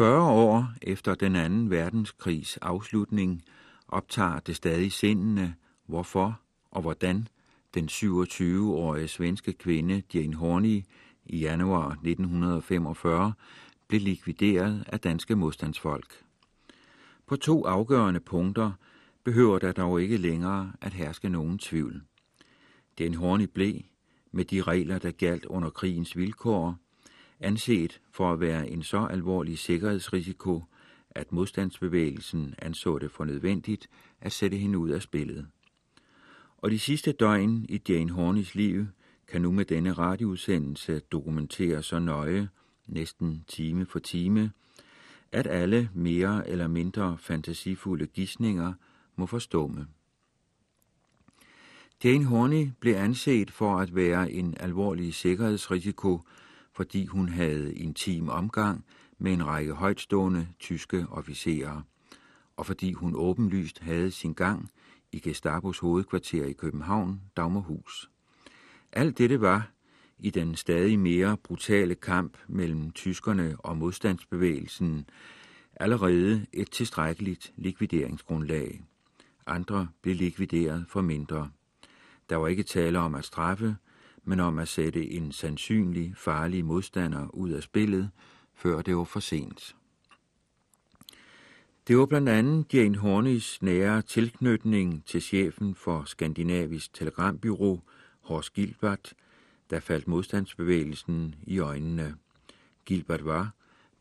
40 år efter den anden verdenskrigs afslutning optager det stadig sindene, hvorfor og hvordan den 27-årige svenske kvinde Jane Horney i januar 1945 blev likvideret af danske modstandsfolk. På to afgørende punkter behøver der dog ikke længere at herske nogen tvivl. Den Horney blev, med de regler, der galt under krigens vilkår, anset for at være en så alvorlig sikkerhedsrisiko, at modstandsbevægelsen anså det for nødvendigt at sætte hende ud af spillet. Og de sidste døgn i Jane Horneys liv kan nu med denne radioudsendelse dokumentere så nøje, næsten time for time, at alle mere eller mindre fantasifulde gissninger må forstumme. Jane Horney blev anset for at være en alvorlig sikkerhedsrisiko, fordi hun havde intim omgang med en række højtstående tyske officerer, og fordi hun åbenlyst havde sin gang i Gestapos hovedkvarter i København, Dagmarhus. Alt dette var, i den stadig mere brutale kamp mellem tyskerne og modstandsbevægelsen, allerede et tilstrækkeligt likvideringsgrundlag. Andre blev likvideret for mindre. Der var ikke tale om at straffe, men om at sætte en sandsynlig farlig modstander ud af spillet, før det var for sent. Det var blandt andet Jane Hornys nære tilknytning til chefen for Skandinavisk Telegrambyrå, Horst Gilbert, der faldt modstandsbevægelsen i øjnene. Gilbert var,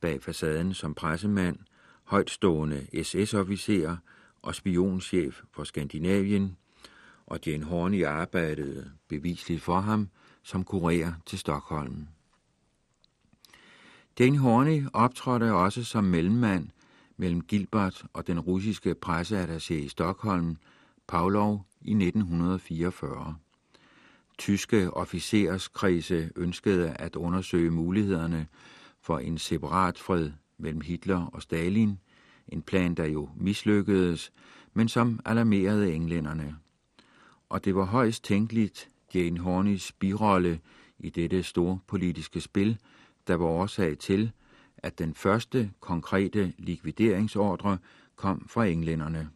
bag facaden som pressemand, højtstående SS-officer og spionchef for Skandinavien, og Jane Horney arbejdede bevisligt for ham som kurér til Stockholm. Jane Horney optrådte også som mellemmand mellem Gilbert og den russiske presseattaché i Stockholm, Pavlov, i 1944. Tyske officerskredse ønskede at undersøge mulighederne for en separat fred mellem Hitler og Stalin, en plan, der jo mislykkedes, men som alarmerede englænderne. Og det var højst tænkeligt Jane Horneys birolle i dette store politiske spil, der var årsag til, at den første konkrete likvideringsordre kom fra englænderne.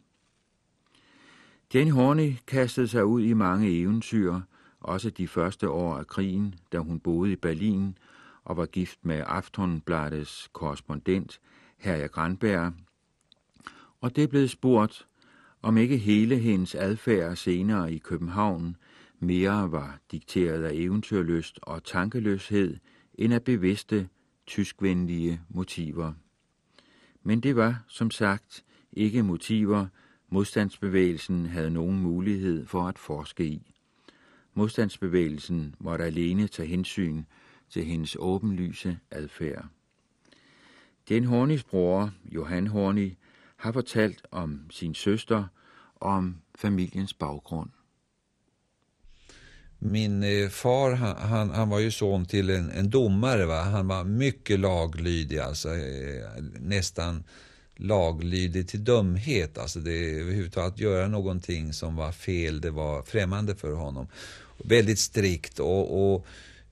Jane Horney kastede sig ud i mange eventyr, også de første år af krigen, da hun boede i Berlin og var gift med Aftonbladets korrespondent, Herja Granberg. Og det blev spurgt, om ikke hele hendes adfærd senere i København mere var dikteret af eventyrlyst og tankeløshed end af bevidste, tyskvenlige motiver. Men det var, som sagt, ikke motiver, modstandsbevægelsen havde nogen mulighed for at forske i. Modstandsbevægelsen måtte alene tage hensyn til hendes åbenlyse adfærd. Den Hornis bror, Johan Horni, har fortalt om sin søster og om familiens baggrund. Min eh, far, han, han, var ju son till en, en domare. Va? Han var mycket laglydig, alltså eh, nästan laglydig till dumhet. Alltså det, överhuvudtaget att göra någonting som var fel, det var främmande för honom. Väldigt strikt och, och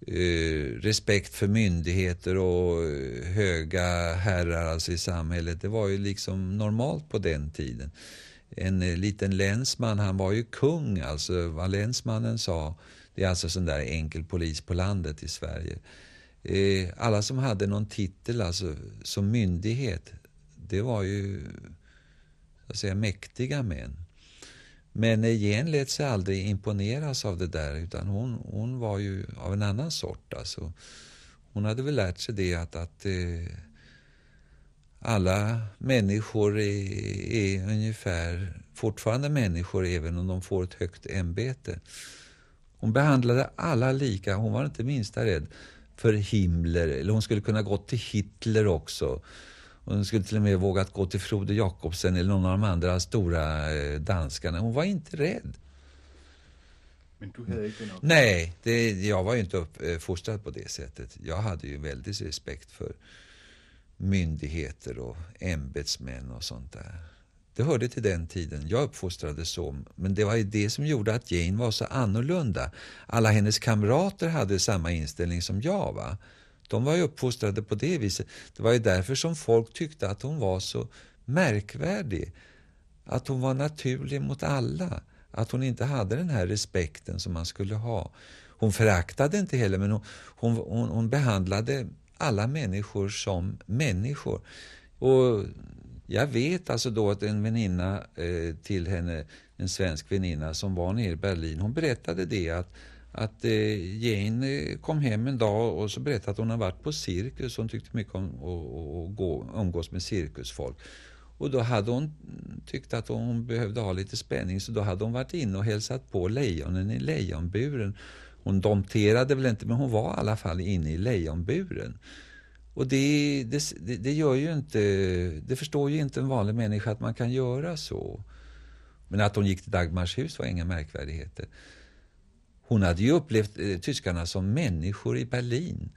eh, respekt för myndigheter och eh, höga herrar alltså i samhället. Det var ju liksom normalt på den tiden. En eh, liten länsman, han var ju kung, alltså vad länsmannen sa det är alltså sån där enkel polis på landet i Sverige. Eh, alla som hade någon titel alltså, som myndighet, det var ju så att säga, mäktiga män. Men eh, Jen lät sig aldrig imponeras av det där utan hon, hon var ju av en annan sort. Alltså. Hon hade väl lärt sig det att, att eh, alla människor är, är ungefär fortfarande människor även om de får ett högt ämbete. Hon behandlade alla lika. Hon var inte minsta rädd för Himmler. Eller hon skulle kunna gå till Hitler också. Hon skulle till och med vågat gå till Frode Jakobsen eller någon av de andra stora eh, danskarna. Hon var inte rädd. Men du hade inte något? Nej, det, jag var ju inte uppfostrad eh, på det sättet. Jag hade ju väldigt respekt för myndigheter och ämbetsmän och sånt där. Det hörde till den tiden. Jag uppfostrades så. Men det var ju det som gjorde att Jane var så annorlunda. Alla hennes kamrater hade samma inställning som jag. Va? De var ju uppfostrade på det viset. Det var ju därför som folk tyckte att hon var så märkvärdig. Att hon var naturlig mot alla. Att hon inte hade den här respekten som man skulle ha. Hon föraktade inte heller, men hon, hon, hon, hon behandlade alla människor som människor. Och jag vet alltså då att en väninna eh, till henne, en svensk väninna som var nere i Berlin, hon berättade det att att eh, Jane eh, kom hem en dag och så berättade att hon hade varit på cirkus. Hon tyckte mycket om att gå, umgås med cirkusfolk. Och då hade hon tyckt att hon behövde ha lite spänning så då hade hon varit inne och hälsat på lejonen i lejonburen. Hon domterade väl inte men hon var i alla fall inne i lejonburen. Och det, det, det, gör ju inte, det förstår ju inte en vanlig människa att man kan göra så. Men att hon gick till Dagmars hus var inga märkvärdigheter. Hon hade ju upplevt eh, tyskarna som människor i Berlin.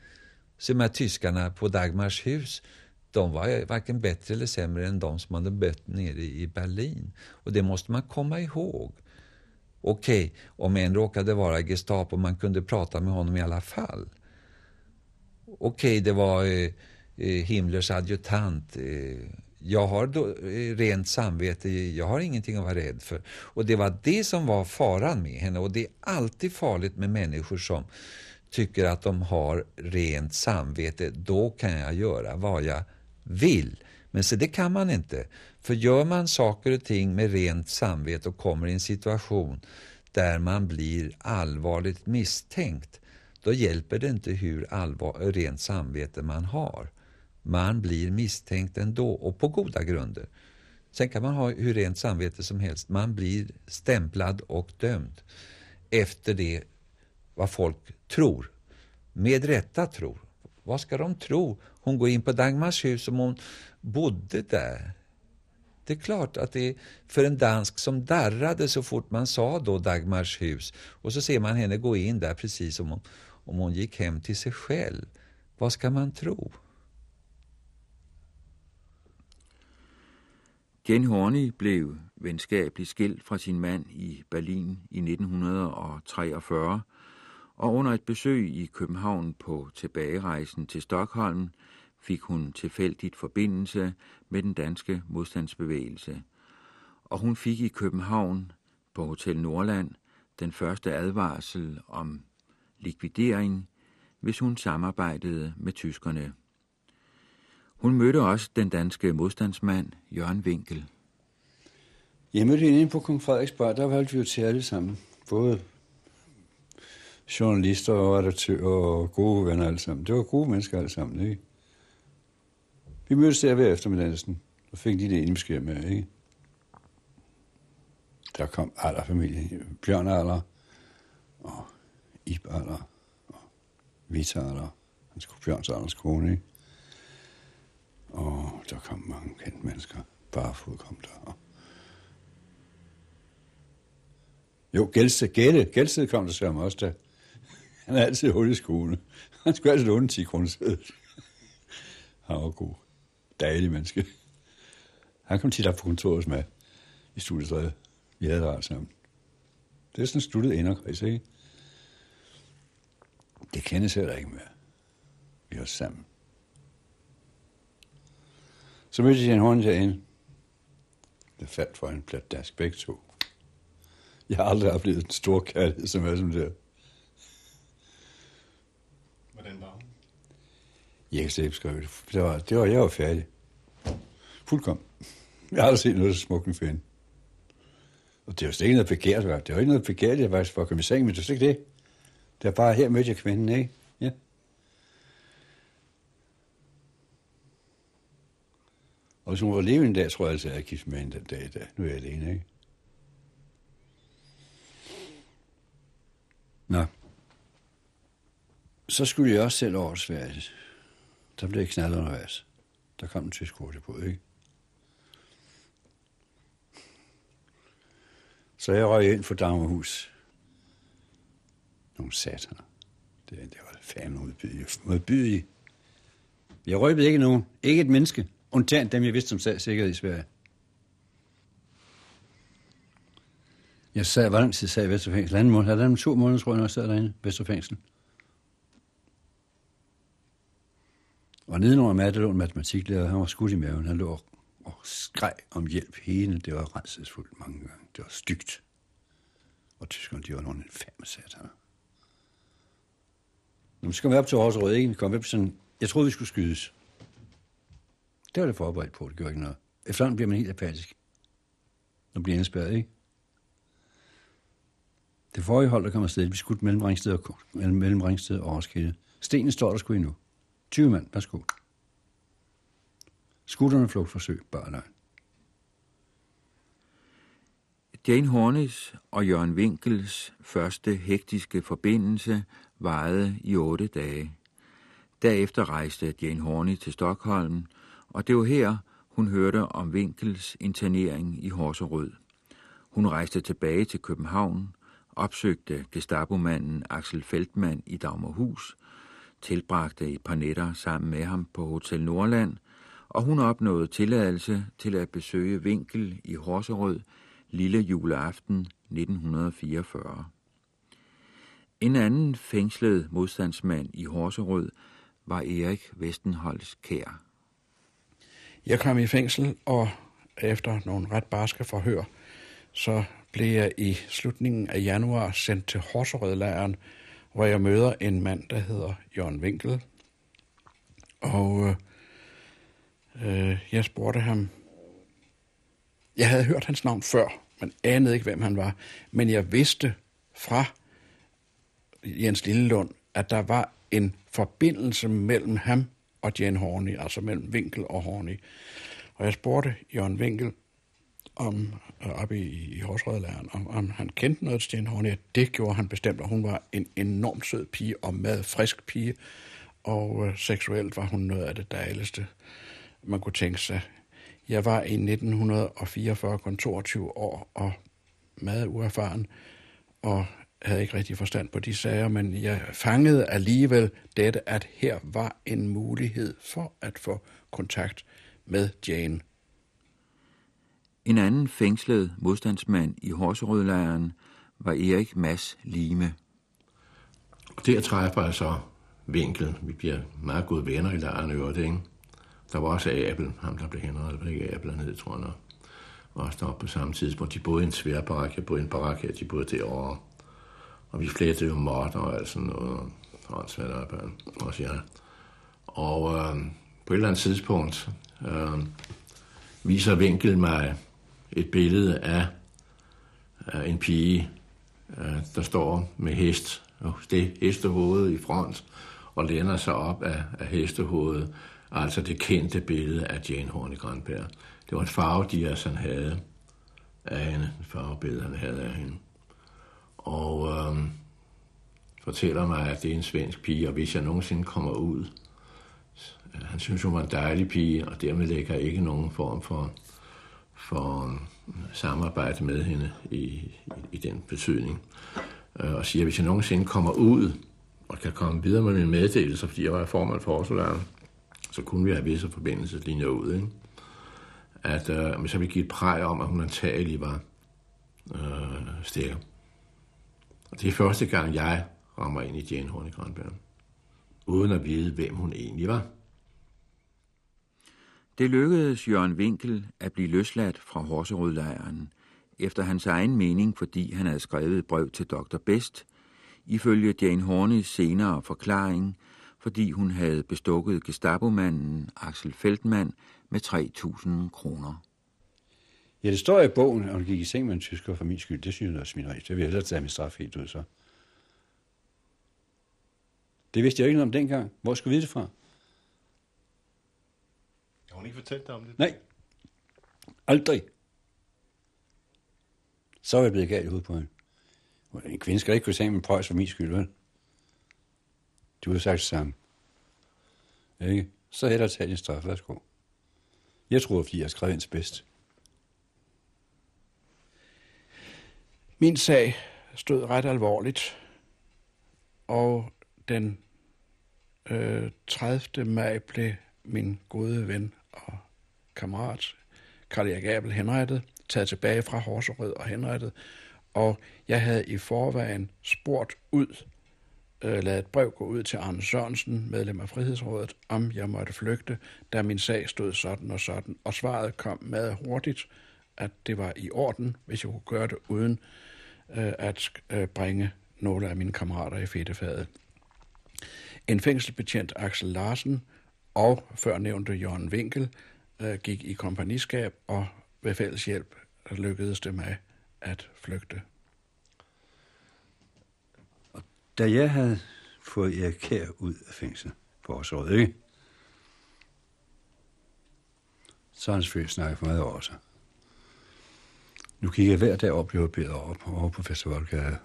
Som är tyskarna på Dagmars hus, de var varken bättre eller sämre än de som hade bött nere i Berlin. Och det måste man komma ihåg. Okej, okay, om en råkade vara Gestapo, man kunde prata med honom i alla fall. Okej, okay, det var eh, eh, Himmlers adjutant. Eh, jag har då, eh, rent samvete, jag har ingenting att vara rädd för. Och det var det som var faran med henne. Och det är alltid farligt med människor som tycker att de har rent samvete. Då kan jag göra vad jag vill. Men så det kan man inte. För gör man saker och ting med rent samvete och kommer i en situation där man blir allvarligt misstänkt, då hjälper det inte hur allvar, rent samvete man har. Man blir misstänkt ändå, och på goda grunder. Sen kan man ha hur rent samvete som helst. Man blir stämplad och dömd efter det vad folk tror. Med rätta tror. Vad ska de tro? Hon går in på Dagmars hus som hon bodde där. Det är klart att det är för en dansk som darrade så fort man sa då Dagmars hus och så ser man henne gå in där precis som om, om hon gick hem till sig själv. Vad ska man tro? Jane Horney blev venskabeligt skilt fra sin mand i Berlin i 1943, og under et besøg i København på tilbagerejsen til Stockholm fik hun tilfældigt forbindelse med den danske modstandsbevægelse. Og hun fik i København på Hotel Nordland den første advarsel om likvidering, hvis hun samarbejdede med tyskerne. Hun mødte også den danske modstandsmand Jørgen Winkel. Jeg mødte hende på Kong Frederiksberg, der valgte vi jo til alle sammen. Både journalister og redaktører og gode venner alle sammen. Det var gode mennesker alle sammen, ikke? Vi mødtes der hver eftermiddagen, og fik de det indskær med, ikke? Der kom alderfamilien. Bjørn Aller, og Ib Aller, og Vita Aller, hans Bjørns Allers kone, ikke? Og der kom mange kendte mennesker. Barfod kom der. Jo, Gældsted, Gelle, Gældsted kom der så også der. Han er altid hul i skoene. Han skulle altid låne 10 kroner sædet. Han var god. Dejlig menneske. Han kom tit op på kontoret med i studiestredet. Vi havde det sammen. Det er sådan sluttet inderkreds, ikke? Det kendes heller ikke mere. Vi er sammen. Så mødte jeg en hånd derinde. Det faldt for en plat dask begge to. Jeg har aldrig oplevet en stor kærlighed som er som det. Hvordan var hun? Jeg kan slet ikke skrive det. Det var, det var, jeg var færdig. Fuldkommen. Jeg har aldrig set noget så smukt med hende. Og det var slet ikke noget begært. Det var ikke noget begært, jeg faktisk for at komme i seng, men det var slet ikke det. Det var bare her mødte jeg kvinden, ikke? Ja. Og hvis hun var levende en dag, tror jeg altså, at jeg gift med hende den dag i dag. Nu er jeg alene, ikke? Nå. Så skulle jeg også selv over Sverige. Der blev jeg knaldet undervejs. Der kom en tysk hurtig på, ikke? Så jeg røg ind for Dagmarhus. Nogle sataner. Det, det var fandme modbydige. modbydige. Jeg røbede ikke nogen. Ikke et menneske. Undtagen dem, jeg vidste som sad sikkerhed i Sverige. Jeg sad, hvor lang tid sad i Vesterfængsel? Anden måned. Havde to måneder, tror jeg, når jeg sad derinde i Vesterfængsel. Og nedenunder mig, der lå en matematiklærer, han var skudt i maven, han lå og skreg om hjælp hele. Det var renselsesfuldt mange gange. Det var stygt. Og tyskerne, de var nogle infame sataner. Nu skal vi op til Rød, ikke? Vi kom op sådan... Jeg troede, vi skulle skydes. Det var det forberedt på, det gjorde ikke noget. Efterhånden bliver man helt apatisk. Nu bliver indspærret, ikke? Det forrige hold, der kom afsted, vi skudt mellem Ringsted og, mellem Ringsted og Roskilde. Stenen står der sgu endnu. 20 mand, værsgo. Skutterne flugtforsøg, bare nej. Jane Hornis og Jørgen Winkels første hektiske forbindelse varede i otte dage. Derefter rejste Jane Horney til Stockholm, og det var her, hun hørte om Winkels internering i Horserød. Hun rejste tilbage til København, opsøgte Gestapo-manden Axel Feldmann i Dagmarhus, tilbragte et par nætter sammen med ham på Hotel Nordland, og hun opnåede tilladelse til at besøge Winkel i Horserød lille juleaften 1944. En anden fængslet modstandsmand i Horserød var Erik Vestenholds Kær. Jeg kom i fængsel, og efter nogle ret barske forhør, så blev jeg i slutningen af januar sendt til Horserødlejren, hvor jeg møder en mand, der hedder Jørgen Winkel. Og øh, jeg spurgte ham, jeg havde hørt hans navn før, men anede ikke, hvem han var. Men jeg vidste fra Jens Lillelund, at der var en forbindelse mellem ham og Jan Horney, altså mellem Winkel og Horney. Og jeg spurgte Jørgen Winkel, om, øh, oppe i, i Horsrødlæren, om, om han kendte noget til Jane Horny, Det gjorde han bestemt, og hun var en enormt sød pige og mad frisk pige, og øh, seksuelt var hun noget af det dejligste, man kunne tænke sig. Jeg var i 1944 kun 22 år og meget uerfaren, og havde ikke rigtig forstand på de sager, men jeg fangede alligevel dette, at her var en mulighed for at få kontakt med Jane. En anden fængslet modstandsmand i Horserødlejren var Erik Mads Lime. Der træffer jeg så Vinkel. Vi bliver meget gode venner i lejren i øvrigt, ikke? Der var også Abel, ham der blev henrettet, var ikke Abel hernede, tror jeg nok. Var også deroppe på samme tidspunkt. De boede i en svær barak, jeg boede i en barak her, de boede derovre. Og vi flettede jo måtter og alt sådan noget, og svært op, også jeg. Og øh, på et eller andet tidspunkt øh, viser Vinkel mig et billede af, af en pige, øh, der står med hest, og det hestehovedet i front, og læner sig op af, af hestehovedet, altså det kendte billede af Jane Horne Grandberg. Det var et farvedias, han havde af hende, et farvebillede, han havde af hende. Og øh, fortæller mig, at det er en svensk pige, og hvis jeg nogensinde kommer ud, øh, han synes, hun var en dejlig pige, og dermed lægger ikke nogen form for, for øh, samarbejde med hende i, i, i den betydning. Øh, og siger, at hvis jeg nogensinde kommer ud og kan komme videre med mine meddelelser, fordi jeg var formand for Årsolaren, så kunne vi have visse forbindelseslinjer ud. Ikke? At øh, så vi give et præg om, at hun antagelig var øh, stikker. Og det er første gang, jeg rammer ind i Jane Horne Grønberg, uden at vide, hvem hun egentlig var. Det lykkedes Jørgen Winkel at blive løsladt fra Horserødlejren, efter hans egen mening, fordi han havde skrevet et brev til Dr. Best, ifølge Jane Hornes senere forklaring, fordi hun havde bestukket Gestapomanden Axel Feldmann med 3.000 kroner. Ja, det står i bogen, at hun gik i seng med en tysker for min skyld. Det synes jeg er smineri. Det vil jeg hellere tage min straf helt ud så. Det vidste jeg ikke noget om dengang. Hvor skulle vi vide det fra? Har hun ikke fortalt dig om det? Nej. Aldrig. Så er jeg blevet galt i hovedet på hende. En kvinde skal ikke kunne sige med prøjs for min skyld, vel? Du har sagt det samme. Ikke? Så hellere tage din straf. Værsgo. Jeg tror, fordi jeg skrev ind til bedst. Min sag stod ret alvorligt, og den øh, 30. maj blev min gode ven og kammerat, Karl Erik Abel, henrettet, taget tilbage fra Horserød og henrettet, og jeg havde i forvejen spurgt ud øh, lavet et brev gå ud til Arne Sørensen, medlem af Frihedsrådet, om jeg måtte flygte, da min sag stod sådan og sådan. Og svaret kom meget hurtigt, at det var i orden, hvis jeg kunne gøre det uden øh, at øh, bringe nogle af mine kammerater i fedtefadet. En fængselsbetjent Axel Larsen og førnævnte Jørgen Winkel øh, gik i kompagniskab, og ved fælles hjælp lykkedes det med at flygte. Og da jeg havde fået Erik Kær ud af fængsel på året, ikke? Så har han selvfølgelig snakket for meget over sig. Nu gik jeg hver dag op, blev barberet op over på Festivalgade.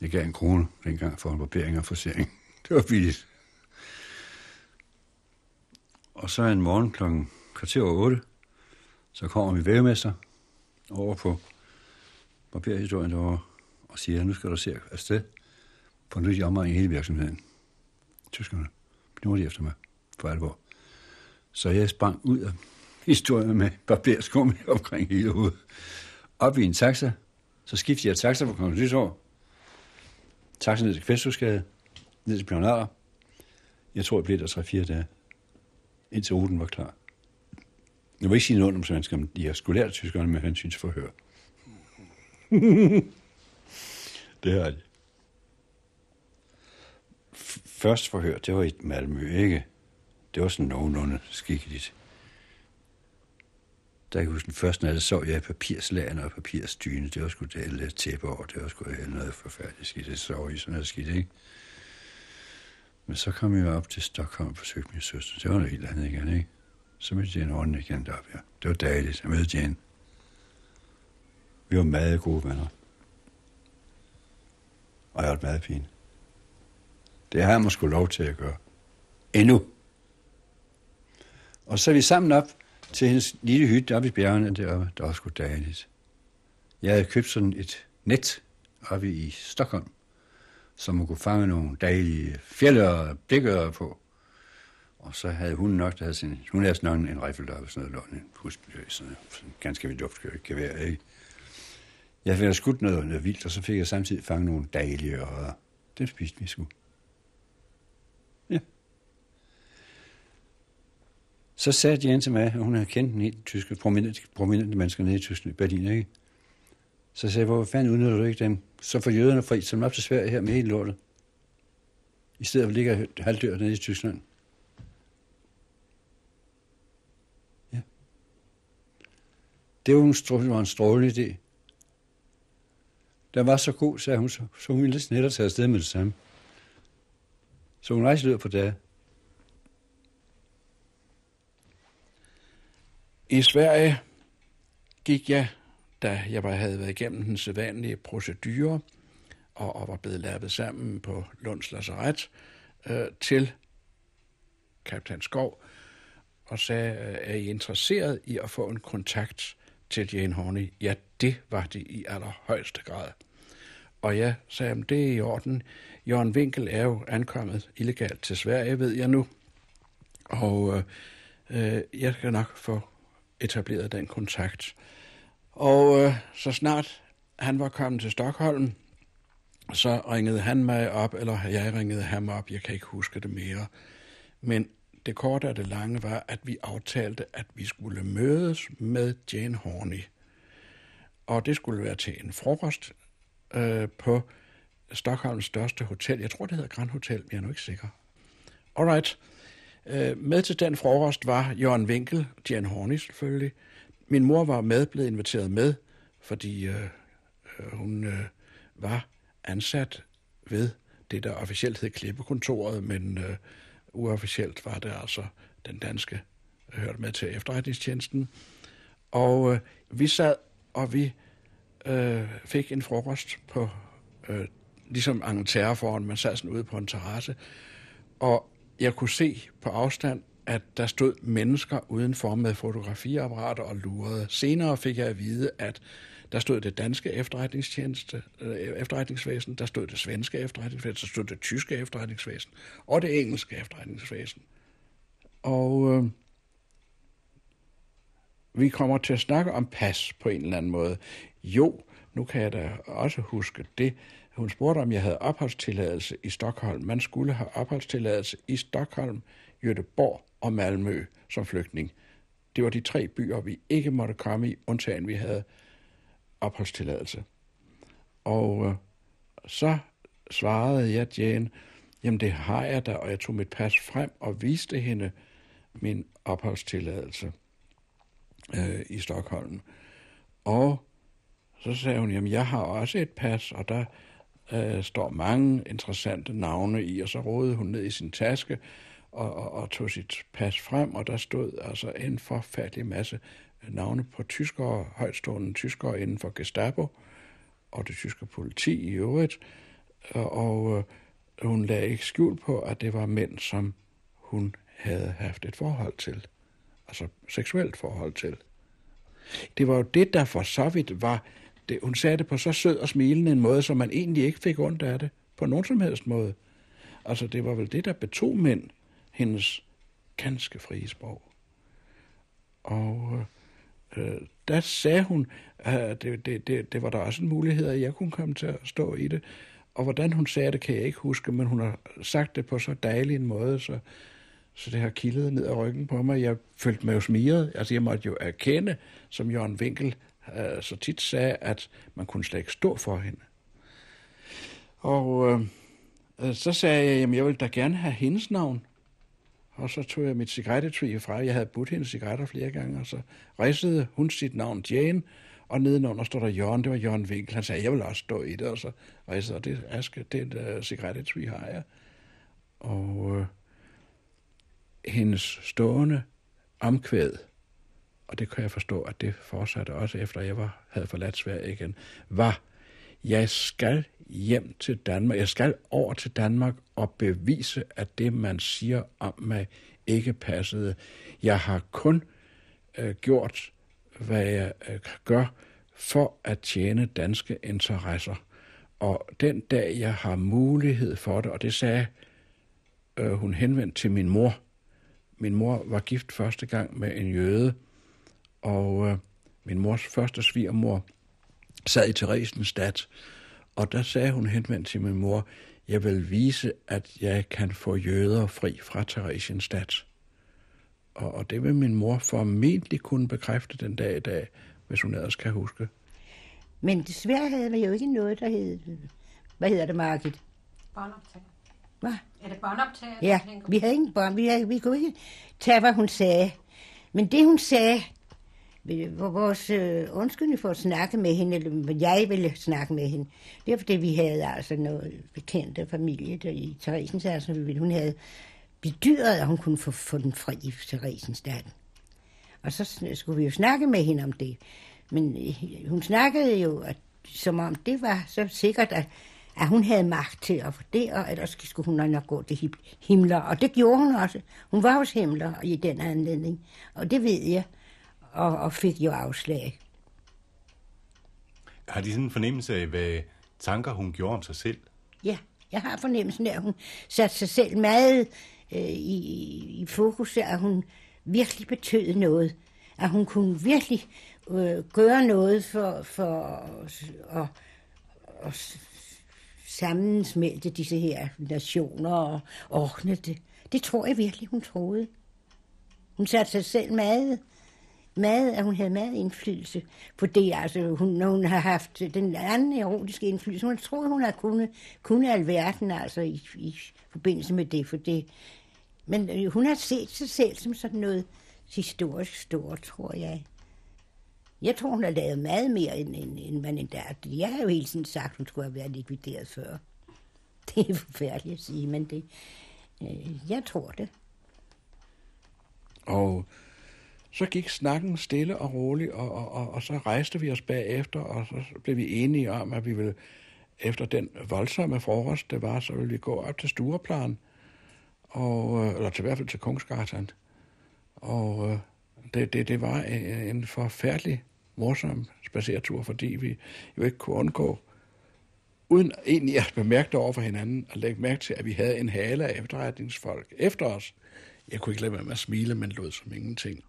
Jeg gav en krone dengang for en barbering og forsering. Det var billigt. Og så en morgen klokken kvarter over 8, så kommer min vævemester over på papirhistorien derovre og siger, at nu skal du se afsted på nyt jammer i hele virksomheden. Tyskerne. Nu er de efter mig for alvor. Så jeg sprang ud af historien med barberskum omkring hele hovedet. Op i en taxa, så skiftede jeg taxa på Kongens Lysår. Taxa ned til Kvæsthusgade, ned til Bjørn Jeg tror, jeg blev der 3-4 dage, indtil Oden var klar. Jeg vil ikke sige noget om svensker, men jeg skulle lære tyskerne med hensyn til forhør. det har de. Først forhør, det var i Malmø, ikke? Det var sådan nogenlunde skikkeligt. Der kan jeg huske, den første nat, så jeg i papirslagerne og papirsdyne. Det var sgu det lidt tæppe over. Det var sgu øh, noget forfærdeligt skidt. Det sov i sådan noget skidt, ikke? Men så kom jeg op til Stockholm og besøgte min søster. Det var noget helt andet igen, ikke? Så mødte jeg en ordentlig igen deroppe, ja. Det var dejligt. Jeg mødte Jane. Vi var meget gode venner. Og jeg var meget pin. Det har jeg måske lov til at gøre. Endnu. Og så er vi sammen op til hendes lille hytte oppe i bjergene deroppe. Det var sgu dejligt. Jeg havde købt sådan et net oppe i Stockholm, som man kunne fange nogle dejlige fjælder og blikker på. Og så havde hun nok, der havde sin, hun havde sådan en, en rifle der, sådan noget, en husmiljø, sådan, sådan ganske vildt duftgevær, ikke? Jeg fik skudt noget, noget vildt, og så fik jeg samtidig fanget nogle dejlige, og dem spiste vi sgu. Så sagde Jan til mig, at hun havde kendt en helt tyske, prominente, prominente mennesker nede i Tyskland, Berlin, ikke? Så sagde jeg, hvor fanden udnytter du ikke dem? Så får jøderne fri, som op til Sverige her med hele lortet. I stedet for at ligge halvdør nede i Tyskland. Ja. Det var en, var en strålende idé. Den var så god, sagde hun, så, så hun ville næsten tage afsted med det samme. Så hun rejste ud på dag. I Sverige gik jeg, da jeg havde været igennem den sædvanlige procedure og, og var blevet lavet sammen på Lunds Lazaret, øh, til kaptajn Skov og sagde, øh, er I interesseret i at få en kontakt til Jane Horney? Ja, det var det i allerhøjeste grad. Og jeg sagde, at det er i orden. Jørgen Winkel er jo ankommet illegalt til Sverige, ved jeg nu. Og øh, øh jeg skal nok få etableret den kontakt. Og øh, så snart han var kommet til Stockholm, så ringede han mig op, eller jeg ringede ham op, jeg kan ikke huske det mere. Men det korte og det lange var, at vi aftalte, at vi skulle mødes med Jane Horney. Og det skulle være til en frokost øh, på Stockholms største hotel. Jeg tror, det hedder Grand Hotel, men jeg er nu ikke sikker. Alright. Øh, med til den frokost var Jørgen Winkel, Jan Horny selvfølgelig. Min mor var med, blevet inviteret med, fordi øh, øh, hun øh, var ansat ved det, der officielt hed Klippekontoret, men øh, uofficielt var det altså den danske, hørte med til efterretningstjenesten. Og øh, vi sad, og vi øh, fik en frokost på, øh, ligesom Angleterre foran, man sad sådan ude på en terrasse, og jeg kunne se på afstand, at der stod mennesker udenfor med fotografiapparater og lurede. Senere fik jeg at vide, at der stod det danske efterretningstjeneste, øh, efterretningsvæsen, der stod det svenske efterretningsvæsen, der stod det tyske efterretningsvæsen og det engelske efterretningsvæsen. Og øh, vi kommer til at snakke om pas på en eller anden måde. Jo, nu kan jeg da også huske det, hun spurgte, om jeg havde opholdstilladelse i Stockholm. Man skulle have opholdstilladelse i Stockholm, Göteborg og Malmø som flygtning. Det var de tre byer, vi ikke måtte komme i, undtagen vi havde opholdstilladelse. Og øh, så svarede jeg Jane, jamen det har jeg da, og jeg tog mit pas frem og viste hende min opholdstilladelse øh, i Stockholm. Og så sagde hun, jamen jeg har også et pas, og der øh, står mange interessante navne i, og så rådede hun ned i sin taske og, og, og tog sit pas frem, og der stod altså en forfærdelig masse navne på tyskere, højtstående tyskere inden for Gestapo, og det tyske politi i øvrigt, og, øh, hun lagde ikke skjul på, at det var mænd, som hun havde haft et forhold til, altså seksuelt forhold til. Det var jo det, der for så vidt var, det, hun sagde det på så sød og smilende en måde, som man egentlig ikke fik ondt af det, på nogen som helst måde. Altså, det var vel det, der betog mænd, hendes ganske frie sprog. Og øh, der sagde hun, at det, det, det, det var der også en mulighed, at jeg kunne komme til at stå i det. Og hvordan hun sagde det, kan jeg ikke huske, men hun har sagt det på så dejlig en måde, så, så det har kildet ned ad ryggen på mig. Jeg følte mig jo smiret. Altså, jeg måtte jo erkende, som Jørgen Winkel øh, så tit sagde, at man kunne slet ikke stå for hende. Og øh, øh så sagde jeg, at jeg ville da gerne have hendes navn. Og så tog jeg mit cigarettetry fra. Jeg havde budt hende cigaretter flere gange, og så ridsede hun sit navn Jane, og nedenunder står der Jørgen, det var Jørgen Winkel. Han sagde, jeg vil også stå i det, og så ridsede, og det, Aske, det øh, uh, cigarettetry har jeg. Og øh, hendes stående omkvæd, og det kan jeg forstå, at det fortsatte også efter jeg var, havde forladt Sverige igen, var, jeg skal hjem til Danmark, jeg skal over til Danmark og bevise, at det, man siger om mig, ikke passede. Jeg har kun øh, gjort, hvad jeg øh, gør for at tjene danske interesser. Og den dag, jeg har mulighed for det, og det sagde øh, hun henvendt til min mor. Min mor var gift første gang med en jøde, og øh, min mors første svigermor sad i Theresienstadt, og der sagde hun henvendt til min mor, jeg vil vise, at jeg kan få jøder fri fra Theresienstadt. Og, og det vil min mor formentlig kunne bekræfte den dag i dag, hvis hun ellers kan huske. Men desværre havde vi jo ikke noget, der hed... Hvad hedder det, Margit? Båndoptag. Hvad? Er det båndoptag? Ja, vi havde ingen bånd. Vi, havde, vi kunne ikke tage, hvad hun sagde. Men det, hun sagde, vores øh, undskyldning for at snakke med hende, eller jeg ville snakke med hende, det var fordi, vi havde altså noget bekendte familie der i Theresens, altså hun havde bedyret, at hun kunne få, få den fri i Theresens dagen. Og så skulle vi jo snakke med hende om det. Men øh, hun snakkede jo, at, som om det var så sikkert, at, at hun havde magt til at få det, og ellers skulle hun nok gå til himler. Og det gjorde hun også. Hun var hos himler i den anledning. Og det ved jeg og, og fik jo afslag. Har de sådan en fornemmelse af, hvad tanker hun gjorde om sig selv? Ja, jeg har fornemmelsen af, at hun satte sig selv meget øh, i, i fokus, at hun virkelig betød noget. At hun kunne virkelig øh, gøre noget for, for at, at sammensmelte disse her nationer og ordne det. Det tror jeg virkelig, hun troede. Hun satte sig selv meget meget, at hun havde meget indflydelse på det. Altså, hun, når hun har haft den anden erotiske indflydelse, hun troede, hun havde kunnet, kunnet alverden altså, i, i forbindelse med det, for det. Men øh, hun har set sig selv som sådan noget historisk stort, tror jeg. Jeg tror, hun har lavet meget mere, end, end, end man endda. Jeg har jo hele tiden sagt, hun skulle have været likvideret før. Det er forfærdeligt at sige, men det, øh, jeg tror det. Og så gik snakken stille og roligt, og, og, og, og så rejste vi os bagefter, og så blev vi enige om, at vi ville, efter den voldsomme frokost, det var, så ville vi gå op til Stureplan, og, øh, eller til hvert fald til Kongsgatan. Og øh, det, det, det var øh, en forfærdelig morsom spacertur, fordi vi jo ikke kunne undgå, uden egentlig at bemærke det over for hinanden, at lægge mærke til, at vi havde en hale af efterretningsfolk efter os. Jeg kunne ikke lade være med at smile, men lød som ingenting.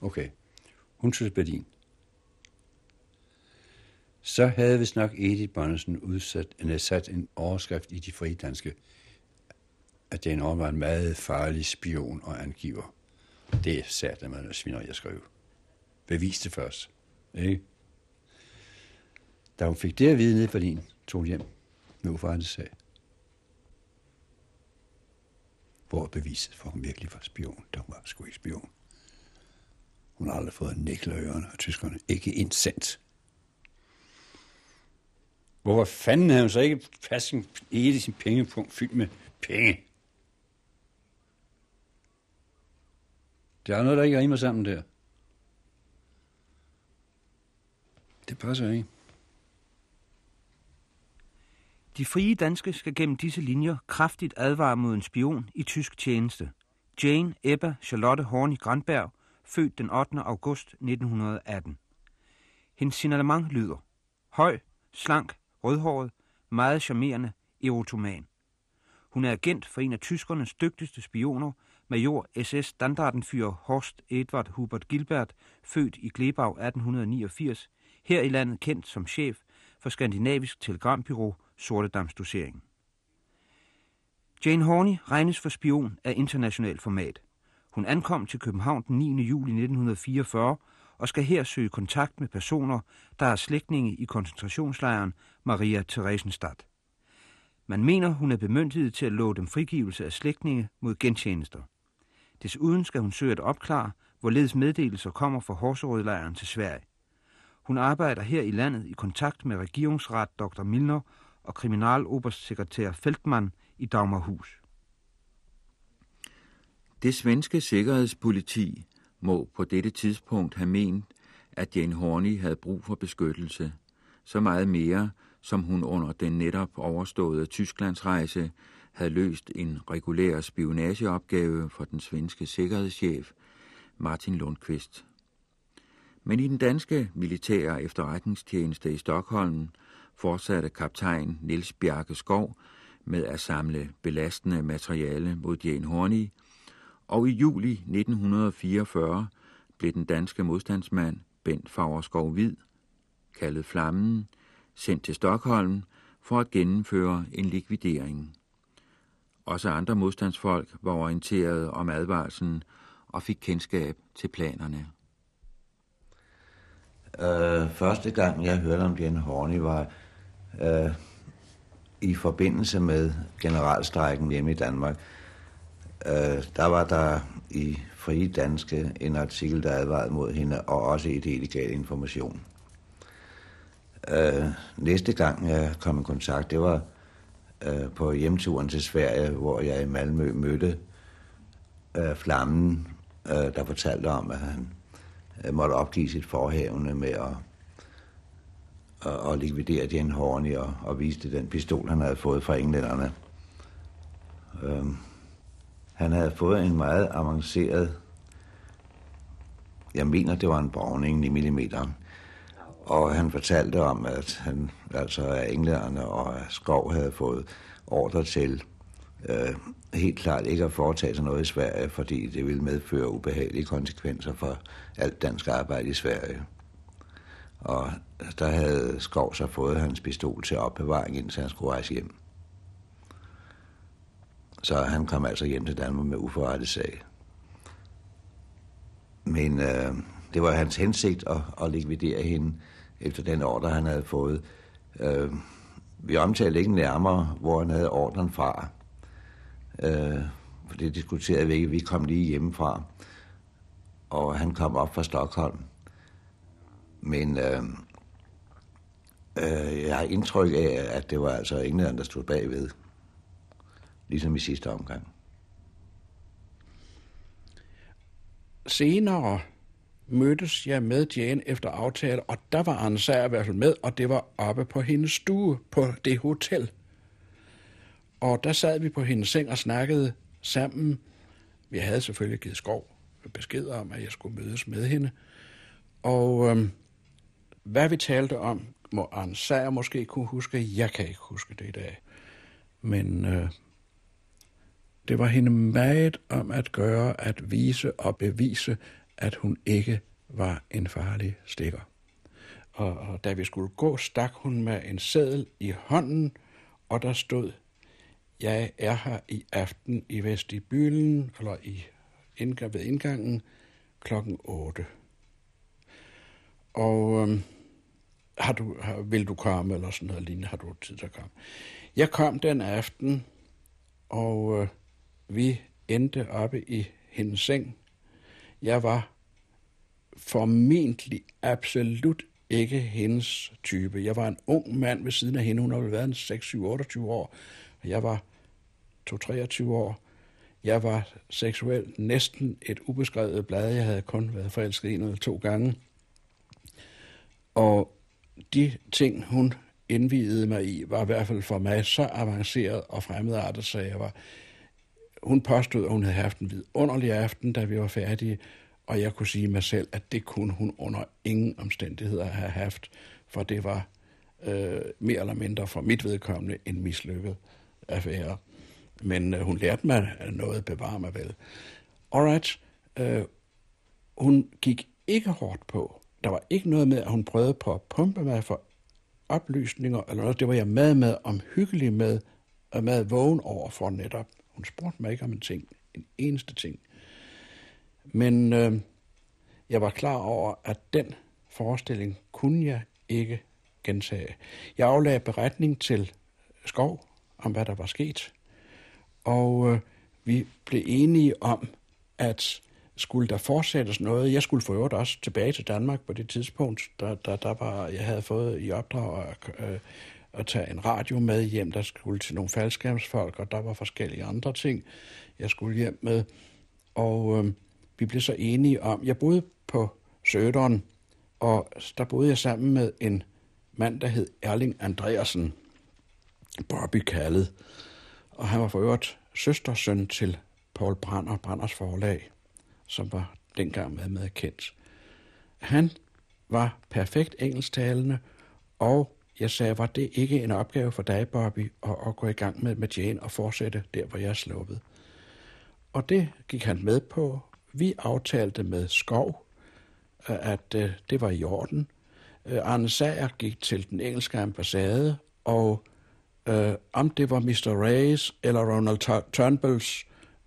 Okay. Hun synes Berlin. så havde vi nok Edith Bonnesen udsat, en, sat en overskrift i de frie danske, at den Austen var en meget farlig spion og angiver. Det satte man at man sviner, jeg skrev. Bevis det først. Ikke? Da hun fik det at vide nede for din, tog hun hjem med uforrettet sag. Hvor beviset for, at hun virkelig var spion, da hun var sgu ikke spion. Hun har aldrig fået en nikkel ørerne, og tyskerne ikke en cent. Hvorfor fanden havde hun så ikke fast hele sin pengepunkt fyldt med penge? Der er noget, der ikke rimer sammen der. Det passer ikke. De frie danske skal gennem disse linjer kraftigt advare mod en spion i tysk tjeneste. Jane Ebba Charlotte Horny Grandberg, født den 8. august 1918. Hendes signalement lyder Høj, slank, rødhåret, meget charmerende, erotoman. Hun er agent for en af tyskernes dygtigste spioner, major SS Standardenfyr Horst Edward Hubert Gilbert, født i Glebau 1889, her i landet kendt som chef for Skandinavisk Telegrambyrå Sortedamsdosering. Jane Horney regnes for spion af international format. Hun ankom til København den 9. juli 1944 og skal her søge kontakt med personer, der er slægtninge i koncentrationslejren Maria Theresienstadt. Man mener, hun er bemyndiget til at love dem frigivelse af slægtninge mod gentjenester. Desuden skal hun søge at opklare, hvorledes meddelelser kommer fra Horserødlejren til Sverige. Hun arbejder her i landet i kontakt med regeringsret Dr. Milner og kriminaloberstsekretær Feltmann i Dagmarhus. Det svenske sikkerhedspoliti må på dette tidspunkt have ment, at Jane Horney havde brug for beskyttelse, så meget mere, som hun under den netop overståede Tysklandsrejse havde løst en regulær spionageopgave for den svenske sikkerhedschef Martin Lundqvist. Men i den danske militære efterretningstjeneste i Stockholm fortsatte kaptajn Niels Bjarke Skov med at samle belastende materiale mod Jane Horney, og i juli 1944 blev den danske modstandsmand Bent Fagerskov Hvid, kaldet Flammen, sendt til Stockholm for at gennemføre en likvidering. Også andre modstandsfolk var orienteret om advarslen og fik kendskab til planerne. Øh, første gang, jeg hørte om Jan Horney, var øh, i forbindelse med generalstrækken hjemme i Danmark øh, der var der i Frie Danske en artikel, der advarede mod hende, og også et illegal information. Øh, næste gang jeg kom i kontakt, det var øh, på hjemturen til Sverige, hvor jeg i Malmø mødte øh, Flammen, øh, der fortalte om, at han øh, måtte opgive sit forhævne med at, og, at likvidere Jane Horney og, og viste den pistol, han havde fået fra englænderne. Øhm, han havde fået en meget avanceret, jeg mener, det var en borgning i millimeteren. og han fortalte om, at han altså englænderne og Skov havde fået ordre til øh, helt klart ikke at foretage sig noget i Sverige, fordi det ville medføre ubehagelige konsekvenser for alt dansk arbejde i Sverige. Og der havde Skov så fået hans pistol til opbevaring, indtil han skulle rejse hjem. Så han kom altså hjem til Danmark med uforrettet sag. Men øh, det var hans hensigt at, at likvidere hende efter den ordre, han havde fået. Øh, vi omtalte ikke nærmere, hvor han havde ordren fra. Øh, for det diskuterede vi ikke. Vi kom lige hjemmefra, og han kom op fra Stockholm. Men øh, øh, jeg har indtryk af, at det var altså ingen der stod bagved. Ligesom i sidste omgang. Senere mødtes jeg med Jane efter aftale, og der var Anne Sager i hvert fald med, og det var oppe på hendes stue på det hotel. Og der sad vi på hendes seng og snakkede sammen. Vi havde selvfølgelig givet skov besked om, at jeg skulle mødes med hende. Og øhm, hvad vi talte om, må Arne Sager måske kunne huske. Jeg kan ikke huske det i dag. Men øh, det var hende meget om at gøre, at vise og bevise, at hun ikke var en farlig stikker. Og, og da vi skulle gå, stak hun med en seddel i hånden, og der stod, jeg er her i aften i vestibylen, eller i indgang, ved indgangen, klokken 8. Og øhm, har du, har, vil du komme, eller sådan noget lignende, har du tid til at komme? Jeg kom den aften, og øh, vi endte oppe i hendes seng. Jeg var formentlig absolut ikke hendes type. Jeg var en ung mand ved siden af hende. Hun har vel været en 6, 7, 28 år. Og jeg var 2-23 år. Jeg var seksuelt næsten et ubeskrevet blad. Jeg havde kun været forelsket en eller to gange. Og de ting, hun indvidede mig i, var i hvert fald for mig så avanceret og fremmedartet, så jeg var... Hun påstod, at hun havde haft en vidunderlig aften, da vi var færdige, og jeg kunne sige mig selv, at det kunne hun under ingen omstændigheder have haft, for det var øh, mere eller mindre for mit vedkommende en mislykket affære. Men øh, hun lærte mig noget, bevare mig vel. Alright, øh, hun gik ikke hårdt på. Der var ikke noget med, at hun prøvede på at pumpe mig for oplysninger, eller noget. Det var jeg meget, med, om hyggelig med, og med vågen over for netop. Hun spurgte mig ikke om en ting, en eneste ting. Men øh, jeg var klar over, at den forestilling kunne jeg ikke gentage. Jeg aflagde beretning til Skov om, hvad der var sket, og øh, vi blev enige om, at skulle der fortsættes noget, jeg skulle få øvrigt også tilbage til Danmark på det tidspunkt, der, der, der var, jeg havde fået i opdrag at, øh, at tage en radio med hjem, der skulle til nogle faldskærmsfolk, og der var forskellige andre ting, jeg skulle hjem med. Og øh, vi blev så enige om, jeg boede på Søderen, og der boede jeg sammen med en mand, der hed Erling Andreasen, Bobby kaldet. Og han var for øvrigt søstersøn til Paul Brander, Branders forlag, som var dengang med med kendt. Han var perfekt engelsktalende, og jeg sagde, var det ikke en opgave for dig, Bobby, at, at gå i gang med med Jane og fortsætte der, hvor jeg er sluppet. Og det gik han med på. Vi aftalte med Skov, øh, at øh, det var i orden. Øh, Arne Sager gik til den engelske ambassade, og øh, om det var Mr. Rays eller Ronald Turnbulls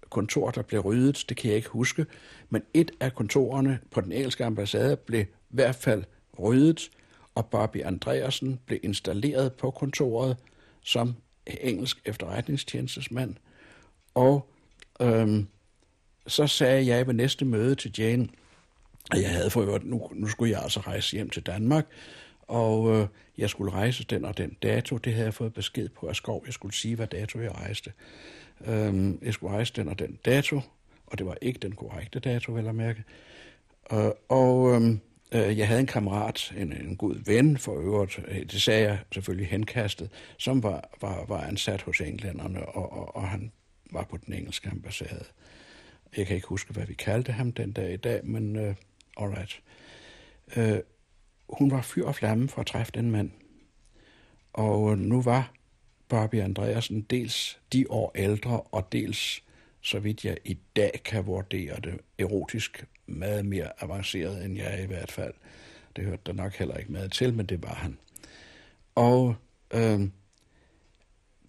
kontor, der blev ryddet, det kan jeg ikke huske, men et af kontorerne på den engelske ambassade blev i hvert fald ryddet, og Bobby Andreasen blev installeret på kontoret som engelsk efterretningstjenestesmand. Og øhm, så sagde jeg ved næste møde til Jane, at jeg havde for nu, nu skulle jeg altså rejse hjem til Danmark, og øh, jeg skulle rejse den og den dato. Det havde jeg fået besked på af Skov. Jeg skulle sige, hvad dato jeg rejste. Øhm, jeg skulle rejse den og den dato, og det var ikke den korrekte dato, vel at mærke. Øh, og øhm, øh, Øh, jeg havde en kammerat, en, en god ven for øvrigt, øh, det sagde jeg selvfølgelig henkastet, som var, var, var ansat hos englænderne, og, og, og han var på den engelske ambassade. Jeg kan ikke huske, hvad vi kaldte ham den dag i dag, men øh, uh, alright. Uh, hun var fyr og flamme for at træffe den mand. Og nu var Barbie Andreasen dels de år ældre, og dels, så vidt jeg i dag kan vurdere det, erotisk meget mere avanceret end jeg i hvert fald. Det hørte der nok heller ikke med til, men det var han. Og øhm, øh,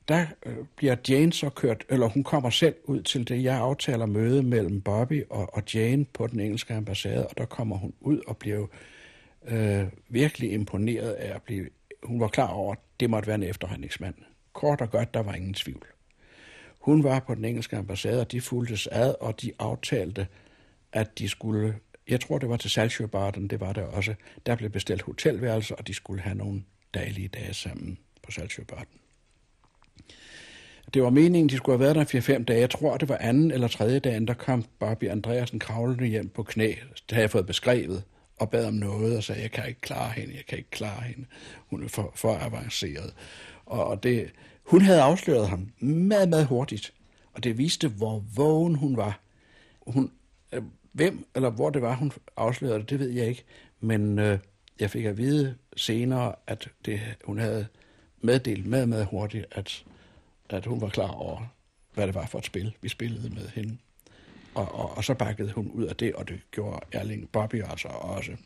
der bliver Jane så kørt, eller hun kommer selv ud til det, jeg aftaler møde mellem Bobby og, og Jane på den engelske ambassade, og der kommer hun ud og bliver øh, virkelig imponeret af at blive, hun var klar over, at det måtte være en efterretningsmand. Kort og godt, der var ingen tvivl. Hun var på den engelske ambassade, og de fulgtes ad, og de aftalte, at de skulle, jeg tror det var til Saltsjöbaden, det var der også, der blev bestilt hotelværelser, og de skulle have nogle daglige dage sammen på Saltsjöbaden. Det var meningen, de skulle have været der 4-5 dage. Jeg tror, det var anden eller tredje dagen, der kom Barbie Andreasen kravlende hjem på knæ. Det havde jeg fået beskrevet og bad om noget, og sagde, jeg kan ikke klare hende, jeg kan ikke klare hende. Hun er for, for avanceret. Og, og det, hun havde afsløret ham meget, meget hurtigt, og det viste, hvor vågen hun var. Hun, øh, hvem eller hvor det var, hun afslørede det, det ved jeg ikke, men øh, jeg fik at vide senere, at det, hun havde meddelt med med hurtigt, at, at hun var klar over, hvad det var for et spil, vi spillede med hende. Og, og, og så bakkede hun ud af det, og det gjorde Erling Bobby altså også.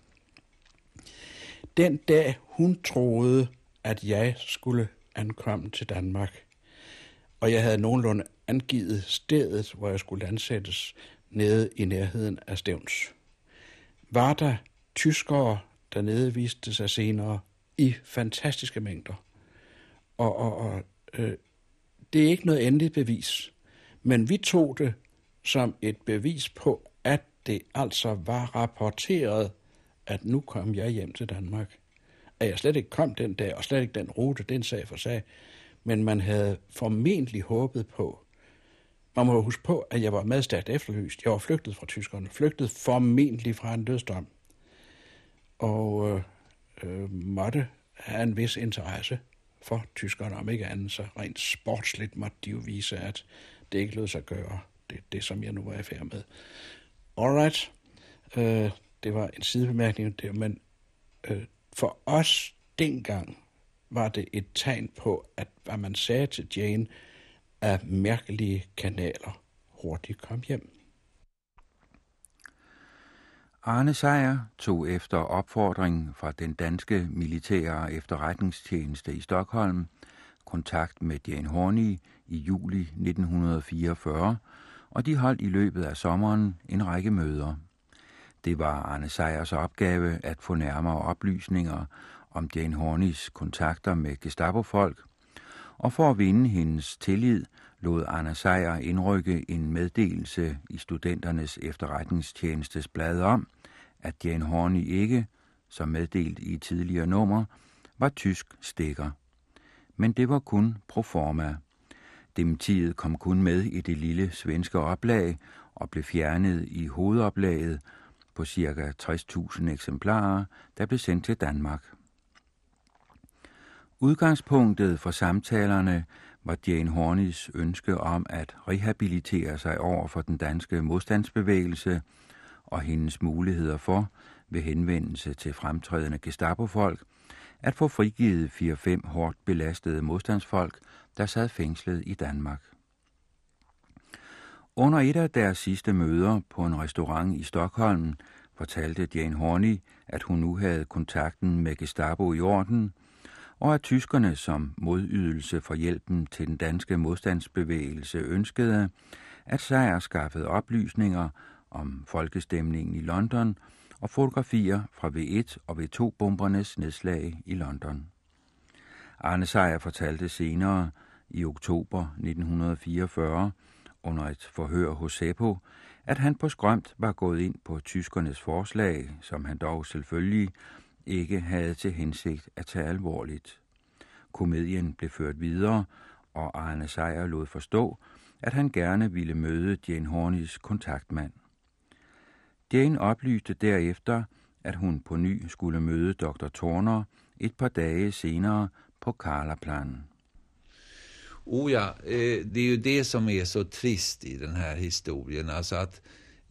Den dag, hun troede, at jeg skulle ankomme til Danmark, og jeg havde nogenlunde angivet stedet, hvor jeg skulle ansættes, nede i nærheden af Stævns. Var der tyskere dernede, viste sig senere, i fantastiske mængder. Og, og, og øh, det er ikke noget endeligt bevis, men vi tog det som et bevis på, at det altså var rapporteret, at nu kom jeg hjem til Danmark. At jeg slet ikke kom den dag, og slet ikke den rute, den sag for sag, men man havde formentlig håbet på, man må huske på, at jeg var meget stærkt efterlyst. Jeg var flygtet fra tyskerne, flygtet formentlig fra en dødsdom, og øh, øh, måtte have en vis interesse for tyskerne, om ikke andet, så rent sportsligt måtte de jo vise, at det ikke lød sig gøre, det, det som jeg nu var i færd med. Alright, øh, det var en sidebemærkning, der, men øh, for os dengang var det et tegn på, at hvad man sagde til Jane, af mærkelige kanaler hurtigt kom hjem. Arne Sejer tog efter opfordring fra den danske militære efterretningstjeneste i Stockholm kontakt med Jane Horney i juli 1944, og de holdt i løbet af sommeren en række møder. Det var Arne Sejers opgave at få nærmere oplysninger om Jane Horneys kontakter med Gestapo-folk, og for at vinde hendes tillid lod Anna Sejer indrykke en meddelelse i studenternes efterretningstjenestes blad om, at Jane Horney ikke, som meddelt i tidligere nummer, var tysk stikker. Men det var kun pro forma. Dementiet kom kun med i det lille svenske oplag og blev fjernet i hovedoplaget på ca. 60.000 eksemplarer, der blev sendt til Danmark. Udgangspunktet for samtalerne var Jane Horneys ønske om at rehabilitere sig over for den danske modstandsbevægelse og hendes muligheder for, ved henvendelse til fremtrædende Gestapo-folk, at få frigivet 4-5 hårdt belastede modstandsfolk, der sad fængslet i Danmark. Under et af deres sidste møder på en restaurant i Stockholm fortalte Jane Horney, at hun nu havde kontakten med Gestapo i orden, og at tyskerne som modydelse for hjælpen til den danske modstandsbevægelse ønskede, at Sejr skaffede oplysninger om folkestemningen i London og fotografier fra V1 og V2-bombernes nedslag i London. Arne Sejr fortalte senere i oktober 1944 under et forhør hos Seppo, at han på skrømt var gået ind på tyskernes forslag, som han dog selvfølgelig ikke havde til hensigt at tage alvorligt. Komedien blev ført videre, og Arne Sejer lod forstå, at han gerne ville møde Jane Hornys kontaktmand. Jane oplyste derefter, at hun på ny skulle møde Dr. Torner et par dage senere på Karlaplan. Oh ja, eh, det är ju det som är så trist i den här historien. Alltså att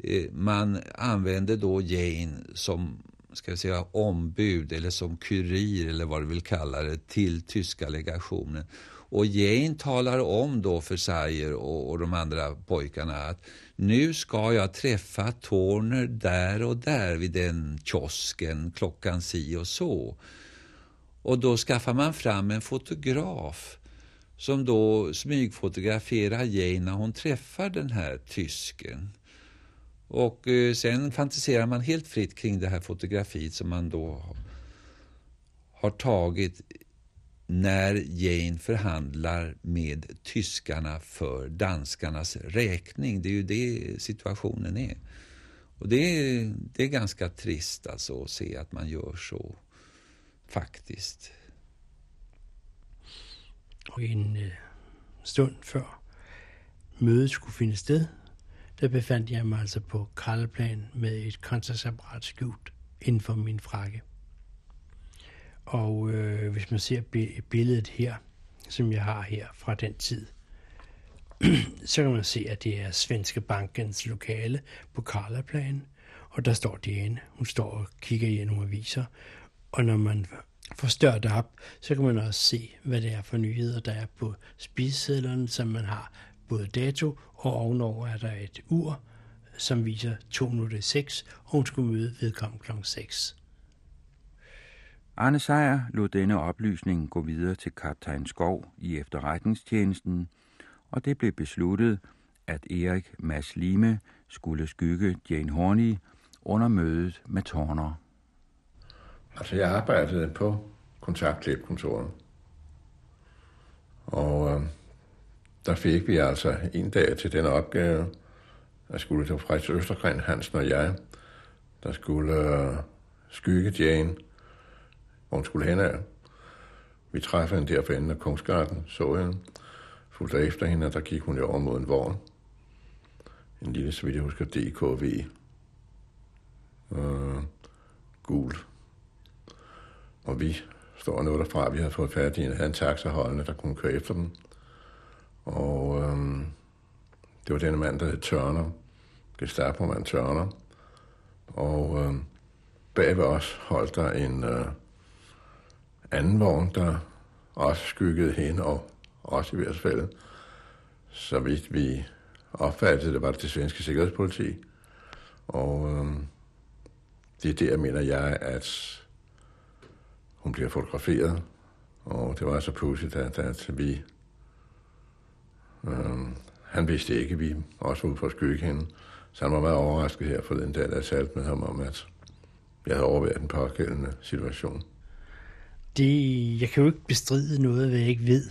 eh, man använder då Jane som ska vi säga, ombud eller som kurir eller vad du vill kalla det till tyska legationen. Och Jane talar om då för Sayer och, och de andra pojkarna att nu ska jag träffa Torner där och där vid den kiosken klockan si och så. Och då skaffar man fram en fotograf som då smygfotograferar Jane när hon träffar den här tysken. Och eh, sen fantiserar man helt fritt kring det här fotografiet som man då har tagit när Jane förhandlar med tyskarna för danskarnas räkning. Det är ju det situationen är. Och det är, det är ganska trist alltså att se att man gör så, faktiskt. Och en eh, stund før mødet skulle finde sted, der befandt jeg mig altså på Karlplan med et koncertsapparat skjult inden for min frakke. Og øh, hvis man ser billedet her, som jeg har her fra den tid, så kan man se, at det er Svenske Bankens lokale på Karlaplan, og der står Diane. Hun står og kigger i nogle aviser, og når man får det op, så kan man også se, hvad det er for nyheder, der er på spisesedlerne, som man har både dato, og ovenover er der et ur, som viser 2 minutter 6, og hun skulle møde vedkommende kl. 6. Arne Sejer lod denne oplysning gå videre til kaptajn Skov i efterretningstjenesten, og det blev besluttet, at Erik Mads Lime skulle skygge Jane Horney under mødet med Torner. Altså, jeg arbejdede på kontaktklipkontoret. Og øh, der fik vi altså en dag til den opgave, der skulle til Freds Østergren, Hansen og jeg, der skulle øh, skygge Jane, hvor hun skulle hen af. Vi træffede hende der for enden af Kongsgarten, så hende, fulgte efter hende, og der gik hun jo over mod en vogn. En lille, så vidt jeg husker, DKV. Øh, gul. Og vi står noget derfra, vi havde fået fat i en, havde en taxaholdende, der kunne køre efter dem. Og øhm, det var denne mand, der hed Tørner. Gestapo-mand Tørner. Og øhm, bag ved os holdt der en øh, anden vogn, der også skyggede hen, og også i hvert fald, så vidt vi opfattede det, var det det svenske sikkerhedspoliti. Og øhm, det er der, mener jeg, at hun bliver fotograferet. Og det var så pudsigt, at, at vi... Øhm, han vidste ikke, at vi også var ude for at skygge hende. Så han var meget overrasket her forleden dag, da jeg talte med ham om, at jeg havde overværet den pågældende situation. Det, jeg kan jo ikke bestride noget, hvad jeg ikke ved.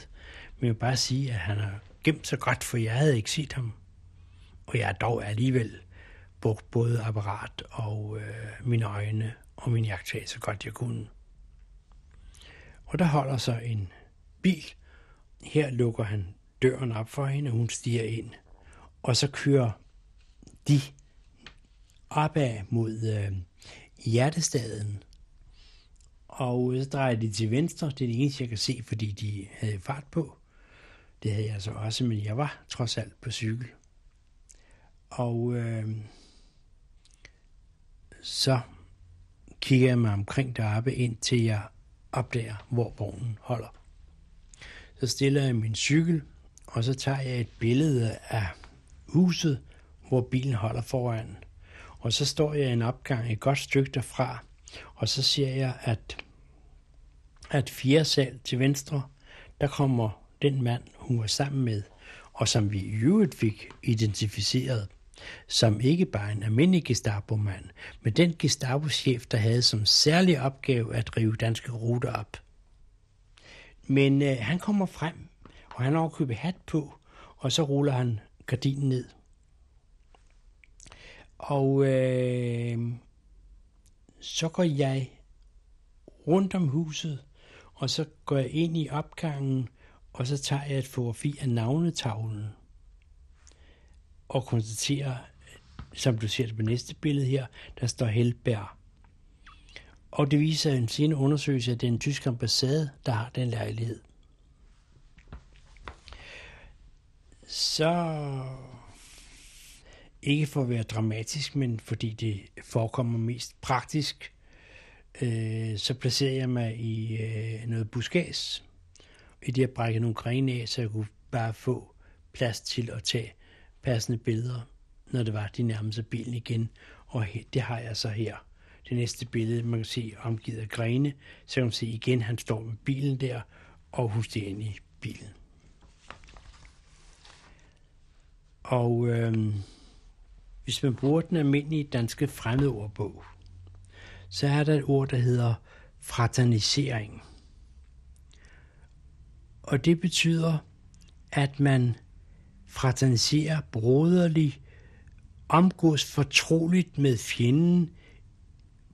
Men jeg vil bare sige, at han har gemt sig godt, for jeg havde ikke set ham. Og jeg har dog alligevel brugt både apparat og øh, mine øjne og min jagttag så godt jeg kunne. Og der holder så en bil. Her lukker han døren op for hende, og hun stiger ind. Og så kører de opad mod øh, hjertestaden. Og så drejer de til venstre. Det er det eneste, jeg kan se, fordi de havde fart på. Det havde jeg altså også, men jeg var trods alt på cykel. Og øh, så kigger jeg mig omkring deroppe, indtil jeg opdager, hvor vognen holder. Så stiller jeg min cykel, og så tager jeg et billede af huset, hvor bilen holder foran. Og så står jeg i en opgang et godt stykke derfra, og så ser jeg, at, at fjerde sal til venstre, der kommer den mand, hun var sammen med, og som vi i øvrigt fik identificeret som ikke bare en almindelig Gestapo-mand, men den Gestapo-chef, der havde som særlig opgave at drive danske ruter op. Men øh, han kommer frem, og han har købet hat på, og så ruller han gardinen ned. Og øh, så går jeg rundt om huset, og så går jeg ind i opgangen, og så tager jeg et fotografi af navnetavlen og konstaterer, som du ser det på næste billede her, der står Helberg. Og det viser en senere undersøgelse, at det er en tysk ambassade, der har den lejlighed. Så ikke for at være dramatisk, men fordi det forekommer mest praktisk, øh, så placerer jeg mig i øh, noget buskads. I det, at brække nogle grene af, så jeg kunne bare få plads til at tage passende billeder, når det var, de nærmede sig bilen igen. Og det har jeg så her. Det næste billede, man kan se omgivet af grene, så kan man se igen, han står med bilen der, og hun ind i bilen. Og øh, hvis man bruger den almindelige danske fremmedordbog, så er der et ord, der hedder fraternisering. Og det betyder, at man fraterniserer broderligt, omgås fortroligt med fjenden,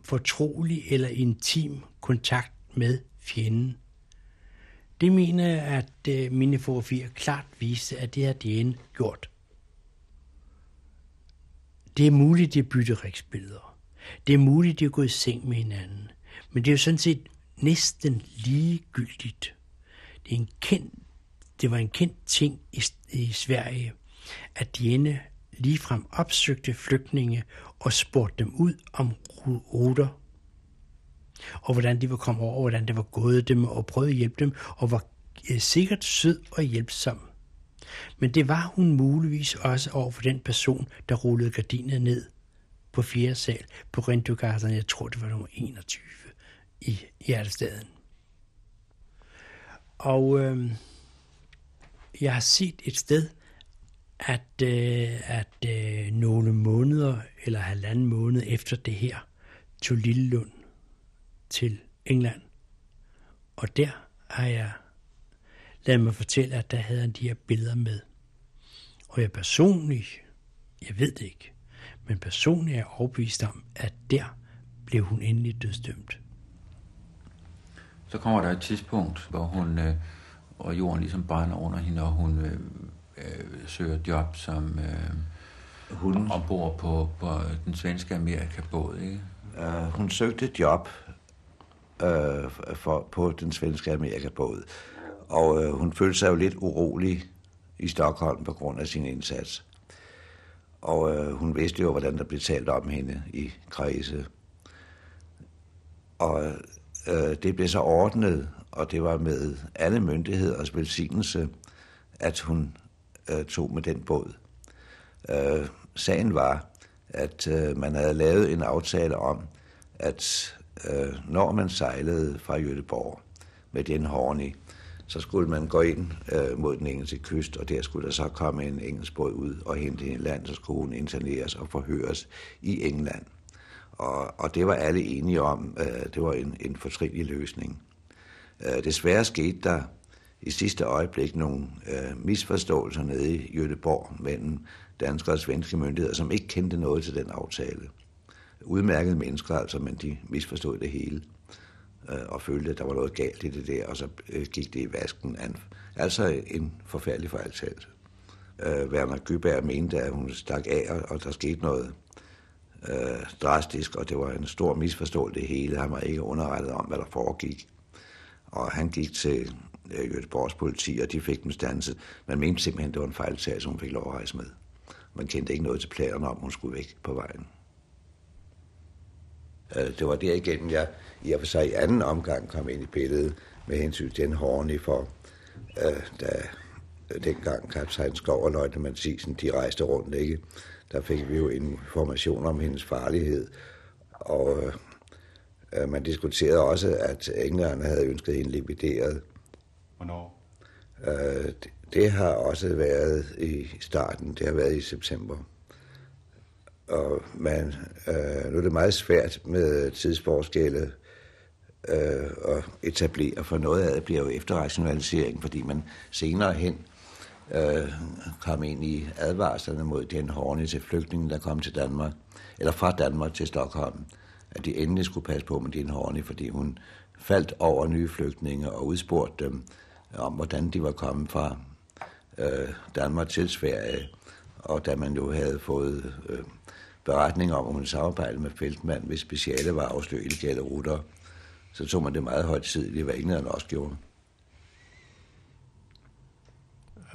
fortrolig eller intim kontakt med fjenden. Det mener jeg, at øh, mine fotografier klart viste, at det har DN gjort. Det er muligt, det er bytteriksbilleder. Det er muligt, det er gået i seng med hinanden. Men det er jo sådan set næsten ligegyldigt. Det er en kendt det var en kendt ting i, i Sverige, at Jenne ligefrem opsøgte flygtninge og spurgte dem ud om ruter, og hvordan de var kommet over, hvordan det var gået dem, og prøvede at hjælpe dem, og var øh, sikkert sød og hjælpsom. Men det var hun muligvis også over for den person, der rullede gardinet ned på fjerde sal på Rindugatan. Jeg tror, det var nummer 21 i hjertestaden. Og øh, jeg har set et sted, at, øh, at øh, nogle måneder eller halvanden måned efter det her, tog Lillelund til England. Og der har jeg ladet mig fortælle, at der havde han de her billeder med. Og jeg personligt, jeg ved det ikke, men personligt er jeg overbevist om, at der blev hun endelig dødsdømt. Så kommer der et tidspunkt, hvor hun øh, og jorden ligesom brænder under hende, og hun øh, øh, søger job som øh, hun... ombord på, på den svenske Amerikabåd, ikke? Uh, hun søgte job uh, for, på den svenske Amerikabåd, og øh, hun følte sig jo lidt urolig i Stockholm på grund af sin indsats. Og øh, hun vidste jo, hvordan der blev talt om hende i kredse. Og øh, det blev så ordnet, og det var med alle myndigheders velsignelse, at hun øh, tog med den båd. Øh, sagen var, at øh, man havde lavet en aftale om, at øh, når man sejlede fra Jødeborg med den Horny, så skulle man gå ind øh, mod den engelske kyst, og der skulle der så komme en engelsk båd ud og hente hende i land, så skulle hun interneres og forhøres i England. Og, og det var alle enige om, øh, det var en, en fortrinlig løsning. Øh, desværre skete der i sidste øjeblik nogle øh, misforståelser nede i Jødeborg mellem danske og svenske myndigheder, som ikke kendte noget til den aftale. Udmærkede mennesker altså, men de misforstod det hele øh, og følte, at der var noget galt i det der, og så øh, gik det i vasken. Altså en forfærdelig fejltagelse. Øh, Werner Gyberg mente, at hun stak af, og der skete noget øh, drastisk, og det var en stor misforståelse det hele. Han var ikke underrettet om, hvad der foregik. Og han gik til øh, Göteborgs politi, og de fik dem stanset. Man mente simpelthen, at det var en fejltagelse, hun fik lov at rejse med. Man kendte ikke noget til planerne om, hun skulle væk på vejen. Øh, det var der igen, jeg i og for sig i anden omgang kom ind i billedet med hensyn til den hårne for, øh, da dengang kaptajn Skov og løjtnant Sisen, de rejste rundt, ikke? Der fik vi jo information om hendes farlighed, og øh, man diskuterede også, at englænderne havde ønsket hende likvideret. Hvornår? Øh, det, det har også været i starten, det har været i september. Og man, øh, nu er det meget svært med tidsforskelle øh, at etablere, for noget af det bliver jo efterrationalisering, fordi man senere hen øh, kom ind i advarslerne mod den hårne til flygtninge, der kom til Danmark, eller fra Danmark til Stockholm, at de endelig skulle passe på med den hårne, fordi hun faldt over nye flygtninge og udspurgte dem om, hvordan de var kommet fra øh, Danmark til Sverige, og da man jo havde fået øh, beretning om, at hun samarbejdede med Feltmand, hvis speciale var afsløre illegale ruter, så tog man det meget højt tidligt, hvad englænderne også gjorde.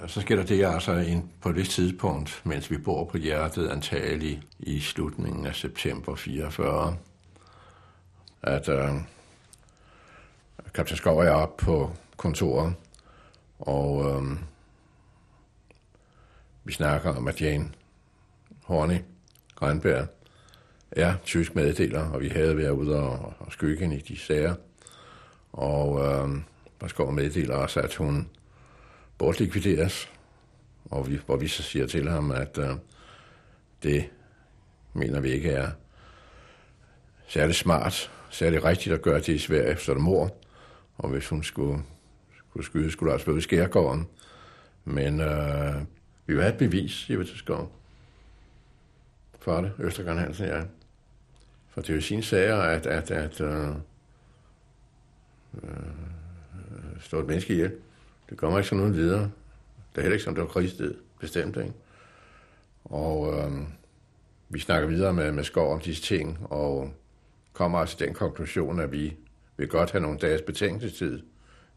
Så sker der det altså en, på det tidspunkt, mens vi bor på hjertet antagelig i slutningen af september 44, at øh, kaptajn Skov er op på kontoret, og øh, vi snakker om, at Jane Horny Grønberg er tysk meddeler, og vi havde været ude og, og skygge i de sager. Og øh, Skov meddeler også, at hun bortlikvideres, og vi, hvor vi så siger til ham, at øh, det mener vi ikke er særlig smart, særlig rigtigt at gøre det i Sverige efter det mor. Og hvis hun skulle, skulle skyde, skulle der også være i skærgården. Men øh, vi vil have et bevis, siger vi til Skov. For det, Østergaard Hansen, ja. For det er jo sine sager, at, at, at øh, øh, stå et menneske ihjel. Det kommer ikke sådan nogen videre. Det er heller ikke som det var krigstid, bestemt, ikke? Og øh, vi snakker videre med, med Skov om disse ting, og kommer altså til den konklusion, at vi vil godt have nogle dages betænkningstid,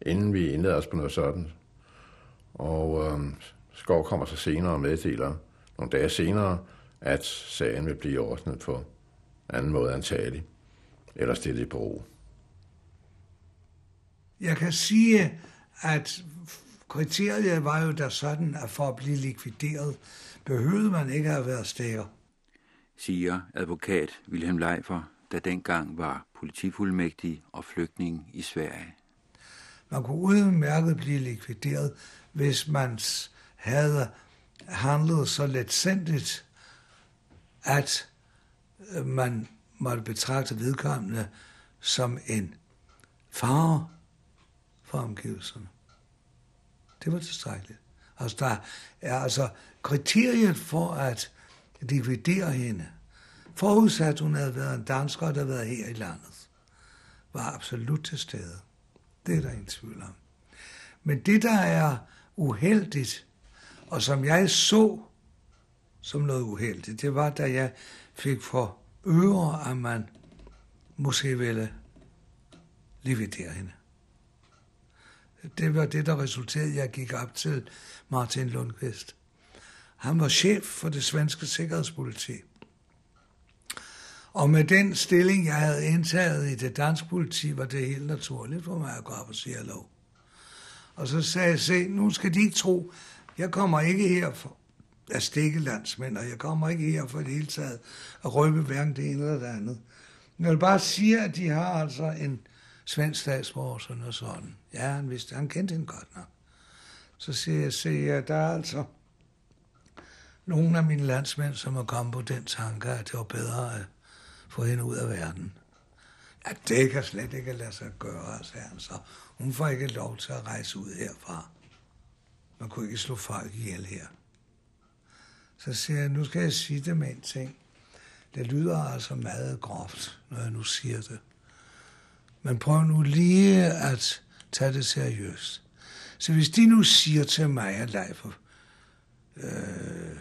inden vi indlader os på noget sådan. Og øh, Skov kommer så senere og meddeler nogle dage senere, at sagen vil blive ordnet på anden måde antagelig, eller stillet i bero. Jeg kan sige, at kriteriet var jo da sådan, at for at blive likvideret, behøvede man ikke at have været stikker. Siger advokat Wilhelm Leifer der dengang var politifuldmægtig og flygtning i Sverige. Man kunne udmærket blive likvideret, hvis man havde handlet så letsindigt, at øh, man måtte betragte vedkommende som en fare for omgivelserne. Det var tilstrækkeligt. Altså, der er altså kriteriet for at likvidere hende, forudsat hun havde været en dansker, der havde været her i landet, var absolut til stede. Det er der ingen tvivl om. Men det, der er uheldigt, og som jeg så som noget uheldigt, det var, da jeg fik for øre, at man måske ville likvidere hende. Det var det, der resulterede, jeg gik op til Martin Lundqvist. Han var chef for det svenske sikkerhedspoliti. Og med den stilling, jeg havde indtaget i det danske politi, var det helt naturligt for mig at gå op og sige hallo. Og så sagde jeg, se, nu skal de ikke tro, jeg kommer ikke her for at stikke landsmænd, og jeg kommer ikke her for det hele taget at røbe hverken det ene eller det andet. Men Jeg vil bare sige, at de har altså en svensk statsborger, sådan og sådan. Ja, han vidste, han kendte hende godt nok. Så siger jeg, se, ja, der er altså nogle af mine landsmænd, som er kommet på den tanke, at det var bedre at få hende ud af verden. Ja, det kan slet ikke lade sig gøre, altså, sagde han så. Hun får ikke lov til at rejse ud herfra. Man kunne ikke slå folk ihjel her. Så siger jeg, nu skal jeg sige det en ting. Det lyder altså meget groft, når jeg nu siger det. Men prøv nu lige at tage det seriøst. Så hvis de nu siger til mig, at Leif, øh,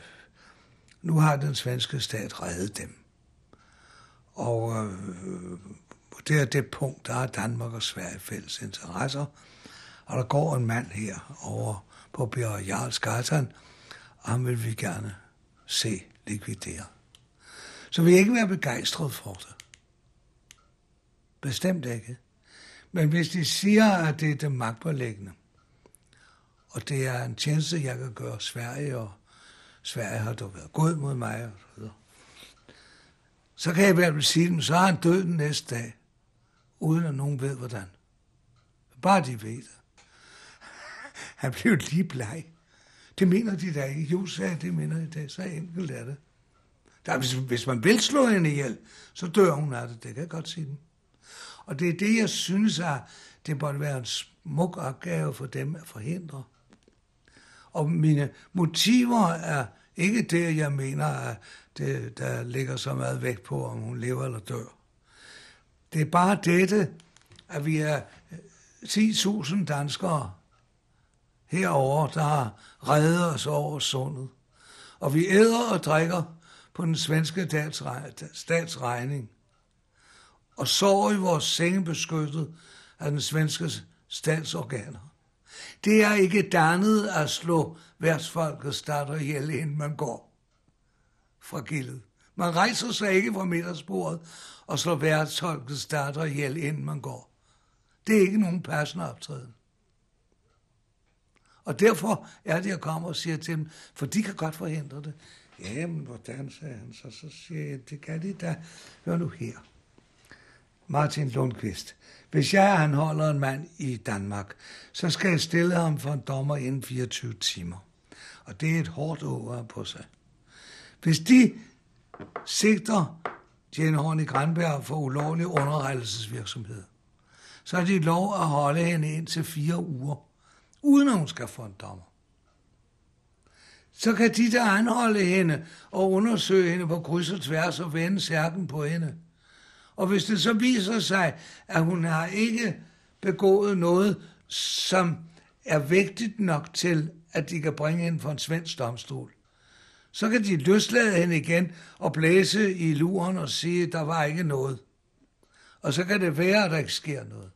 nu har den svenske stat reddet dem. Og øh, det er det punkt, der er Danmark og Sverige fælles interesser. Og der går en mand her over på Bjerg Jarlsgatan, og ham vil vi gerne se likvidere. Så vil jeg ikke være begejstret for det. Bestemt ikke. Men hvis de siger, at det er det magtpålæggende, og det er en tjeneste, jeg kan gøre Sverige, og Sverige har dog været god mod mig, og så videre, så kan jeg i hvert fald sige dem, så er han død den næste dag, uden at nogen ved, hvordan. Bare de ved det. Han blev lige bleg. Det mener de da ikke. Jo, sagde det mener de da. Så enkelt er det. Der, hvis, hvis man vil slå hende ihjel, så dør hun af det. Det kan jeg godt sige den. Og det er det, jeg synes, at det måtte være en smuk opgave for dem at forhindre. Og mine motiver er ikke det, jeg mener, at det, der ligger så meget vægt på, om hun lever eller dør. Det er bare dette, at vi er 10.000 danskere herover, der har reddet os over sundet. Og vi æder og drikker på den svenske statsregning. Og sover i vores senge beskyttet af den svenske statsorganer. Det er ikke dannet at slå værtsfolkets starter ihjel, inden man går fra gildet. Man rejser sig ikke fra middagsbordet og slår værtsfolkets starter ihjel, inden man går. Det er ikke nogen passende optræden. Og derfor er det, jeg kommer og siger til dem, for de kan godt forhindre det. Jamen, hvordan, sagde han så. Så siger jeg, det kan de da. Hør nu her. Martin Lundqvist. Hvis jeg anholder en mand i Danmark, så skal jeg stille ham for en dommer inden 24 timer. Og det er et hårdt over på sig. Hvis de sigter Jane Horn i Granberg for ulovlig underrettelsesvirksomhed, så har de lov at holde hende ind til fire uger, uden at hun skal få en dommer. Så kan de der anholde hende og undersøge hende på kryds og tværs og vende særken på hende. Og hvis det så viser sig, at hun har ikke begået noget, som er vigtigt nok til, at de kan bringe hende for en svensk domstol, så kan de løslade hende igen og blæse i luren og sige, at der var ikke noget. Og så kan det være, at der ikke sker noget.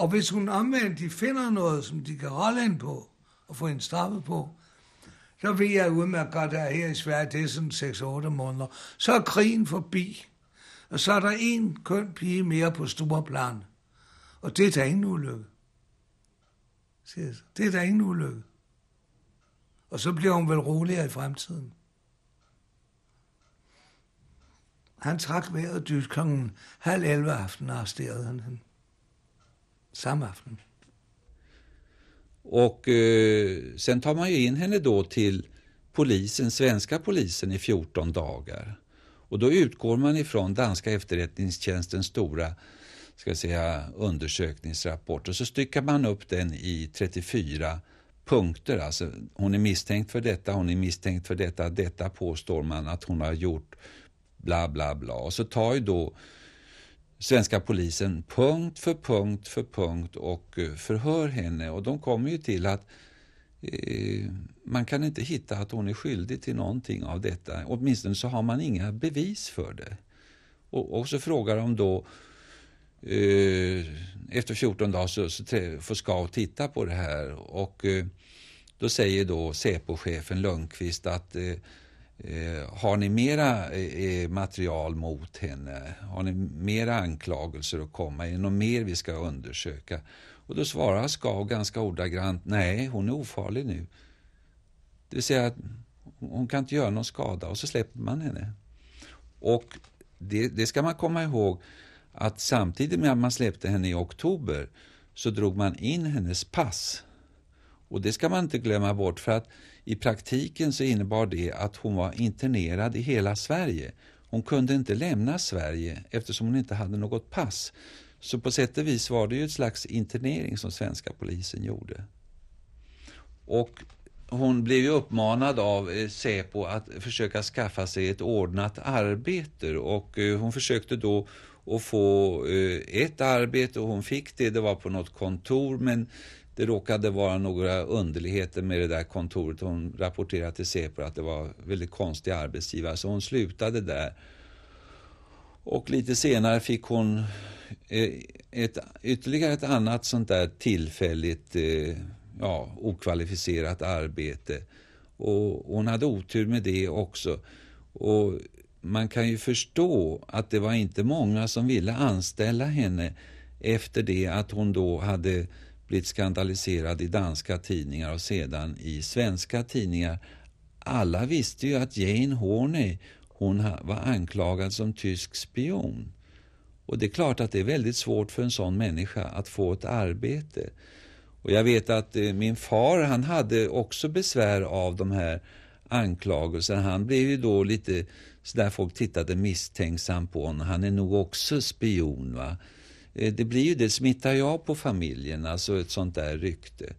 Og hvis hun omvendt, de finder noget, som de kan holde ind på og få en straffet på, så ved jeg udmærket godt, at her i Sverige, det er sådan 6-8 måneder, så er krigen forbi. Og så er der en køn pige mere på store plan. Og det er da ingen ulykke. Det er da ingen ulykke. Og så bliver hun vel roligere i fremtiden. Han trak vejret dybt klokken halv 11 aften og arresterede han hende. Samma aften. Och eh, sen tar man ju in henne då till polisen, svenska polisen i 14 dagar. Och då utgår man ifrån danska efterrättningstjänstens stora ska säga, undersökningsrapport och så styckar man upp den i 34 punkter. Alltså, hon är misstänkt för detta, hon är misstänkt för detta, detta påstår man att hon har gjort, bla bla bla. Och så tar ju då svenska polisen punkt för punkt för punkt och eh, förhör henne och de kommer ju till att eh, man kan inte hitta att hon är skyldig till någonting av detta. Åtminstone så har man inga bevis för det. Och, och så frågar de då eh, efter 14 dagar så, så får SKAV titta på det här och eh, då säger då Säpo-chefen Lundqvist att eh, eh, har ni mera eh, eh, material mot henne? Har ni mera anklagelser att komma? Är det något mer vi ska undersöka? Och då svarar Skav ganska ordagrant, nej, hon är ofarlig nu. Det vill säga att hon kan inte göra någon skada och så släpper man henne. Och det, det ska man komma ihåg att samtidigt med att man släppte henne i oktober så drog man in hennes pass. Och det ska man inte glömma bort för att i praktiken så innebar det att hon var internerad i hela Sverige. Hon kunde inte lämna Sverige eftersom hon inte hade något pass. Så på sätt och vis var det ju ett slags internering som svenska polisen gjorde. Och hon blev ju uppmanad av eh, Säpo att försöka skaffa sig ett ordnat arbete och eh, hon försökte då att få eh, ett arbete och hon fick det, det var på något kontor men det råkade vara några underligheter med det där kontoret. Hon rapporterade till Säpo att det var väldigt konstiga arbetsgivare så hon slutade där. Och lite senare fick hon eh, ett, ytterligare ett annat sånt där tillfälligt eh, ja, okvalificerat arbete. Och hon hade otur med det också. Och man kan ju förstå att det var inte många som ville anställa henne efter det att hon då hade blivit skandaliserad i danska tidningar och sedan i svenska tidningar. Alla visste ju att Jane Horney hon var anklagad som tysk spion. Och det är klart att det är väldigt svårt för en sån människa att få ett arbete. Och jag vet att eh, min far, han hade också besvär av de här anklagelserna. Han blev ju då lite sådär folk tittade misstänksamt på honom. Han är nog också spion va. Eh, det blir ju det, smittar jag på familjen, alltså ett sånt där rykte.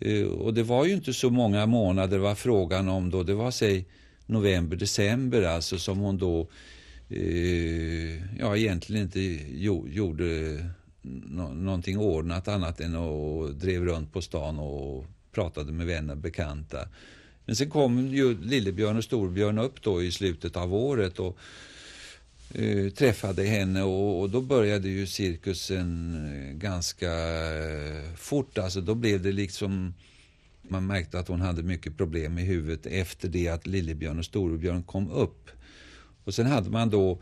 Eh, och det var ju inte så många månader var frågan om då, det var säg november, december alltså som hon då eh, ja, egentligen inte gjorde någonting ordnat annat än att drev runt på stan och pratade med vänner bekanta. Men sen kom ju Lillebjörn och Storbjörn upp då i slutet av året och eh, träffade henne och, och, då började ju cirkusen eh, ganska eh, fort. Alltså då blev det liksom, man märkte att hon hade mycket problem i huvudet efter det att Lillebjörn och Storebjörn kom upp. Och sen hade man då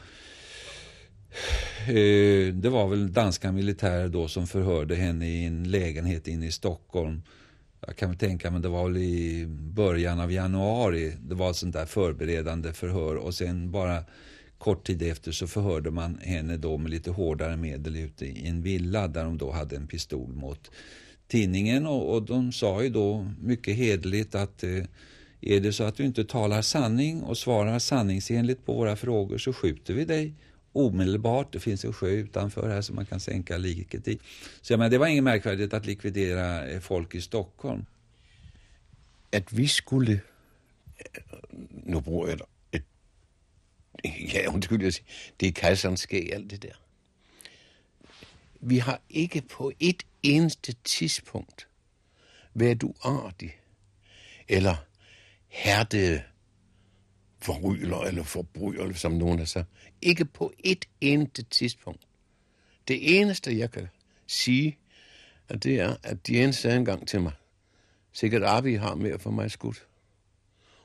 eh, det var väl danska militärer då som förhörde henne i en lägenhet inne i Stockholm. Jag kan väl tänka mig det var väl i början av januari. Det var ett sånt där förberedande förhör och sen bara Kort tid efter så förhörde man henne då med lite hårdare medel ute i en villa där de då hade en pistol mot tidningen och, och de sa ju då mycket hedligt att eh, är det så att du inte talar sanning och svarar sanningsenligt på våra frågor så skjuter vi dig omedelbart. Det finns en sjö utanför här som man kan sänka liket i. Så jag menar, det var inget märkvärdigt att likvidera eh, folk i Stockholm. Att vi skulle, eh, nu bruger jag ja, undskyld, jeg det er kejserens skæg, alt det der. Vi har ikke på et eneste tidspunkt været uartig, eller hærde forryler eller forbryder, som nogen har sagt. Ikke på et eneste tidspunkt. Det eneste, jeg kan sige, at det er, at de sagde en gang til mig, sikkert Arvi har mere for mig skudt.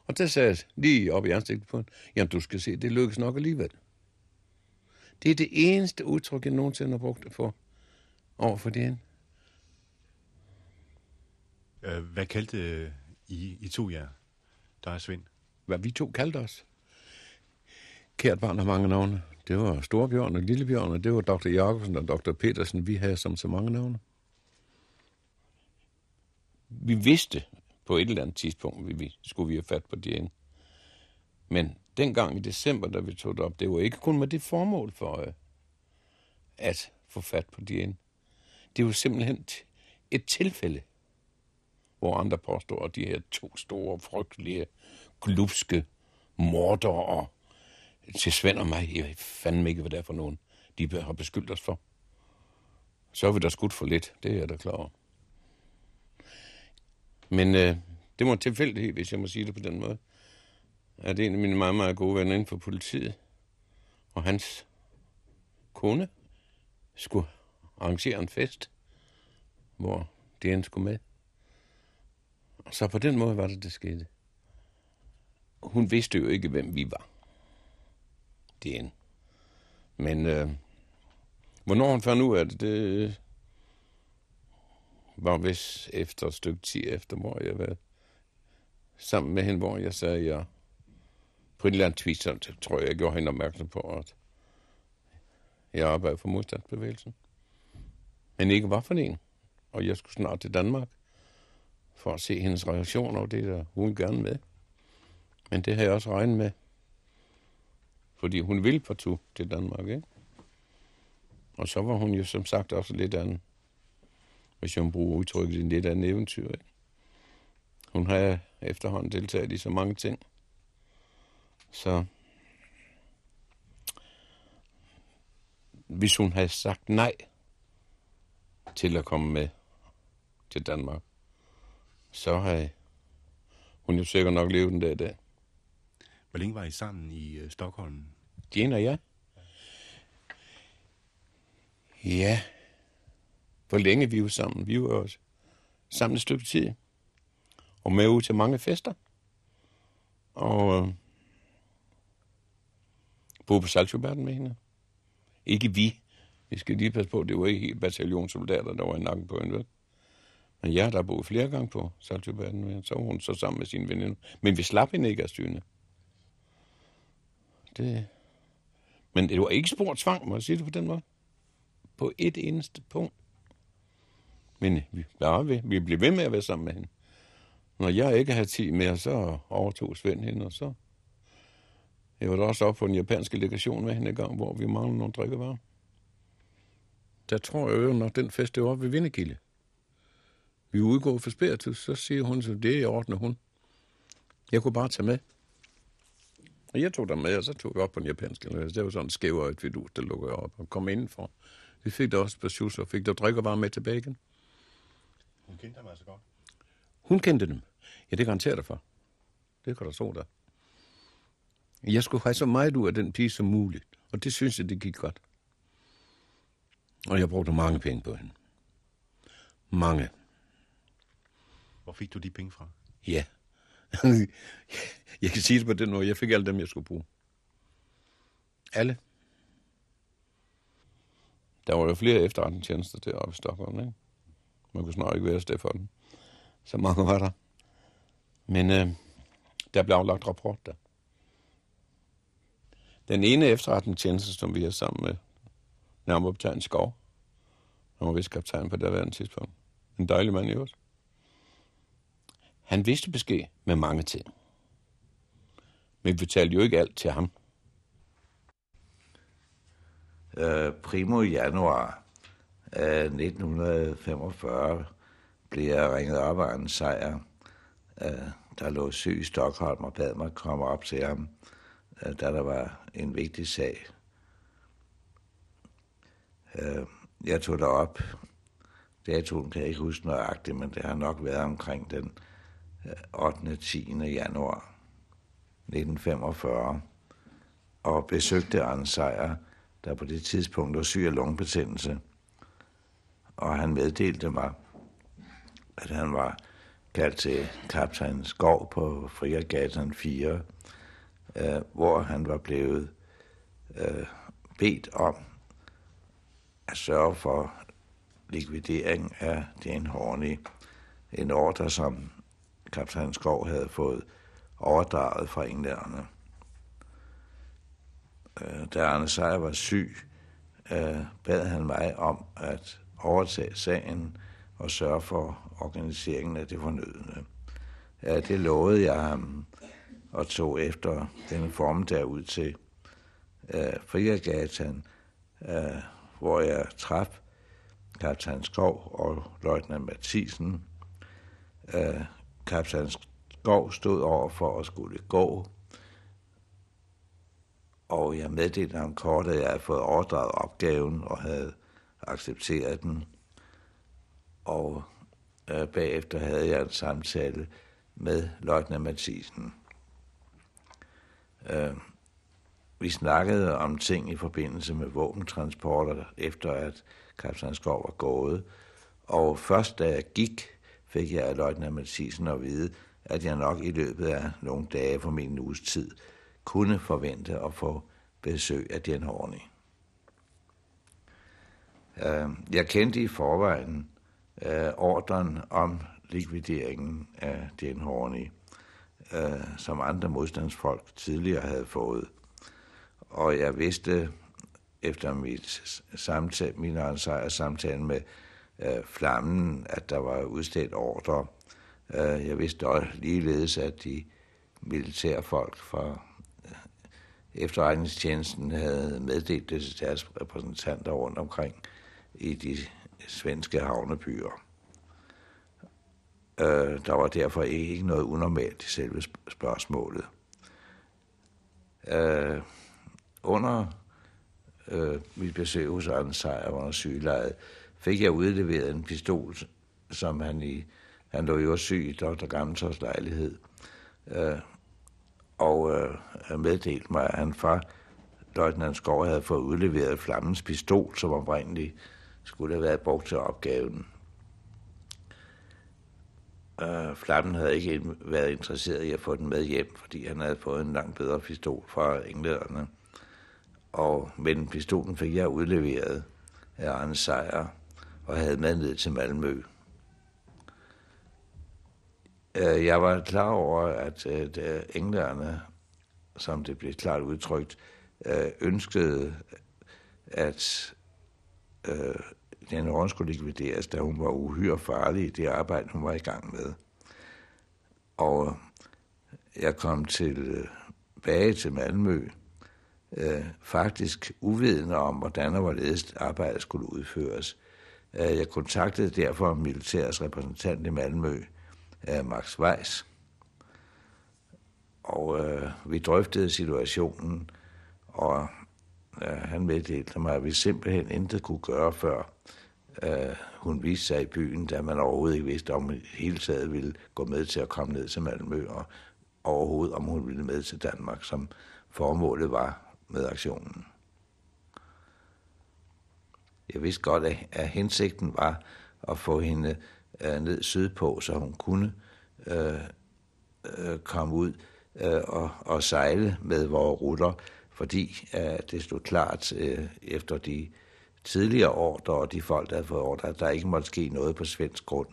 Og der sagde jeg lige op i ansigtet på hende, jamen du skal se, det lykkes nok alligevel. Det er det eneste udtryk, jeg nogensinde har brugt for over for det øh, Hvad kaldte øh, I, I to jer, der er Svend? Hvad vi to kaldte os? Kært barn har mange navne. Det var Storbjørn og Lillebjørn, og det var Dr. Jacobsen og Dr. Petersen. Vi havde som så mange navne. Vi vidste på et eller andet tidspunkt, vi skulle vi have fat på Jane. Men dengang i december, da vi tog det op, det var ikke kun med det formål for øh, at få fat på Jane. Det var simpelthen et tilfælde, hvor andre påstår, at de her to store, frygtelige, glupske morder og til Svend og mig, jeg ved fandme ikke, hvad det er for nogen, de har beskyldt os for. Så er vi da skudt for lidt, det er jeg da klar over. Men øh, det var en tilfældighed, hvis jeg må sige det på den måde. At en af mine meget, meget gode venner inden for politiet, og hans kone, skulle arrangere en fest, hvor det skulle med. Så på den måde var det, det skete. Hun vidste jo ikke, hvem vi var. Det en. Men øh, hvornår hun fandt ud af det, det var vist efter et stykke tid efter, hvor jeg var sammen med hende, hvor jeg sagde, at jeg på et eller andet vis, så tror jeg, jeg gjorde hende opmærksom på, at jeg arbejdede for modstandsbevægelsen. Men ikke var for en. Og jeg skulle snart til Danmark for at se hendes reaktion over det, der hun gerne med. Men det har jeg også regnet med. Fordi hun ville partout til Danmark, ikke? Og så var hun jo som sagt også lidt anden, hvis jeg bruger udtrykket, en lidt anden eventyr, ikke? Hun har efterhånden deltaget i så mange ting. Så hvis hun havde sagt nej til at komme med til Danmark, så har hun jo sikkert nok levet den der i dag. Hvor længe var I sammen i uh, Stockholm? Jane og jeg? Ja. Hvor længe vi var sammen? Vi var også sammen et stykke tid. Og med ud til mange fester. Og øh, boede på Salchoberten med hende. Ikke vi. Vi skal lige passe på, det var ikke helt bataljonssoldater, der var i nakken på en vel? Men jeg der boede flere gange på Saltsjöbaden, så var hun så sammen med sine veninder. Men vi slap hende ikke af styrene. Det... Men det var ikke spor tvang, må jeg sige det på den måde. På et eneste punkt. Men vi, ja, ved. vi blev ved med at være sammen med hende. Når jeg ikke havde tid mere, så overtog Svend hende, og så... Jeg var da også op på den japanske legation med hende en gang, hvor vi manglede nogle drikkevarer. Der tror jeg jo, når den fest det var ved Vindegilde. Vi udgår for spiritus, så siger hun, så det ordner hun. Jeg kunne bare tage med. Og jeg tog der med, og så tog vi op på den japanske. Det var sådan en skævøjet vidus, der lukkede op og kom indenfor. Vi fik der også på sjus, og fik der drikkevarer med tilbage igen. Hun kendte dem altså godt. Hun kendte dem. Ja, det garanterer dig for. Det kan der stå der. Jeg skulle have så meget ud af den pige som muligt, og det synes jeg, det gik godt. Og jeg brugte mange penge på hende. Mange. Hvor fik du de penge fra? Ja. jeg kan sige det på den måde. Jeg fik alle dem, jeg skulle bruge. Alle. Der var jo flere efterretningstjenester deroppe i Stockholm, ikke? Man kunne snart ikke være sted for den. Så mange var der. Men øh, der blev aflagt rapport der. Den ene efterretningstjeneste, som vi er sammen med, nærmere på Skov, han var vist kaptajn på det værende tidspunkt. En dejlig mand i øvrigt. Han vidste besked med mange ting. Men vi fortalte jo ikke alt til ham. Øh, primo januar af 1945 blev jeg ringet op af en sejr, øh, der lå syg i Stockholm og bad mig komme op til ham, øh, da der var en vigtig sag. Øh, jeg tog derop. Datoen kan jeg ikke huske nøjagtigt, men det har nok været omkring den 8. 10. januar 1945 og besøgte Arne Sejer, der på det tidspunkt var syg af lungebetændelse. Og han meddelte mig, at han var kaldt til kaptajn Skov på Friagatan 4, øh, hvor han var blevet øh, bedt om at sørge for likvidering af Jane Horney. En ordre, som kaptajn Skov havde fået overdraget fra englænderne. øh, da Arne Sejer var syg, øh, bad han mig om at overtage sagen og sørge for organiseringen af det fornødende. Ja, det lovede jeg ham og tog efter denne formiddag ud til øh, Friagatan, øh, hvor jeg traf kaptajn Skov og løjtnant Mathisen. Øh, kaptajn Skov stod over for at skulle gå, og jeg meddelte ham kort, at jeg havde fået overdraget opgaven og havde accepterede den. Og øh, bagefter havde jeg en samtale med løjtnant Mathisen. Øh, vi snakkede om ting i forbindelse med våbentransporter, efter at kaptajn Skov var gået. Og først da jeg gik, fik jeg af løjtnant Mathisen at vide, at jeg nok i løbet af nogle dage for min uges tid kunne forvente at få besøg af den ordning. Øh, jeg kendte i forvejen øh, ordren om likvideringen af den Horny, øh, som andre modstandsfolk tidligere havde fået. Og jeg vidste efter mit samtale, min egen samtale med øh, Flammen, at der var udstedt ordre. Øh, jeg vidste også ligeledes, at de militære folk fra øh, efterretningstjenesten havde meddelt det til deres repræsentanter rundt omkring i de svenske havnebyer. Øh, der var derfor ikke noget unormalt i selve spørgsmålet. Øh, under øh, mit besøg hos Arne Sejer under sygelejet, fik jeg udleveret en pistol, som han i, han lå jo syg i Dr. Gammeltors lejlighed, øh, og øh, meddelte mig, at han fra løjtnant Skov havde fået udleveret flammens pistol, som oprindeligt skulle have været brugt til opgaven. Øh, Flammen havde ikke været interesseret i at få den med hjem, fordi han havde fået en langt bedre pistol fra englænderne. Og, men pistolen fik jeg udleveret af Arne Sejer og havde med ned til Malmø. Øh, jeg var klar over, at øh, at englænderne, som det blev klart udtrykt, øh, ønskede, at øh, den orden skulle likvideres, da hun var uhyre farlig i det arbejde, hun var i gang med. Og jeg kom til, øh, tilbage til Malmø, øh, faktisk uvidende om, hvordan og hvorledes arbejdet skulle udføres. Øh, jeg kontaktede derfor militærets repræsentant i Malmø, øh, Max Weiss, og øh, vi drøftede situationen, og øh, han meddelte mig, at vi simpelthen intet kunne gøre, før øh, hun viste sig i byen, da man overhovedet ikke vidste, om hun hele taget ville gå med til at komme ned til Malmø, og overhovedet om hun ville med til Danmark, som formålet var med aktionen. Jeg vidste godt, at, hensigten var at få hende øh, ned sydpå, så hun kunne øh, øh, komme ud øh, og, og sejle med vores rutter fordi at det stod klart øh, efter de tidligere ordre og de folk, der havde fået ordre, at der ikke måtte ske noget på svensk grund.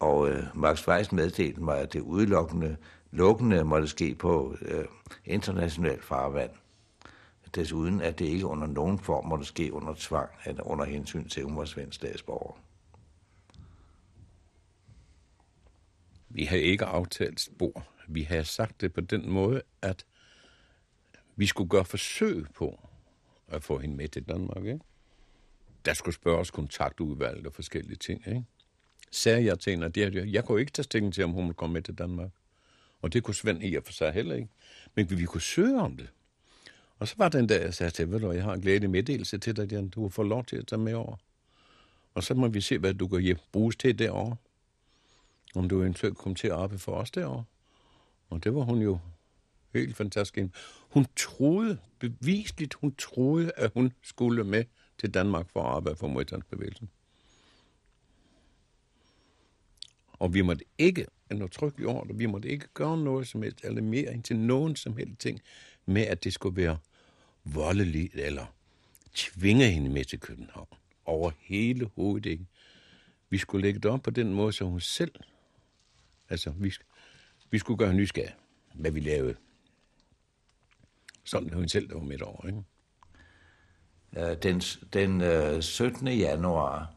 Og øh, Max Weiss meddelte mig, at det udelukkende lukkende måtte ske på øh, international farvand desuden at det ikke under nogen form måtte ske under tvang eller under hensyn til, at hun var svensk statsborger. Vi havde ikke aftalt spor. Vi har sagt det på den måde, at vi skulle gøre forsøg på at få hende med til Danmark. Ikke? Der skulle spørges kontaktudvalg og forskellige ting. Ikke? Sagde jeg til hende, at jeg, jeg kunne ikke tage stilling til, om hun ville komme med til Danmark. Og det kunne Svend i og for sig heller ikke. Men vi kunne søge om det. Og så var den der, jeg sagde til, ved du, jeg har en glædelig meddelelse til dig, Jan. Du får lov til at tage med over. Og så må vi se, hvad du kan bruges til derovre. Om du eventuelt kommer til at arbejde for os derovre. Og det var hun jo helt fantastisk. Hun troede, bevisligt, hun troede, at hun skulle med til Danmark for at arbejde for modstandsbevægelsen. Og vi måtte ikke, en i ordre, vi måtte ikke gøre noget som helst, eller mere end til nogen som helst ting, med at det skulle være voldeligt, eller tvinge hende med til København. Over hele hovedet ikke. Vi skulle lægge det op på den måde, så hun selv, altså vi, vi skulle gøre nysgerrig, hvad vi lavede. Sådan hun selv, der var midt over, ikke? Øh, den, den øh, 17. januar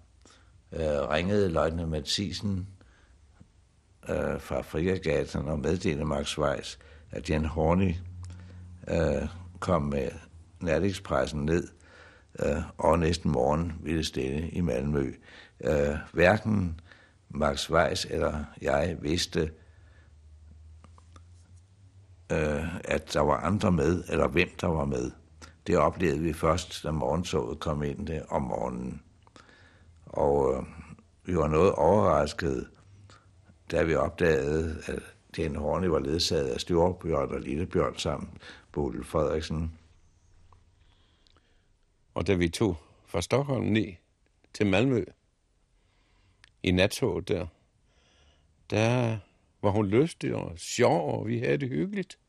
øh, ringede løjtnant Mathisen øh, fra Frigergaten og meddelte Max Weiss, at Jan Horny øh, kom med natekspressen ned øh, og næsten morgen ville stille i Malmø. Øh, hverken Max Weiss eller jeg vidste, øh, at der var andre med, eller hvem der var med. Det oplevede vi først, da morgentoget kom ind der om morgenen. Og øh, vi var noget overrasket, da vi opdagede, at den Horne var ledsaget af Storbjørn og Lillebjørn sammen, Bodil Frederiksen. Og da vi tog fra Stockholm ned til Malmø i nattoget der, der var hun lystig og sjov, og vi havde det hyggeligt.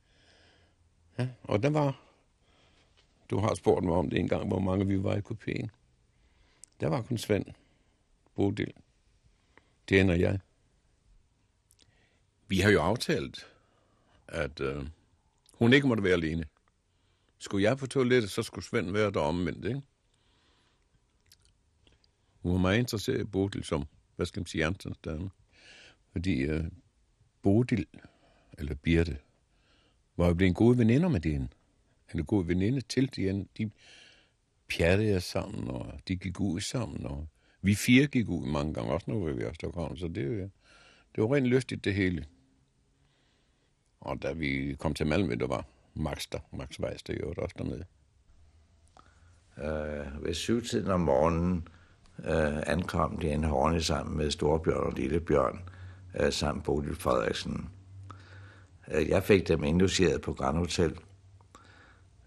Ja, og der var, du har spurgt mig om det en gang, hvor mange vi var i kopien. Der var kun Svend, Bodil, det og jeg. Vi har jo aftalt, at øh, hun ikke måtte være alene. Skulle jeg på toilettet, så skulle Svend være der omvendt, ikke? Hun var meget interesseret i Bodil som, hvad skal man sige, Jansens dame. Fordi øh, Bodil, eller Birte, var jo blevet gode veninder med din. En god veninde til Diane. De pjattede sammen, og de gik ud sammen, og vi fire gik ud mange gange, også når vi var i Stockholm, så det, det var rent lystigt det hele. Og da vi kom til Malmø, der var Max der, Max Weiss, der gjorde også dernede. Øh, ved syvtiden om morgenen øh, ankom de en Horne sammen med Storbjørn og Lillebjørn, øh, samt Bodil Frederiksen. Øh, jeg fik dem indlogeret på Grand Hotel,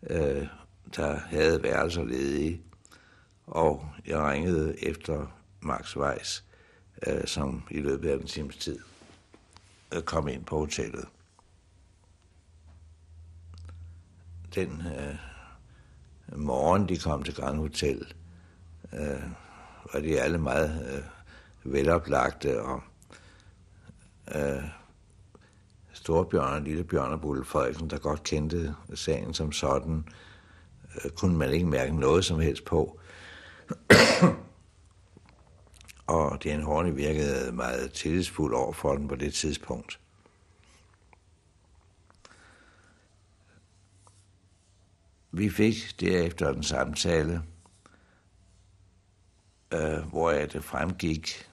øh, der havde værelser ledige, og jeg ringede efter Max Weiss, øh, som i løbet af en times tid øh, kom ind på hotellet. Den øh, morgen, de kom til Grand Hotel, øh, var de alle meget øh, veloplagte, og øh, Storbjørn og Lillebjørn og Bulle Frederiksen, der godt kendte sagen som sådan, øh, kunne man ikke mærke noget som helst på. og Dan Horne virkede meget tillidsfuld over for den på det tidspunkt. Vi fik derefter en samtale, øh, hvor det fremgik,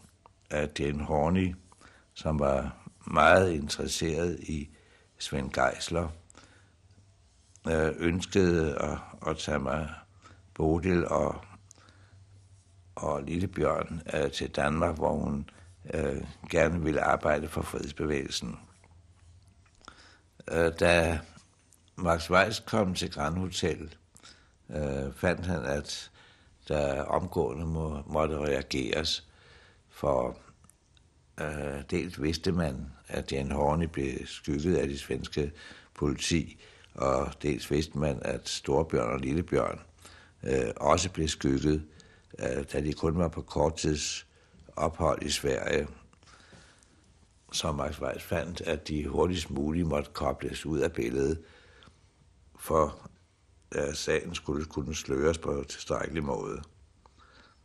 at den Horny, som var meget interesseret i Svend Geisler, øh, ønskede at, at tage mig Bodil og, og Lillebjørn øh, til Danmark, hvor hun øh, gerne ville arbejde for fredsbevægelsen. Øh, da Max Weiss kom til Grand Hotel, øh, fandt han, at der omgående må, måtte reageres, for øh, dels vidste man, at Jan Horne blev skygget af de svenske politi, og dels vidste man, at Storbjørn og Lillebjørn øh, også blev skygget, øh, da de kun var på kort tids ophold i Sverige. Så Max Weiss fandt, at de hurtigst muligt måtte kobles ud af billedet, for at sagen skulle kunne sløres på tilstrækkelig måde.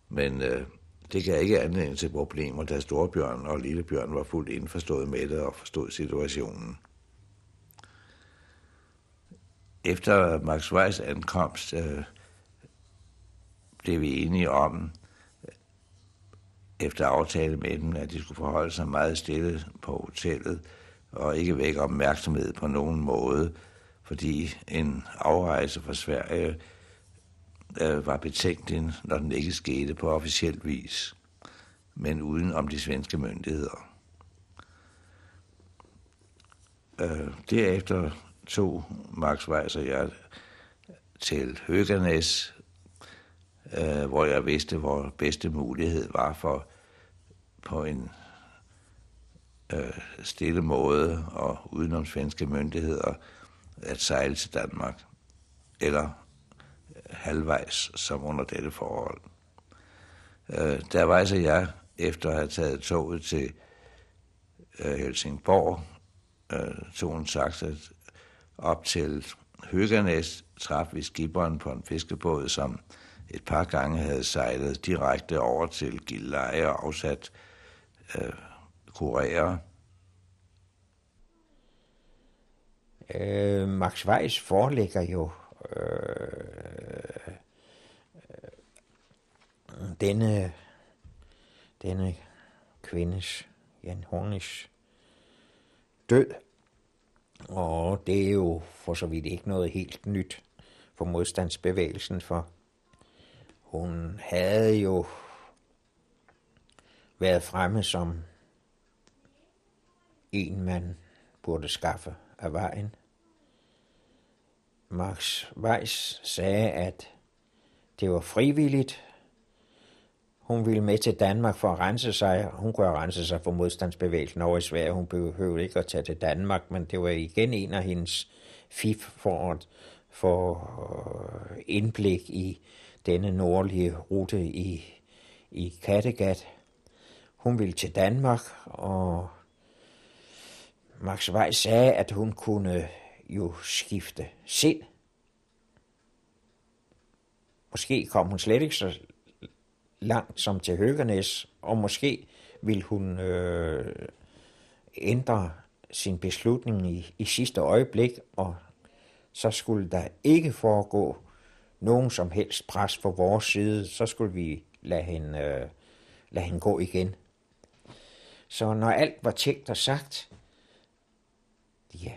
Men øh, det gav ikke anledning til problemer, da Storbjørn og Lillebjørn var fuldt indforstået med det og forstod situationen. Efter Max Weiss ankomst øh, blev vi enige om, efter aftale med dem, at de skulle forholde sig meget stille på hotellet og ikke vække opmærksomhed på nogen måde, fordi en afrejse fra Sverige øh, var betænkt, når den ikke skete på officiel vis, men uden om de svenske myndigheder. Øh, derefter tog Max Weiss og jeg til Høgernes, øh, hvor jeg vidste, hvor bedste mulighed var for på en øh, stille måde og udenom svenske myndigheder at sejle til Danmark, eller halvvejs som under dette forhold. Øh, der rejser jeg, efter at have taget toget til øh, Helsingborg, øh, tog en taxa op til Høgernæs, traf vi skiberen på en fiskebåd, som et par gange havde sejlet direkte over til Gilleleje og afsat øh, kurere. Øh, Max Weiss forelægger jo Øh, øh, denne, denne kvindes, Jan Hornes, død. Og det er jo for så vidt ikke noget helt nyt for modstandsbevægelsen, for hun havde jo været fremme som en, man burde skaffe af vejen. Max Weiss sagde, at det var frivilligt. Hun ville med til Danmark for at rense sig. Hun kunne rense sig for modstandsbevægelsen over i Sverige. Hun behøvede ikke at tage til Danmark, men det var igen en af hendes fif for at få øh, indblik i denne nordlige rute i, i Kattegat. Hun ville til Danmark, og Max Weiss sagde, at hun kunne jo skifte sind. Måske kom hun slet ikke så langt som til Høgernes, og måske ville hun øh, ændre sin beslutning i, i sidste øjeblik, og så skulle der ikke foregå nogen som helst pres på vores side, så skulle vi lade hende, øh, lade hende gå igen. Så når alt var tænkt og sagt, ja,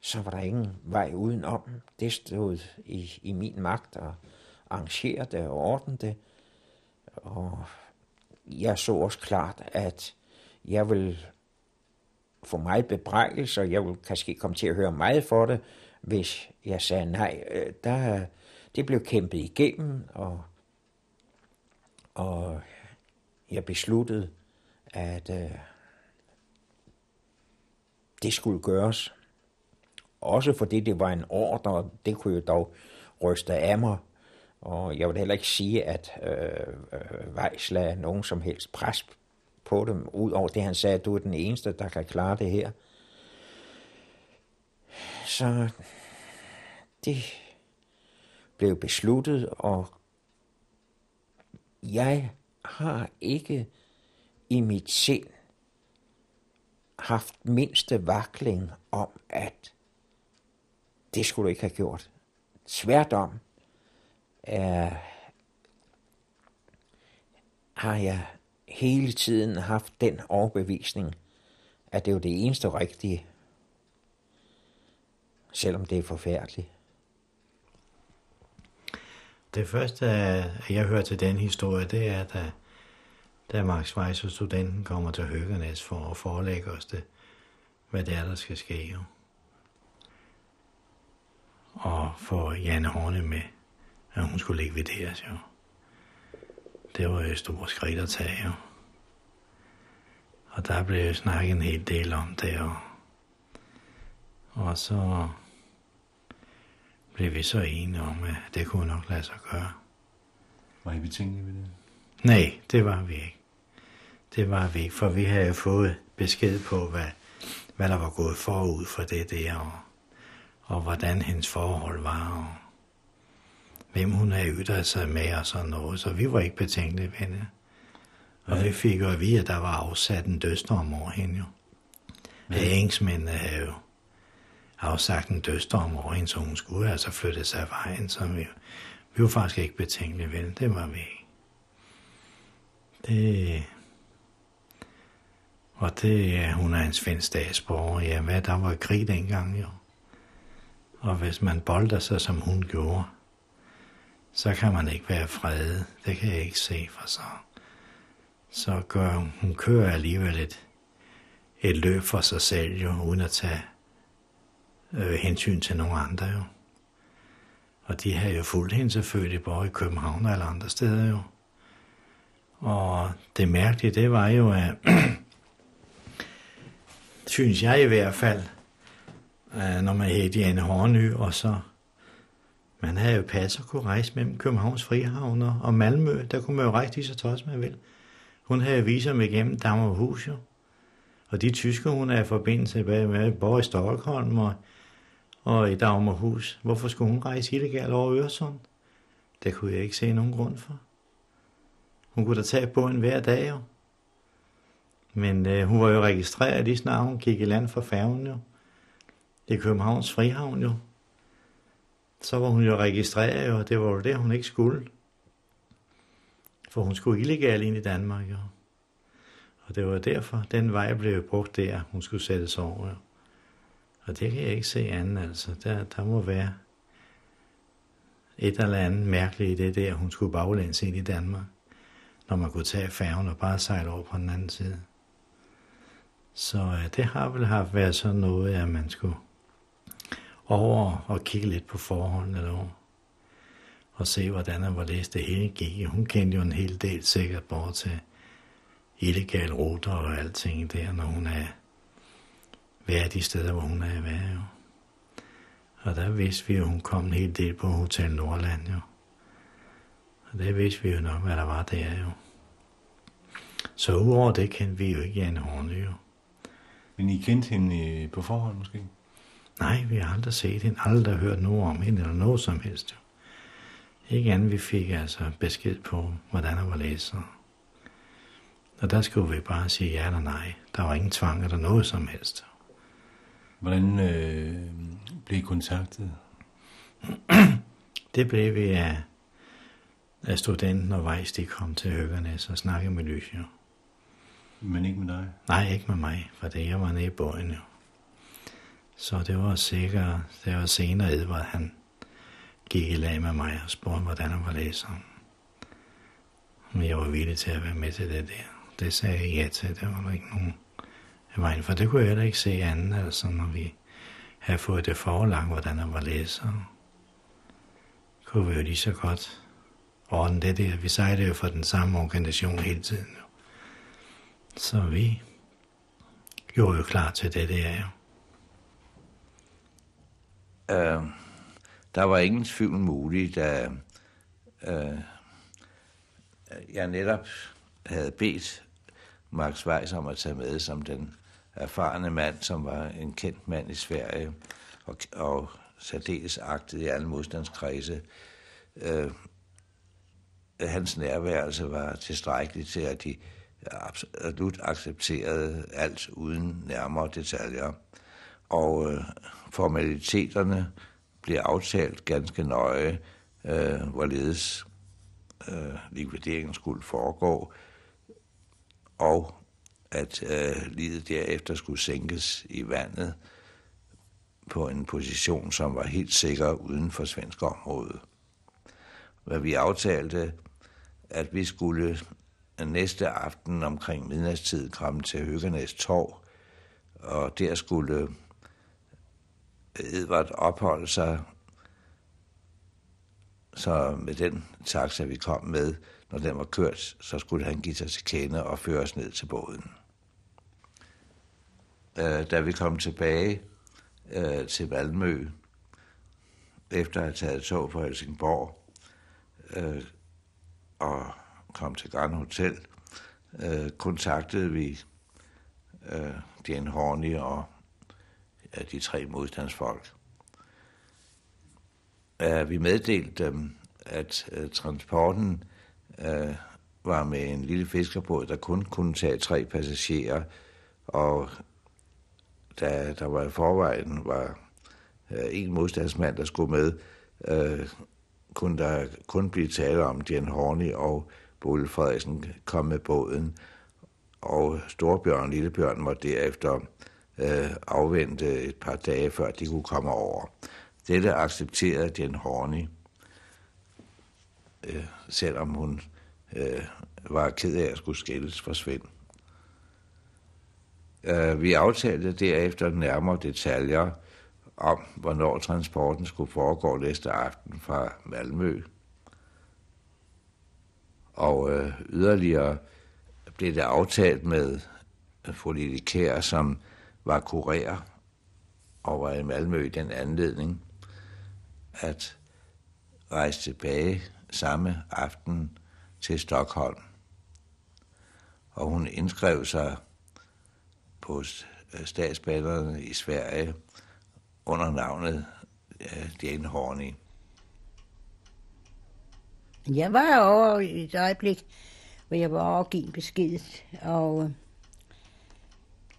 så var der ingen vej udenom. Det stod i, i min magt at arrangere det og ordne det. Og jeg så også klart, at jeg vil få meget bebrejdelse, og jeg vil kanskje komme til at høre meget for det, hvis jeg sagde nej. Øh, der, det blev kæmpet igennem, og, og jeg besluttede, at øh, det skulle gøres. Også fordi det var en ordre, og det kunne jo dog ryste af mig. Og jeg vil heller ikke sige, at øh, øh, Weiss lagde nogen som helst pres på dem, udover det han sagde, at du er den eneste, der kan klare det her. Så det blev besluttet, og jeg har ikke i mit sind haft mindste vakling om, at det skulle du ikke have gjort. Sværdom øh, har jeg hele tiden haft den overbevisning, at det er jo det eneste rigtige, selvom det er forfærdeligt. Det første, jeg hører til den historie, det er, da, da Max Weiss og studenten kommer til Høgernæs for at forelægge os det, hvad det er, der skal ske. Jo. Og få Janne Horne med, at hun skulle likvideres. Jo. Det var jo et stort skridt at tage. Jo. Og der blev snakket en hel del om det. Og, og så blev vi så enige om, at det kunne nok lade sig gøre. Var I betænkelige ved det? Nej, det var vi ikke. Det var vi ikke, for vi havde fået besked på, hvad, hvad der var gået forud for det der, og, og hvordan hendes forhold var, og hvem hun havde ytret sig med og sådan noget, så vi var ikke betænkelige ved det. Og ja. vi fik jo at vide, at der var afsat en dødsdom over hende jo. Ja. Engsmændene havde jo afsagt en dødsdom over hende, så hun skulle altså flytte sig af vejen, så vi, vi var faktisk ikke betænkelige ved det. Det var vi ikke. Det, og det, ja, hun er en svensk statsborger. Ja, hvad, der var krig dengang jo. Og hvis man bolder sig, som hun gjorde, så kan man ikke være fredet. Det kan jeg ikke se for så. Så gør hun, hun kører alligevel et, et løb for sig selv jo, uden at tage øh, hensyn til nogen andre jo. Og de har jo fulgt hende selvfølgelig, både i København og alle andre steder jo. Og det mærkelige, det var jo, at synes jeg i hvert fald, Øh, når man hed Diane Horny, og så man havde jo pas at kunne rejse mellem Københavns Frihavn og Malmø. Der kunne man jo rejse lige så tosset man vil. Hun havde viser mig igennem Dammerhus jo. Og de tyske, hun er i forbindelse med, bor i Stockholm og og i Dagmarhus. Hvorfor skulle hun rejse illegalt over Øresund? Det kunne jeg ikke se nogen grund for. Hun kunne da tage på en hver dag jo. Men øh, hun var jo registreret lige snart hun gik i land for færgen jo. Det er Københavns Frihavn jo. Så var hun jo registreret og det var jo det, hun ikke skulle. For hun skulle illegalt ind i Danmark jo. Og det var derfor, den vej blev brugt der, hun skulle sættes over jo. Og det kan jeg ikke se andet, altså. Der, der må være et eller andet mærkeligt i det der, hun skulle baglæns ind i Danmark, når man kunne tage færgen og bare sejle over på den anden side. Så ja, det har vel haft været sådan noget, at man skulle over og kigge lidt på forholdene derovre. Og se, hvordan og hvorledes det hele gik. Hun kendte jo en hel del sikkert bort til illegale ruter og alting der, når hun er været de steder, hvor hun er været jo. Og der vidste vi at hun kom en hel del på Hotel Nordland jo. Og det vidste vi jo nok, hvad der var der jo. Så udover det kendte vi jo ikke Anne Horne jo. Men I kendte hende øh, på forhånd måske? Nej, vi har aldrig set hende, aldrig hørt noget om hende eller noget som helst. Ikke andet, vi fik altså besked på, hvordan hun var læser. Og der skulle vi bare sige ja eller nej. Der var ingen tvang eller noget som helst. Hvordan øh, blev I kontaktet? det blev vi af, af studenten og Vejs, de kom til Høgernes og snakkede med Lysio. Men ikke med dig? Nej, ikke med mig, for det jeg var nede i båden jo. Så det var sikkert, det var senere Edvard, han gik i lag med mig og spurgte, hvordan han var læser. Men jeg var villig til at være med til det der. Det sagde jeg ja til, det var der ikke nogen vejen, for det kunne jeg heller ikke se andet, altså når vi havde fået det forelagt, hvordan han var læser. Kunne vi jo lige så godt ordne det der. Vi sejlede jo for den samme organisation hele tiden. Så vi gjorde jo klar til det der jo. Øh, der var ingen tvivl muligt, da øh, jeg netop havde bedt Max Weiss om at tage med som den erfarne mand, som var en kendt mand i Sverige, og, og særdeles agtet i alle modstandskredse. Øh, hans nærværelse var tilstrækkeligt til, at de absolut accepterede alt uden nærmere detaljer. Og øh, formaliteterne blev aftalt ganske nøje, øh, hvorledes øh, likvideringen skulle foregå, og at øh, livet derefter skulle sænkes i vandet på en position, som var helt sikker uden for svensk område. Hvad vi aftalte, at vi skulle næste aften omkring midnatstid komme til Høgernæs Torv, og der skulle Edvard opholde sig, så med den taxa, vi kom med, når den var kørt, så skulle han give sig til kende og føre os ned til båden. Øh, da vi kom tilbage øh, til Valmø, efter at have taget tog fra Helsingborg, øh, og kom til Grand Hotel, øh, kontaktede vi øh, Jane Horney og af de tre modstandsfolk. Uh, vi meddelte dem, at uh, transporten uh, var med en lille fiskerbåd, der kun kunne tage tre passagerer, og da der var i forvejen var øh, en modstandsmand, der skulle med, uh, kunne der kun blive tale om Jan Horney og Bolle Frederiksen kom med båden, og Storbjørn og Lillebjørn måtte derefter øh, afvente et par dage, før de kunne komme over. Dette accepterede Jen Horney, øh, selvom hun øh, var ked af at skulle skilles fra Svend. Øh, vi aftalte derefter nærmere detaljer om, hvornår transporten skulle foregå næste aften fra Malmø. Og øh, yderligere blev det aftalt med fru Lille Kær, som var kurér og var i Malmø i den anledning, at rejse tilbage samme aften til Stockholm. Og hun indskrev sig på øh, statsbanerne i Sverige under navnet øh, Jane Horney? Jeg var over i et øjeblik, hvor jeg var over og give en besked, og øh,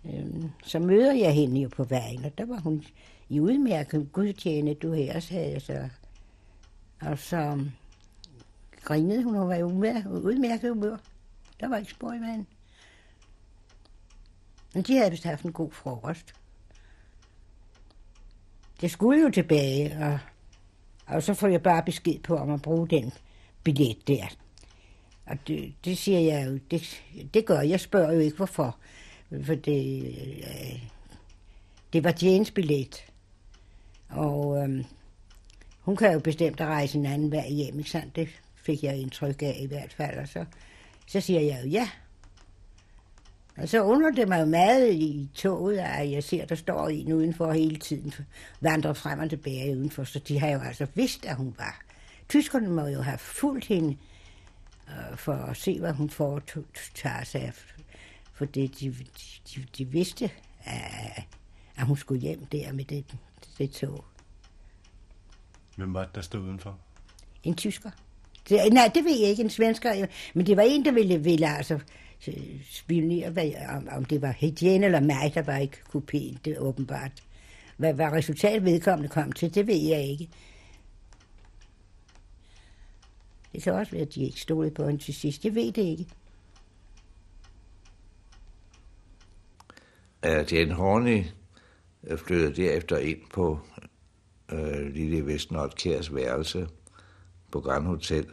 øh, så møder jeg hende jo på vejen, og der var hun i udmærket gudtjene, du her sagde så, og så grinede hun, hun var i udmærket humør. Der var ikke spor i vand. Men de havde vist haft en god frokost. Det skulle jo tilbage, og, og så får jeg bare besked på, om at bruge den billet der. Og det, det siger jeg jo, det, det gør jeg. spørger jo ikke, hvorfor. For det, øh, det var Janes billet. Og øh, hun kan jo bestemt at rejse en anden vej hjem, ikke sandt? Det fik jeg indtryk af i hvert fald. Og så, så siger jeg jo ja. Og så undrer det mig jo meget i toget, at jeg ser, der står en udenfor hele tiden, vandrer frem og tilbage udenfor, så de har jo altså vidst, at hun var. Tyskerne må jo have fulgt hende øh, for at se, hvad hun foretager sig. For det, de, de, de vidste, at, at hun skulle hjem der med det, det tog. Hvem var det, der stod udenfor? En tysker. Det, nej, det ved jeg ikke, en svensker. Men det var en, der ville, ville altså spionere, hvad, om, om det var Hedjen eller mig, der var ikke kupéen, det er åbenbart. Hvad, hvad resultatet vedkommende kom til, det ved jeg ikke. Det kan også være, at de ikke stod på hende til sidst. Jeg ved det ikke. Uh, Jane Horney øh, flyttede derefter ind på øh, Lille Vestnord Kærs værelse på Grand Hotel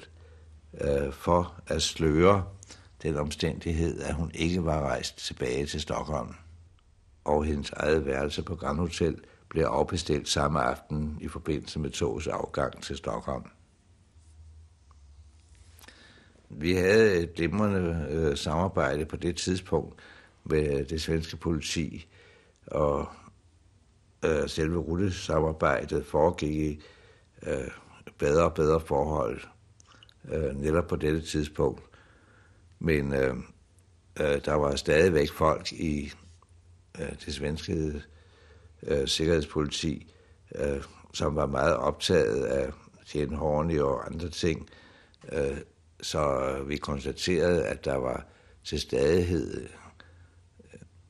øh, for at sløre den omstændighed, at hun ikke var rejst tilbage til Stockholm. Og hendes eget værelse på Grand Hotel blev afbestilt samme aften i forbindelse med togets afgang til Stockholm. Vi havde et glimrende øh, samarbejde på det tidspunkt med det svenske politi, og øh, selve rutesamarbejdet foregik i øh, bedre og bedre forhold øh, netop på dette tidspunkt. Men øh, øh, der var stadigvæk folk i øh, det svenske øh, sikkerhedspoliti, øh, som var meget optaget af Jane Horney og andre ting. Øh, så vi konstaterede, at der var til stadighed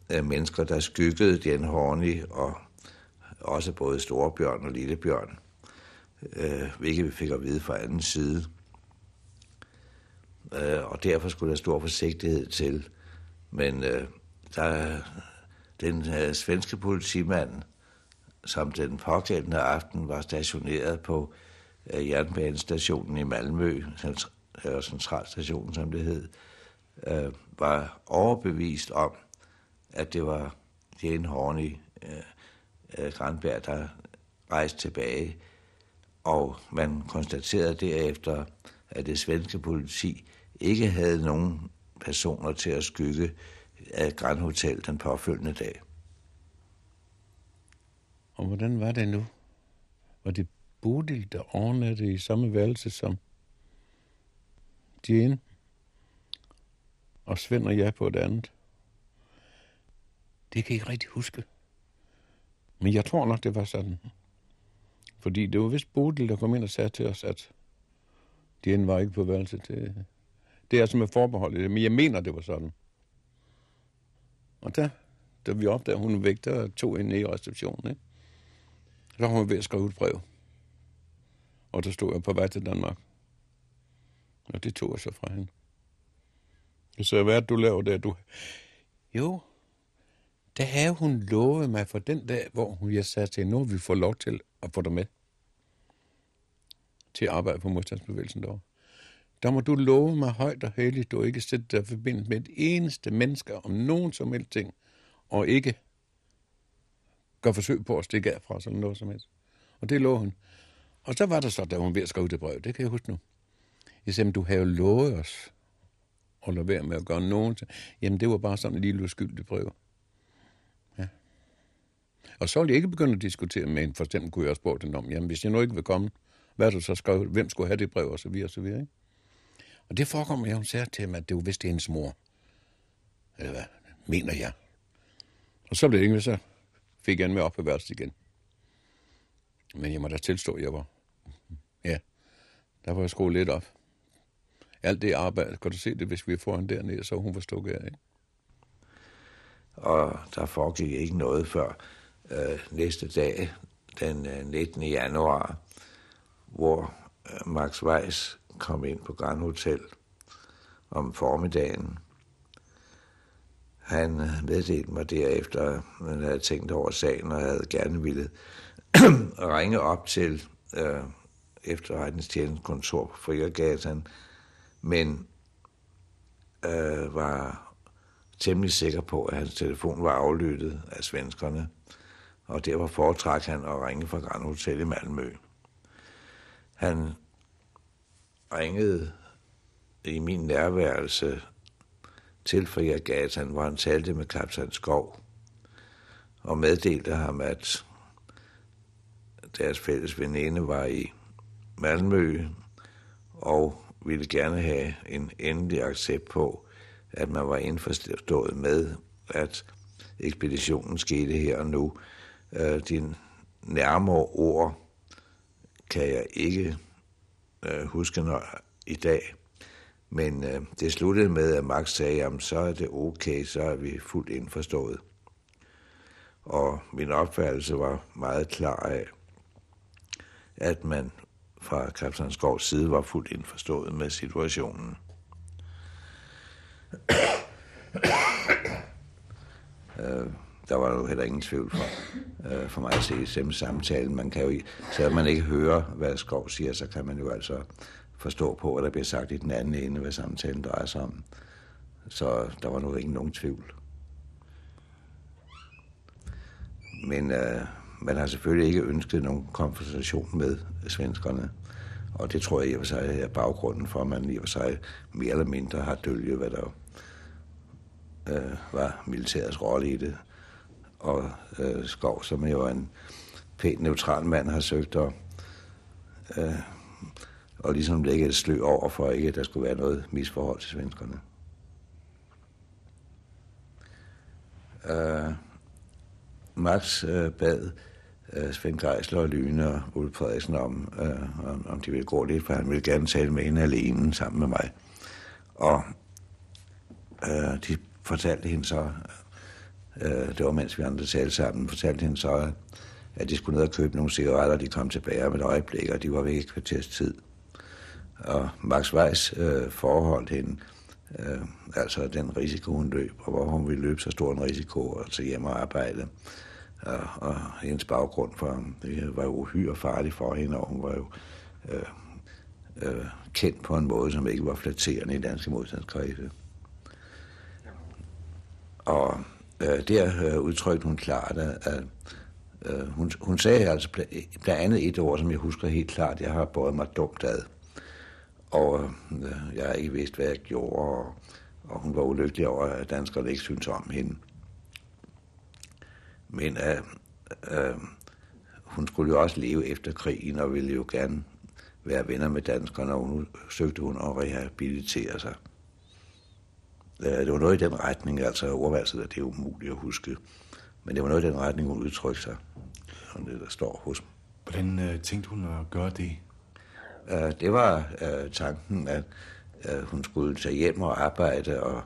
mennesker, der skyggede den Horny og også både Storebjørn og Lillebjørn, øh, hvilket vi fik at vide fra anden side øh, og derfor skulle der stor forsigtighed til. Men øh, der, den øh, svenske politimand, som den pågældende aften var stationeret på øh, jernbanestationen i Malmø, eller centralstationen som det hed, øh, var overbevist om, at det var Jane Horney øh, øh, Granberg, der rejste tilbage. Og man konstaterede derefter, at det svenske politi ikke havde nogen personer til at skygge af Grand Hotel den påfølgende dag. Og hvordan var det nu? Var det Bodil, der overnattede i samme værelse som Jane? Og Svend og jeg på et andet? Det kan jeg ikke rigtig huske. Men jeg tror nok, det var sådan. Fordi det var vist Bodil, der kom ind og sagde til os, at Jane var ikke på værelse til, det er altså med forbehold i det, men jeg mener, det var sådan. Og der, da vi opdagede, at hun var væk, der tog hende i receptionen, ikke? Så var hun ved at skrive et brev. Og der stod jeg på vej til Danmark. Og det tog jeg så fra hende. Sagde, hvad er det, du laver der? Du... Jo, der havde hun lovet mig for den dag, hvor hun, jeg sagde til hende, nu vi får lov til at få dig med til at arbejde på modstandsbevægelsen derovre. Der må du love mig højt og heldigt, du ikke sætter dig forbindet med et eneste menneske om nogen som helst ting, og ikke gør forsøg på at stikke af fra sådan noget som helst. Og det lovede hun. Og så var der så, da hun ved at skrive det brev, det kan jeg huske nu. Jeg sagde, du har jo lovet os at lade være med at gøre nogen ting. Jamen, det var bare sådan en lille uskyldig brev. Og så ville jeg ikke begynde at diskutere med en, for eksempel kunne jeg også spørge den om, jamen, hvis jeg nu ikke vil komme, hvad du så skrev, hvem skulle have det brev, og så videre, og så videre, ikke? Og det forekommer, jeg hun sagde til mig, at det var vist hendes mor. Eller hvad, mener jeg. Og så blev det ikke, så fik jeg en med op på værelset igen. Men jeg må da tilstå, at jeg var... Ja, der var jeg skruet lidt op. Alt det arbejde, kan du se det, hvis vi får hende dernede, så hun var stukket af, ikke? Og der foregik ikke noget før øh, næste dag, den øh, 19. januar, hvor øh, Max Weiss kom ind på Grand Hotel om formiddagen. Han øh, meddelte mig derefter, at han havde tænkt over sagen og havde gerne ville ringe op til øh, efterretningstjenestkontor på Frigergatan, men øh, var temmelig sikker på, at hans telefon var aflyttet af svenskerne, og derfor foretrak han at ringe fra Grand Hotel i Malmø. Han ringede i min nærværelse til Frigergatan, hvor han talte med kaptajn Skov, og meddelte ham, at deres fælles veninde var i Malmø, og ville gerne have en endelig accept på, at man var indforstået med, at ekspeditionen skete her og nu. Øh, de nærmere ord kan jeg ikke øh, huske når, i dag, men øh, det sluttede med, at Max sagde, jamen så er det okay, så er vi fuldt indforstået. Og min opfattelse var meget klar af, at man fra kaptajn Skovs side var fuldt indforstået med situationen. øh, der var jo heller ingen tvivl for, øh, for mig at se selve samtalen. Man kan jo, selvom man ikke hører, hvad Skov siger, så kan man jo altså forstå på, hvad der bliver sagt i den anden ende, hvad samtalen drejer sig om. Så der var nu ikke nogen tvivl. Men øh, man har selvfølgelig ikke ønsket nogen konfrontation med svenskerne. Og det tror jeg i og for sig er baggrunden for, at man i og for sig mere eller mindre har dølget, hvad der øh, var militærets rolle i det. Og øh, Skov, som jo er en pænt neutral mand, har søgt at, øh, og ligesom lægge et slø over for ikke, at der skulle være noget misforhold til svenskerne. Øh, Max øh, bad øh, Svend Geisler og Lyne og Ulf Frederiksen om, øh, om, om de ville gå lidt, for han ville gerne tale med hende alene sammen med mig. Og øh, de fortalte hende så, øh, det var mens vi andre talte sammen, fortalte hende så, at de skulle ned og købe nogle cigaretter, de kom tilbage om et øjeblik, og de var væk i kvarters tid. Og Max Weiss øh, forholdt hende, øh, altså den risiko, hun løb, og hvor hun ville løbe så stor en risiko, og til hjem og arbejde. Og, og hendes baggrund for det var jo uhyre farlig for hende, og hun var jo øh, øh, kendt på en måde, som ikke var flatterende i danske modstandskredse. Og øh, der øh, udtrykte hun klart, at, øh, hun, hun sagde altså blandt andet et ord, som jeg husker helt klart, jeg har båret mig dumt ad. Og øh, jeg har ikke vidst, hvad jeg gjorde, og, og hun var ulykkelig over, at danskerne ikke syntes om hende. Men øh, øh, hun skulle jo også leve efter krigen, og ville jo gerne være venner med danskerne, og nu søgte hun at rehabilitere sig. Det var noget i den retning, altså ordvalget, at det er umuligt at huske. Men det var noget i den retning, hun udtrykte sig, som det der står hos mig. Hvordan øh, tænkte hun at gøre det? Øh, det var øh, tanken, at øh, hun skulle tage hjem og arbejde og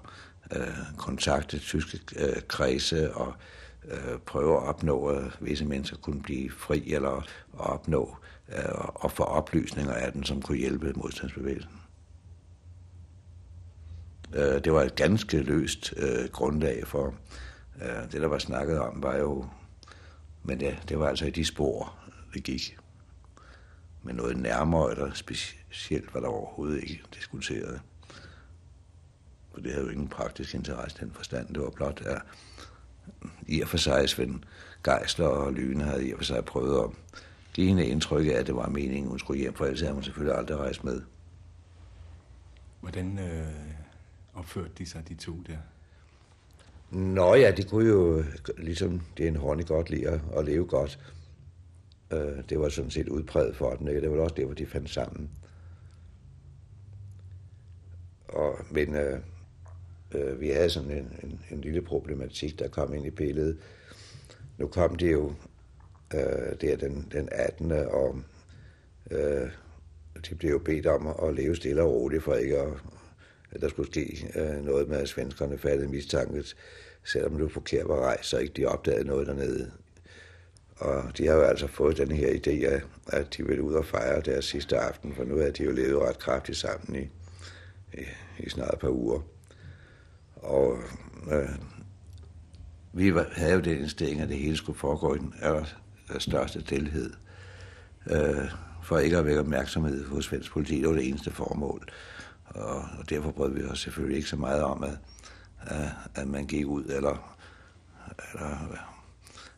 øh, kontakte tyske øh, kredse og øh, prøve at opnå, at visse mennesker kunne blive fri eller opnå øh, og få oplysninger af den, som kunne hjælpe modstandsbevægelsen. Øh, det var et ganske løst øh, grundlag for øh, det, der var snakket om, var jo, men det, det var altså i de spor, det gik. Men noget nærmere eller specielt var der overhovedet ikke diskuteret. For det havde jo ingen praktisk interesse den forstand. Det var blot, at i og for sig Svend Geisler og Lyne havde i og for sig prøvet at give hende indtryk af, at det var meningen, hun skulle hjem, for ellers havde hun selvfølgelig aldrig rejst med. Hvordan øh, opførte de sig, de to der? Nå ja, de kunne jo, ligesom det er en hånd godt lide at, at leve godt. Øh, det var sådan set udpræget for dem, ikke? Det var også der, hvor de fandt sammen. Og, men øh, øh, vi havde sådan en, en, en lille problematik, der kom ind i billedet. Nu kom det jo øh, der den, den 18. og øh, de blev jo bedt om at leve stille og roligt for ikke at, at der skulle ske øh, noget med, at svenskerne fattede mistanket, selvom det var forkert var rejst, så ikke de opdagede noget dernede. Og de har jo altså fået den her idé af, at de ville ud og fejre deres sidste aften, for nu havde de jo levet ret kraftigt sammen i, i, i snart et par uger. Og øh, vi havde jo den indstilling, at det hele skulle foregå i den største delhed. Øh, for ikke at vække opmærksomhed hos svensk politi. Det var det eneste formål. Og, og derfor brød vi os selvfølgelig ikke så meget om, at, at, at man gik ud, eller, eller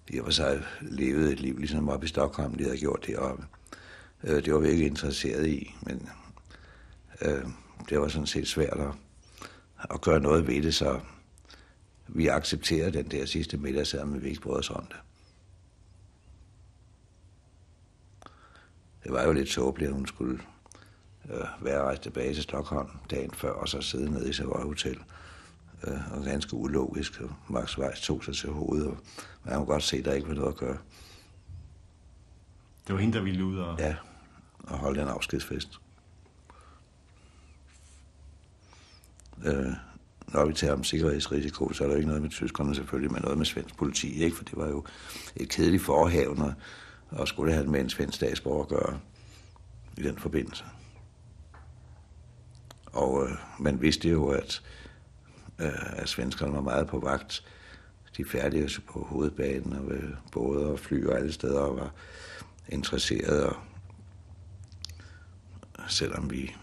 i og for sig levede et liv, ligesom op i Stockholm, de havde gjort deroppe. Øh, det var vi ikke interesseret i, men øh, det var sådan set svært at, at gøre noget ved det, så vi accepterede den der sidste middag, selvom vi ikke brød os om det. Det var jo lidt tåbeligt, at hun skulle øh, være rejst tilbage til Stockholm dagen før, og så sidde nede i Savoy Hotel. Øh, og ganske ulogisk, og Max Weiss tog sig til hovedet, og man kunne godt se, at der ikke var noget at gøre. Det var hende, der ville ud og... Ja, og holde en afskedsfest. Øh, når vi taler om sikkerhedsrisiko, så er der ikke noget med tyskerne selvfølgelig, men noget med svensk politi, ikke? for det var jo et kedeligt forhavn, og skulle have med en svensk statsborger at gøre i den forbindelse. Og øh, man vidste jo, at, øh, at svenskerne var meget på vagt. De færdige på hovedbanen og ved både og fly og alle steder og var interesserede. Og selvom vi,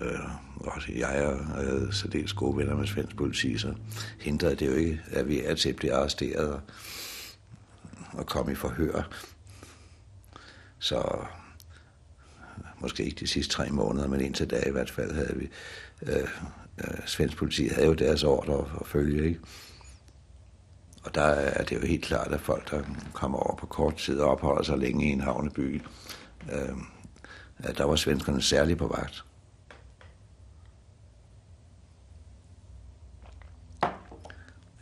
øh, også jeg og øh, særdeles gode venner med svensk politi, så hindrede det jo ikke, at vi er til blive arresteret og, og komme i forhør. Så måske ikke de sidste tre måneder, men indtil da i hvert fald havde vi, øh, øh, svensk politi havde jo deres ordre at følge, ikke? Og der er det jo helt klart, at folk, der kommer over på kort tid og opholder sig længe i en havneby, øh, der var svenskerne særligt på vagt.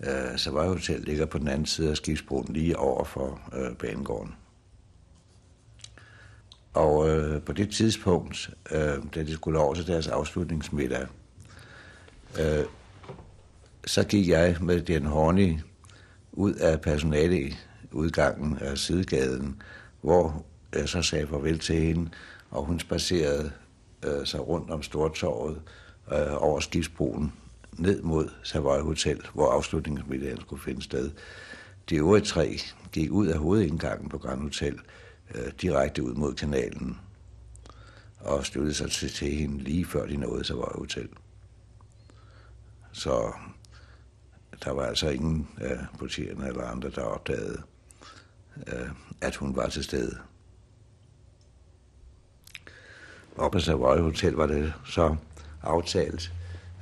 Øh, så var hotel ligger på den anden side af skibsbroen lige over for øh, banegården. Og øh, på det tidspunkt, øh, da de skulle over til deres afslutningsmiddag, øh, så gik jeg med den Horny ud af personaleudgangen af sidegaden, hvor jeg så sagde farvel til hende, og hun spacerede øh, sig rundt om Stortorvet øh, over skibsbroen ned mod Savoy Hotel, hvor afslutningsmiddagen skulle finde sted. De øvrige tre gik ud af hovedindgangen på Grand Hotel, øh, direkte ud mod kanalen, og støttede sig til, til hende lige før de nåede Savoy Hotel. Så der var altså ingen af øh, politierne eller andre, der opdagede, øh, at hun var til stede. Oppe på Savoy Hotel var det så aftalt,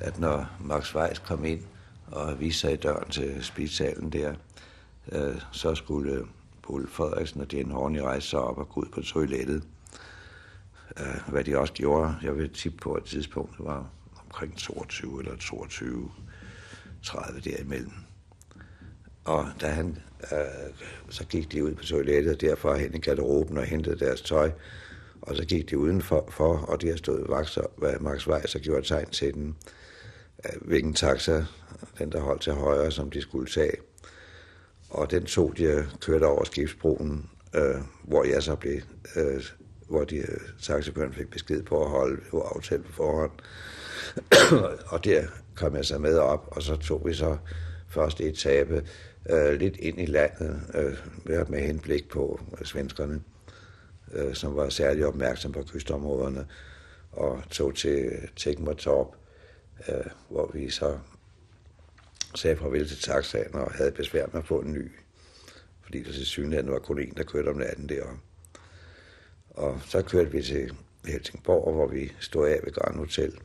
at når Max Weiss kom ind og viste sig i døren til spisalen der, øh, så skulle Paul Frederiksen og Jane Horney rejse sig op og gå ud på toilettet. Uh, hvad de også gjorde, jeg vil tippe på et tidspunkt, det var omkring 22 eller 22, 30 derimellem. Og da han, øh, så gik de ud på toilettet, og derfra hen i garderoben og hentede deres tøj. Og så gik de udenfor, for, og de har stået hvad Max Weiss og gjorde tegn til den, øh, hvilken taxa, den der holdt til højre, som de skulle tage. Og den tog de øh, kørte over skibsbroen, øh, hvor jeg så blev, øh, hvor de øh, fik besked på at holde på aftalt på forhånd. og der kom jeg så med op, og så tog vi så første etape øh, lidt ind i landet øh, med henblik på øh, svenskerne, øh, som var særlig opmærksom på kystområderne, og tog til Tegmertorp, øh, hvor vi så sagde farvel til taxaen og havde besvær med at få en ny, fordi der til synligheden var kun en, der kørte om natten deroppe. Og så kørte vi til Helsingborg, hvor vi stod af ved Grand Hotel,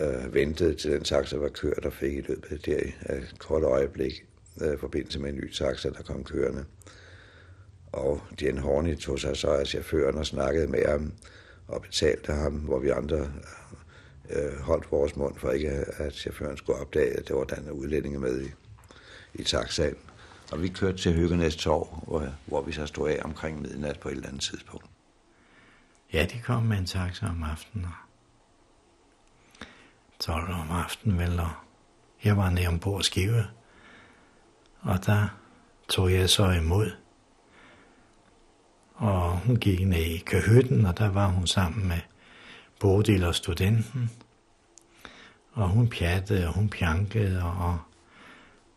øh, ventede til den taxa var kørt og fik i løbet af det et øh, kort øjeblik øh, forbindelse med en ny taxa, der kom kørende. Og Jen Horny tog sig så af chaufføren og snakkede med ham og betalte ham, hvor vi andre øh, holdt vores mund for ikke, at chaufføren skulle opdage, at det var den udlændinge med i, i taxaen. Og vi kørte til Hyggenæs Torv, hvor, hvor vi så stod af omkring midnat på et eller andet tidspunkt. Ja, de kom med en taxa om aftenen. 12 om aftenen vel, og jeg var nede ombord Skive. Og der tog jeg så imod. Og hun gik ned i kahytten, og der var hun sammen med Bodil og studenten. Og hun pjattede, og hun pjankede, og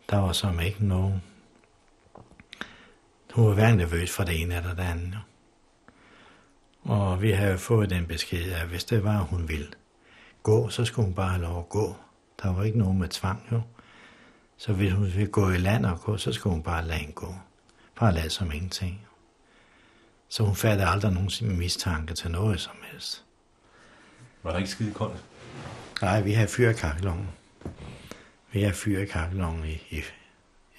der var som ikke nogen. Hun var hverken nervøs for det ene eller det andet. Og vi havde fået den besked, at hvis det var, hun ville gå, så skulle hun bare have lov at gå. Der var ikke nogen med tvang, jo. Så hvis hun ville gå i land og gå, så skulle hun bare lade hende gå. Bare lade som ingenting. Så hun fattede aldrig nogen mistanke til noget som helst. Var der ikke skide koldt? Nej, vi har fyr i. Vi havde fyr i i, i,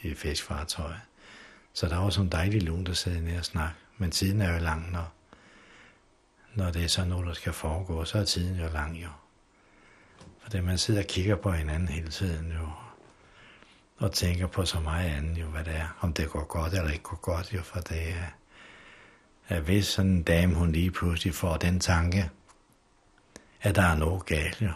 i fiskfartøjet. Så der var sådan en dejlig lun, der sad nede og snakke. Men tiden er jo lang, når, når det er sådan noget, der skal foregå, så er tiden jo lang jo. For det man sidder og kigger på hinanden hele tiden jo, og tænker på så meget andet jo, hvad det er, om det går godt eller ikke går godt jo, for det er, at hvis sådan en dame, hun lige pludselig får den tanke, at der er noget galt jo,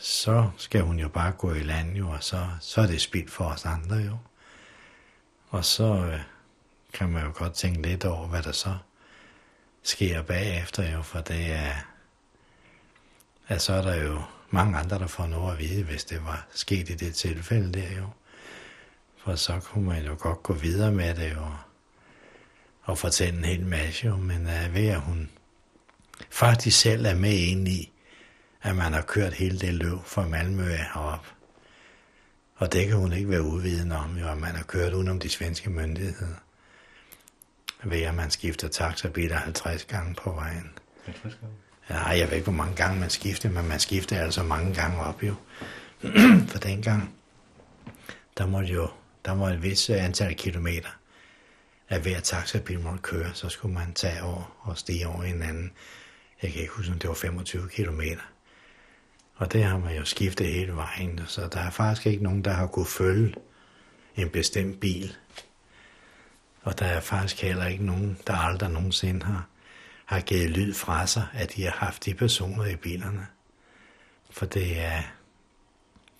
så skal hun jo bare gå i land jo, og så, så er det spild for os andre jo. Og så øh, kan man jo godt tænke lidt over, hvad der så sker bagefter jo, for det er, at så er der jo mange andre, der får noget at vide, hvis det var sket i det tilfælde der jo. For så kunne man jo godt gå videre med det jo, og fortælle en hel masse jo, men uh, ved at hun faktisk selv er med ind i, at man har kørt hele det løb fra Malmø herop. Og det kan hun ikke være uvidende om, jo, at man har kørt udenom de svenske myndigheder. Ved at man skifter taxabiler 50 gange på vejen. 50 gange? Ja, jeg ved ikke, hvor mange gange man skifter, men man skifter altså mange gange op jo. For dengang, der må jo, der må et vis antal kilometer, at hver taxabil måtte køre, så skulle man tage over og stige over hinanden. Jeg kan ikke huske, om det var 25 kilometer. Og det har man jo skiftet hele vejen, så der er faktisk ikke nogen, der har kunne følge en bestemt bil. Og der er faktisk heller ikke nogen, der aldrig nogensinde har, har givet lyd fra sig, at de har haft de personer i bilerne. For det er,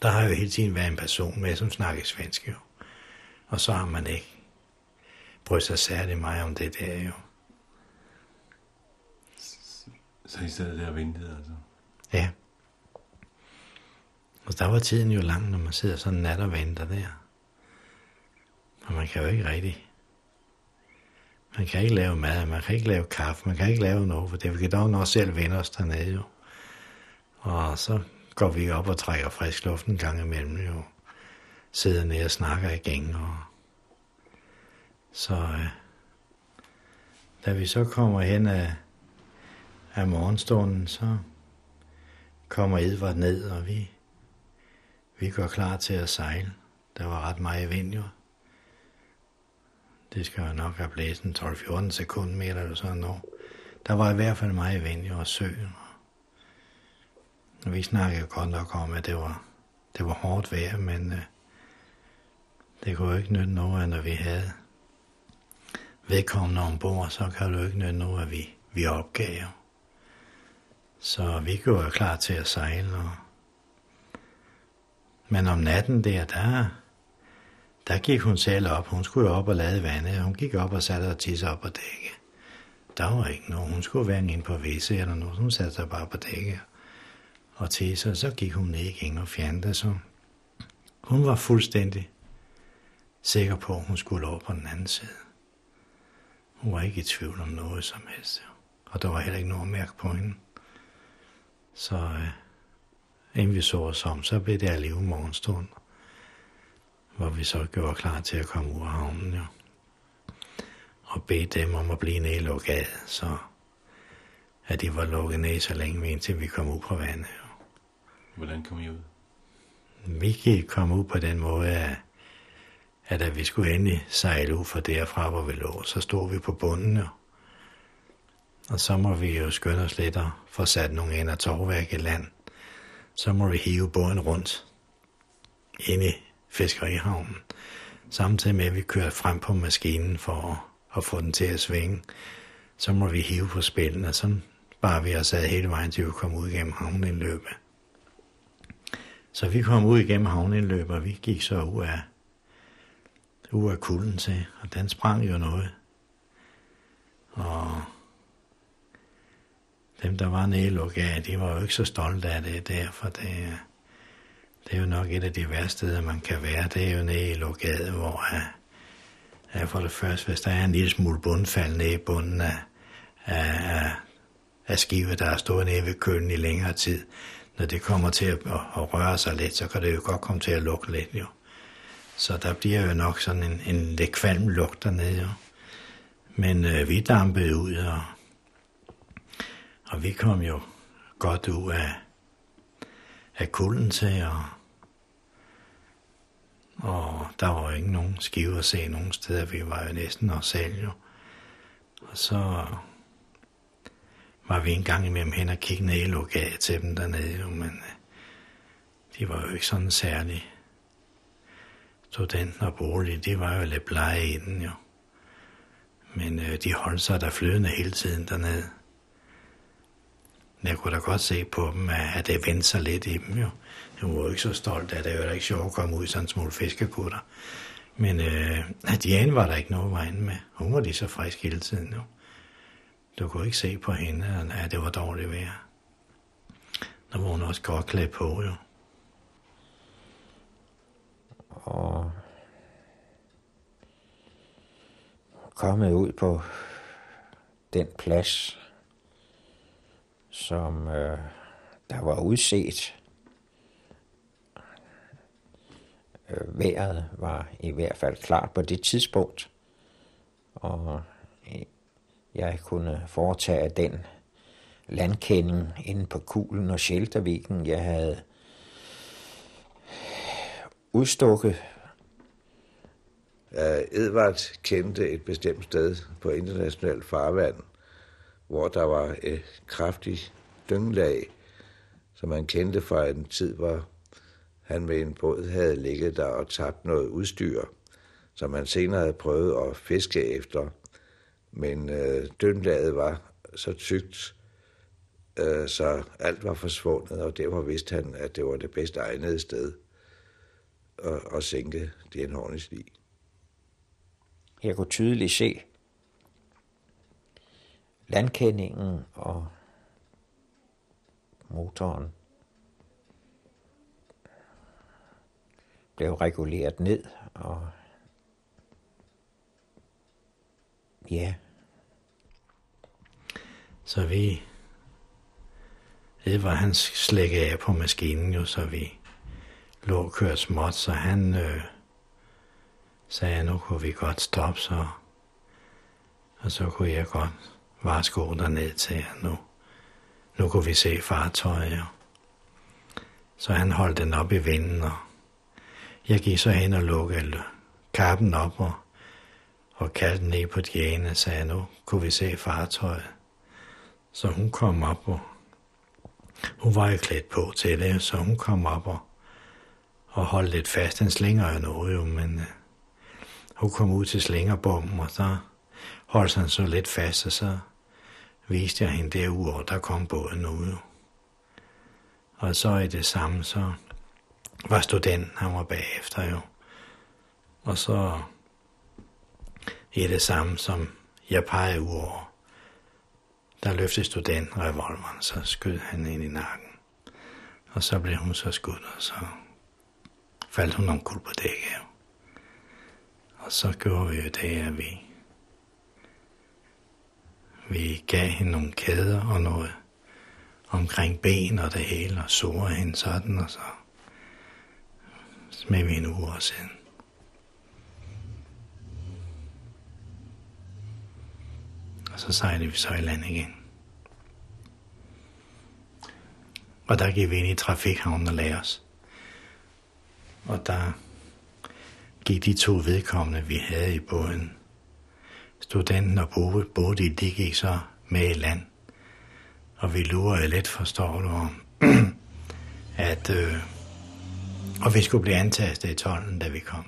der har jo hele tiden været en person med, som snakker svensk jo. Og så har man ikke brydt sig særlig meget om det der jo. Så i stedet der ventede altså? Ja. Og der var tiden jo lang, når man sidder sådan nat og venter der. Og man kan jo ikke rigtig... Man kan ikke lave mad, man kan ikke lave kaffe, man kan ikke lave noget, for det vi kan dog nok selv vende os dernede jo. Og så går vi op og trækker frisk luft en gang imellem jo. Sidder nede og snakker i og... Så øh, da vi så kommer hen af, af morgenstunden, så kommer Edvard ned, og vi vi går klar til at sejle. Der var ret meget vind jo. Det skal jo nok have blæst en 12-14 sekundmeter eller sådan noget. Der var i hvert fald meget vind jo og søen. Og vi snakkede godt nok om, at det var, det var hårdt vejr, men øh, det kunne jo ikke nytte noget, når vi havde vedkommende ombord, så kan det jo ikke nytte noget, at vi, vi opgav. Så vi gjorde klar til at sejle, og men om natten der, der, der gik hun selv op. Hun skulle op og lade vandet. Hun gik op og satte og tisse op på dækket. Der var ikke nogen. Hun skulle være ind på visse eller noget. Hun satte sig bare på dækket og tisse, og så gik hun ned igen og fjernede så. Hun var fuldstændig sikker på, at hun skulle over på den anden side. Hun var ikke i tvivl om noget som helst. Og der var heller ikke noget at mærke på hende. Så øh, inden vi så os om, så blev det alligevel morgenstund, hvor vi så gjorde klar til at komme ud af havnen, jo. Og bedte dem om at blive nede lukket, så at de var lukket ned så længe, indtil vi kom ud på vandet. Jo. Hvordan kom I ud? Vi gik komme ud på den måde, at, at da vi skulle endelig sejle ud fra derfra, hvor vi lå, så stod vi på bunden, jo. Og så må vi jo skynde os lidt og få sat nogle ender torvværk i land så må vi hive båden rundt ind i fiskerihavnen. samtidig med, at vi kører frem på maskinen for at, at få den til at svinge, så må vi hive på spillene, så bare vi os sad hele vejen til at komme ud igennem havneindløbet. Så vi kom ud igennem havneindløbet, og vi gik så ud af, ud af kulden til, og den sprang jo noget. Og dem, der var nede i Loga, de var jo ikke så stolte af det der, for det, det er jo nok et af de værste steder, man kan være. Det er jo nede i Logade, hvor øh, ja, for det første, hvis der er en lille smule bundfald nede i bunden af, af, af skive, der har stået nede ved kølen i længere tid, når det kommer til at, at røre sig lidt, så kan det jo godt komme til at lukke lidt, jo. Så der bliver jo nok sådan en, en lidt kvalm lugt dernede, jo. Men øh, vi dampede ud, og, og vi kom jo godt ud af, af kulden til, og, og der var jo ikke nogen skive at se nogen steder. Vi var jo næsten os selv, jo. Og så var vi en gang imellem hen og kigge ned i lokalet til dem dernede, jo, men øh, de var jo ikke sådan særlig studenten og bolig, de var jo lidt blege inden jo. Men øh, de holdt sig der flydende hele tiden dernede. Jeg kunne da godt se på dem, at det vendte sig lidt i dem jo. Jeg var jo ikke så stolt af det, det var da ikke sjovt at komme ud i sådan en smule fiskekutter. Men øh, Diane var der ikke noget vejen med. Hun var lige så frisk hele tiden jo. Du kunne ikke se på hende, at det var dårligt vejr. Der var hun også godt klædt på, jo. Og kommet ud på den plads, som øh, der var udset. Øh, vejret var i hvert fald klart på det tidspunkt, og øh, jeg kunne foretage den landkending inde på kuglen og sheltervæggen, jeg havde udstukket. Uh, Edvard kendte et bestemt sted på internationalt farvand, hvor der var et kraftigt dynglag, som man kendte fra en tid, hvor han med en båd havde ligget der og tabt noget udstyr, som han senere havde prøvet at fiske efter. Men øh, dynglaget var så tykt, øh, så alt var forsvundet, og derfor vidste han, at det var det bedst egnede sted at, at sænke det Hornis lig. Jeg kunne tydeligt se landkendingen og motoren blev reguleret ned, og ja. Så vi, det var hans slække af på maskinen jo, så vi lå og kørte småt, så han øh, sagde, nu kunne vi godt stoppe, så, og så kunne jeg godt varsko derned til, nu, nu kunne vi se fartøjet. Så han holdt den op i vinden, og jeg gik så hen og lukkede kappen op og, og kaldte ned på Diane og sagde, nu kunne vi se fartøjet. Så hun kom op, og hun var jo klædt på til det, så hun kom op og, og holdt lidt fast. Den slinger jo noget jo, men uh, hun kom ud til slingerbommen, og så holdt han så lidt fast, og så viste jeg hende derude, og der kom båden ud. Og så i det samme, så var studenten, han var bagefter jo. Og så i det samme, som jeg pegede ud over, der løftede studenten revolveren, så skød han ind i nakken. Og så blev hun så skudt, og så faldt hun omkuld på dækket. Og så gjorde vi jo det, at vi, vi gav hende nogle kæder og noget omkring ben og det hele, og sårede hende sådan, og så smed vi en uge siden. Og så sejlede vi så i land igen. Og der gik vi ind i trafikhavnen og lagde os. Og der gik de to vedkommende, vi havde i båden. Studenten og Bodil, de gik så med i land. Og vi lurede lidt, forstår du, om, at øh, og vi skulle blive antastet i tolden, da vi kom.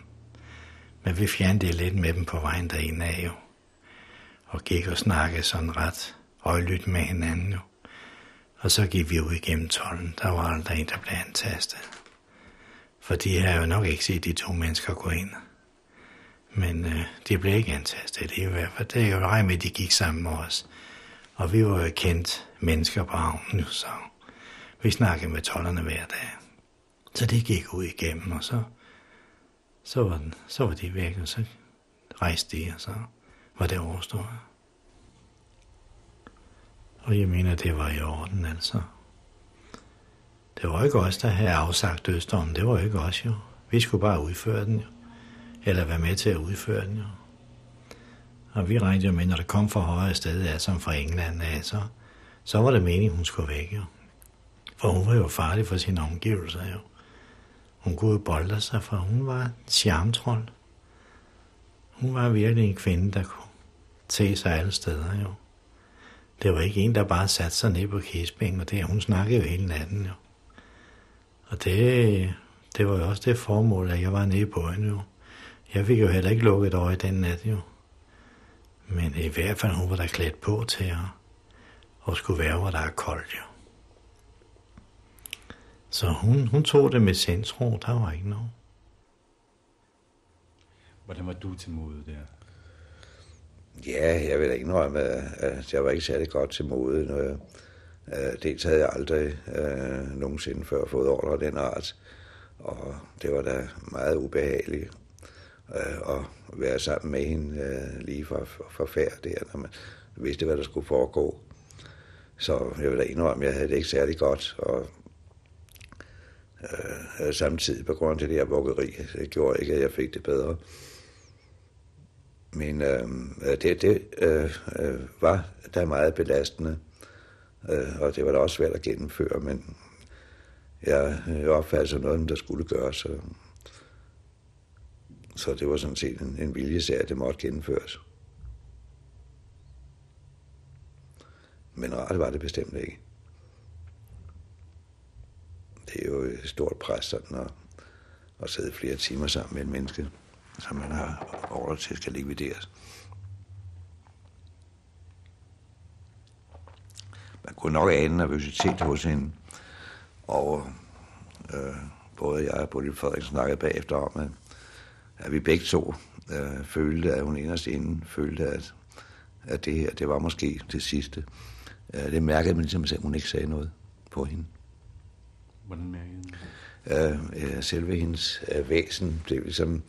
Men vi fjernede lidt med dem på vejen derinde af jo. Og gik og snakkede sådan ret højlydt med hinanden jo. Og så gik vi ud igennem tolden. Der var aldrig en, der blev antastet. For de havde jo nok ikke set de to mennesker gå ind. Men øh, det blev ikke antastet i hvert fald. Det er jo rej med, at de gik sammen med os. Og vi var jo kendt mennesker på havnen, så vi snakkede med tollerne hver dag. Så det gik ud igennem, og så, så, var, den, så var de væk, og så rejste de, og så var det overstået. Og jeg mener, det var i orden, altså. Det var ikke os, der havde afsagt dødsdommen. Det var ikke os, jo. Vi skulle bare udføre den, jo. Eller være med til at udføre den, jo. Og vi regnede jo med, når det kom fra højre sted, ja, som fra England, ja, så, så var det meningen, hun skulle væk, jo. For hun var jo farlig for sine omgivelser, jo. Hun kunne jo bolde sig, for hun var et charmtrold. Hun var virkelig en kvinde, der kunne tage sig alle steder, jo. Det var ikke en, der bare satte sig ned på kispingen, og det, hun snakkede jo hele natten, jo. Og det, det var jo også det formål, at jeg var nede på hende, jo. Jeg fik jo heller ikke lukket øje den nat, jo. Men i hvert fald, hun var der klædt på til at, og skulle være, hvor der er koldt, jo. Så hun, hun tog det med sindsro, der var ikke noget. Hvordan var du til mode der? Ja, jeg vil da indrømme, at jeg var ikke særlig godt til mode. Når jeg, uh, dels havde jeg aldrig uh, nogensinde før fået ordre af den art, og det var da meget ubehageligt øh, at være sammen med hende øh, lige for, for, færd der, når man vidste, hvad der skulle foregå. Så jeg vil da indrømme, at jeg havde det ikke særlig godt, og øh, samtidig på grund af det der vuggeri, det gjorde ikke, at jeg fik det bedre. Men øh, det, det øh, øh, var da meget belastende, øh, og det var da også svært at gennemføre, men jeg opfattede sig noget, der skulle gøres. Så, det var sådan set en, en viljesag, at det måtte gennemføres. Men rart var det bestemt ikke. Det er jo et stort pres sådan at, at sidde flere timer sammen med et menneske som man har ordre til skal likvideres. Man kunne nok ane nervøsitet hos hende, og øh, både jeg og Bodil Frederiksen snakkede bagefter om, at, at vi begge to øh, følte, at hun inderst inden følte, at, at det her, det var måske det sidste. Øh, det mærkede man ligesom, at hun ikke sagde noget på hende. Hvordan mærkede øh, øh, selve hendes øh, væsen blev ligesom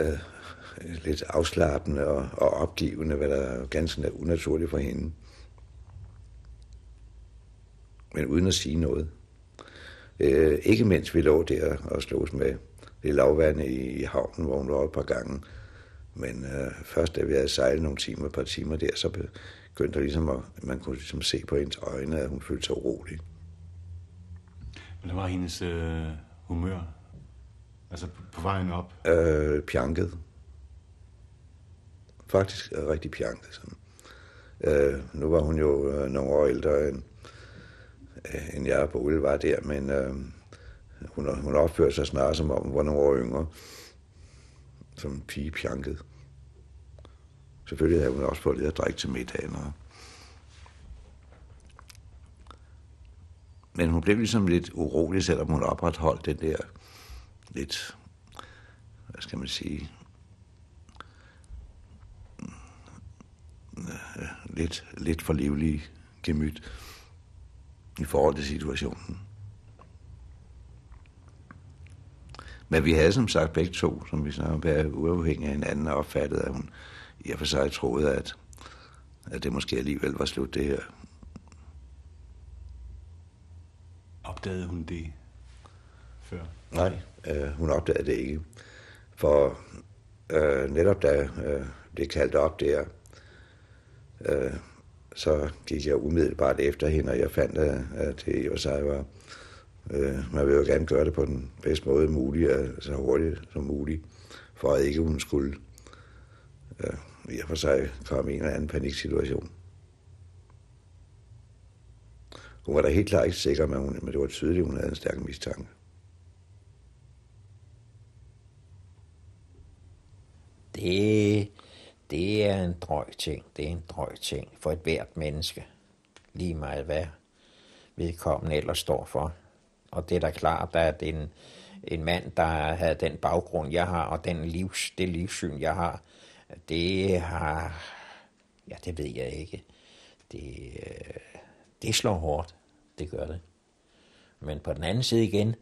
øh, lidt afslappende og, og opgivende, hvad der er ganske unaturligt for hende. Men uden at sige noget. Øh, ikke mens vi lå der og slås med det lavvand i, i havnen, hvor hun var et par gange. Men øh, først da vi havde sejlet nogle timer, et par timer der, så begyndte der ligesom at, man kunne ligesom se på hendes øjne, at hun følte sig urolig. Hvordan var hendes øh, humør? Altså på vejen op? Øh, pjanket. Faktisk rigtig pjanket. Sådan. Øh, nu var hun jo øh, nogle år ældre end, øh, end jeg på Ulle var der, men øh, hun, hun opførte sig snart som om hun var nogle år yngre. Som pige pjanket. Selvfølgelig havde hun også fået lidt at drikke til middagen. Og... Men hun blev ligesom lidt urolig, selvom hun opretholdt den der lidt, hvad skal man sige, lidt, lidt for livlig gemyt i forhold til situationen. Men vi havde som sagt begge to, som vi snakker om, været uafhængige af hinanden og opfattet, at hun i og for sig troede, at, at det måske alligevel var slut det her. Opdagede hun det før? Nej, øh, hun opdagede det ikke. For øh, netop da øh, det kaldte op der, øh, så gik jeg umiddelbart efter hende, og jeg fandt, at det i og sig var, Øh, man vil jo gerne gøre det på den bedste måde muligt, og så hurtigt som muligt, for at ikke hun skulle øh, i og for sig komme i en eller anden paniksituation. Hun var da helt klart ikke sikker, men, hun, men det var tydeligt, at hun havde en stærk mistanke. Det, det er en drøj ting. Det er en drøj ting for et hvert menneske. Lige meget hvad vedkommende ellers står for. Og det er da klart, at en, en mand, der havde den baggrund, jeg har, og den livs, det livssyn, jeg har, det har... Ja, det ved jeg ikke. Det, øh, det slår hårdt. Det gør det. Men på den anden side igen,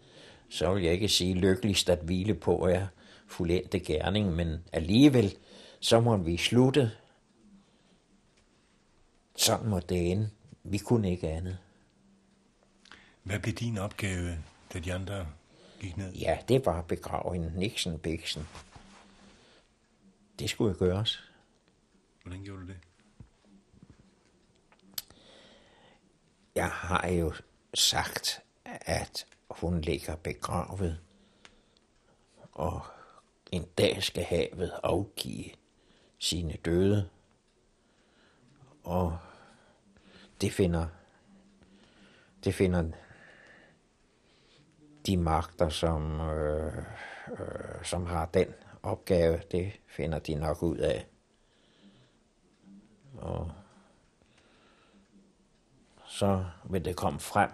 så vil jeg ikke sige lykkeligst at hvile på er fuldendte gerning, men alligevel, så må vi slutte. Sådan må det ende. Vi kunne ikke andet. Hvad blev din opgave, da de andre gik ned? Ja, det var at begrave en Nixon Bixen. Det skulle jo gøres. Hvordan gjorde du det? Jeg har jo sagt, at hun ligger begravet, og en dag skal havet afgive sine døde. Og det finder, det finder de magter, som, øh, øh, som har den opgave, det finder de nok ud af. Og så vil det komme frem,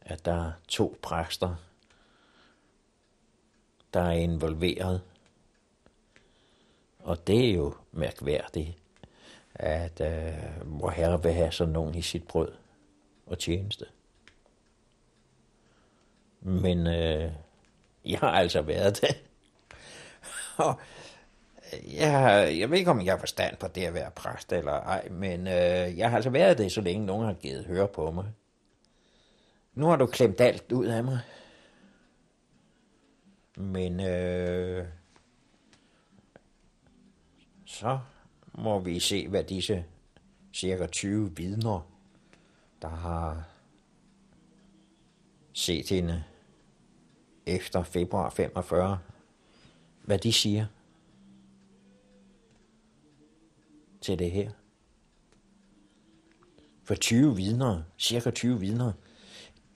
at der er to præster, der er involveret. Og det er jo mærkværdigt, at øh, vor herre vil have sådan nogen i sit brød og tjeneste. Mm. Men øh, jeg har altså været det. og øh, jeg, jeg ved ikke, om jeg har forstand på det at være præst eller ej, men øh, jeg har altså været det, så længe nogen har givet høre på mig. Nu har du klemt alt ud af mig. Men øh, så må vi se, hvad disse cirka 20 vidner, der har set hende efter februar 45, hvad de siger til det her. For 20 vidner, cirka 20 vidner,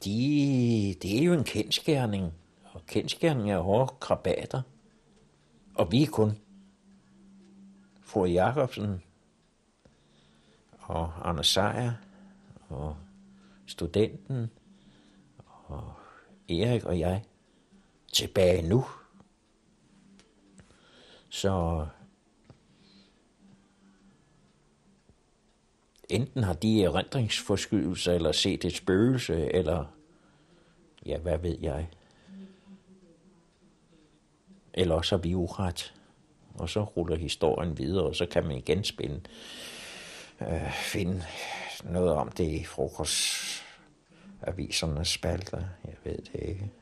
de, det er jo en kendskærning, og kendskærning er hårde krabater. Og vi er kun fru Jacobsen og Anders Sejer og studenten og Erik og jeg tilbage nu. Så enten har de erindringsforskydelser, eller set et spøgelse, eller ja, hvad ved jeg. Eller også har vi uret. Og så ruller historien videre, og så kan man igen spænde, øh, finde noget om det i avisernes spalter. Jeg ved det ikke.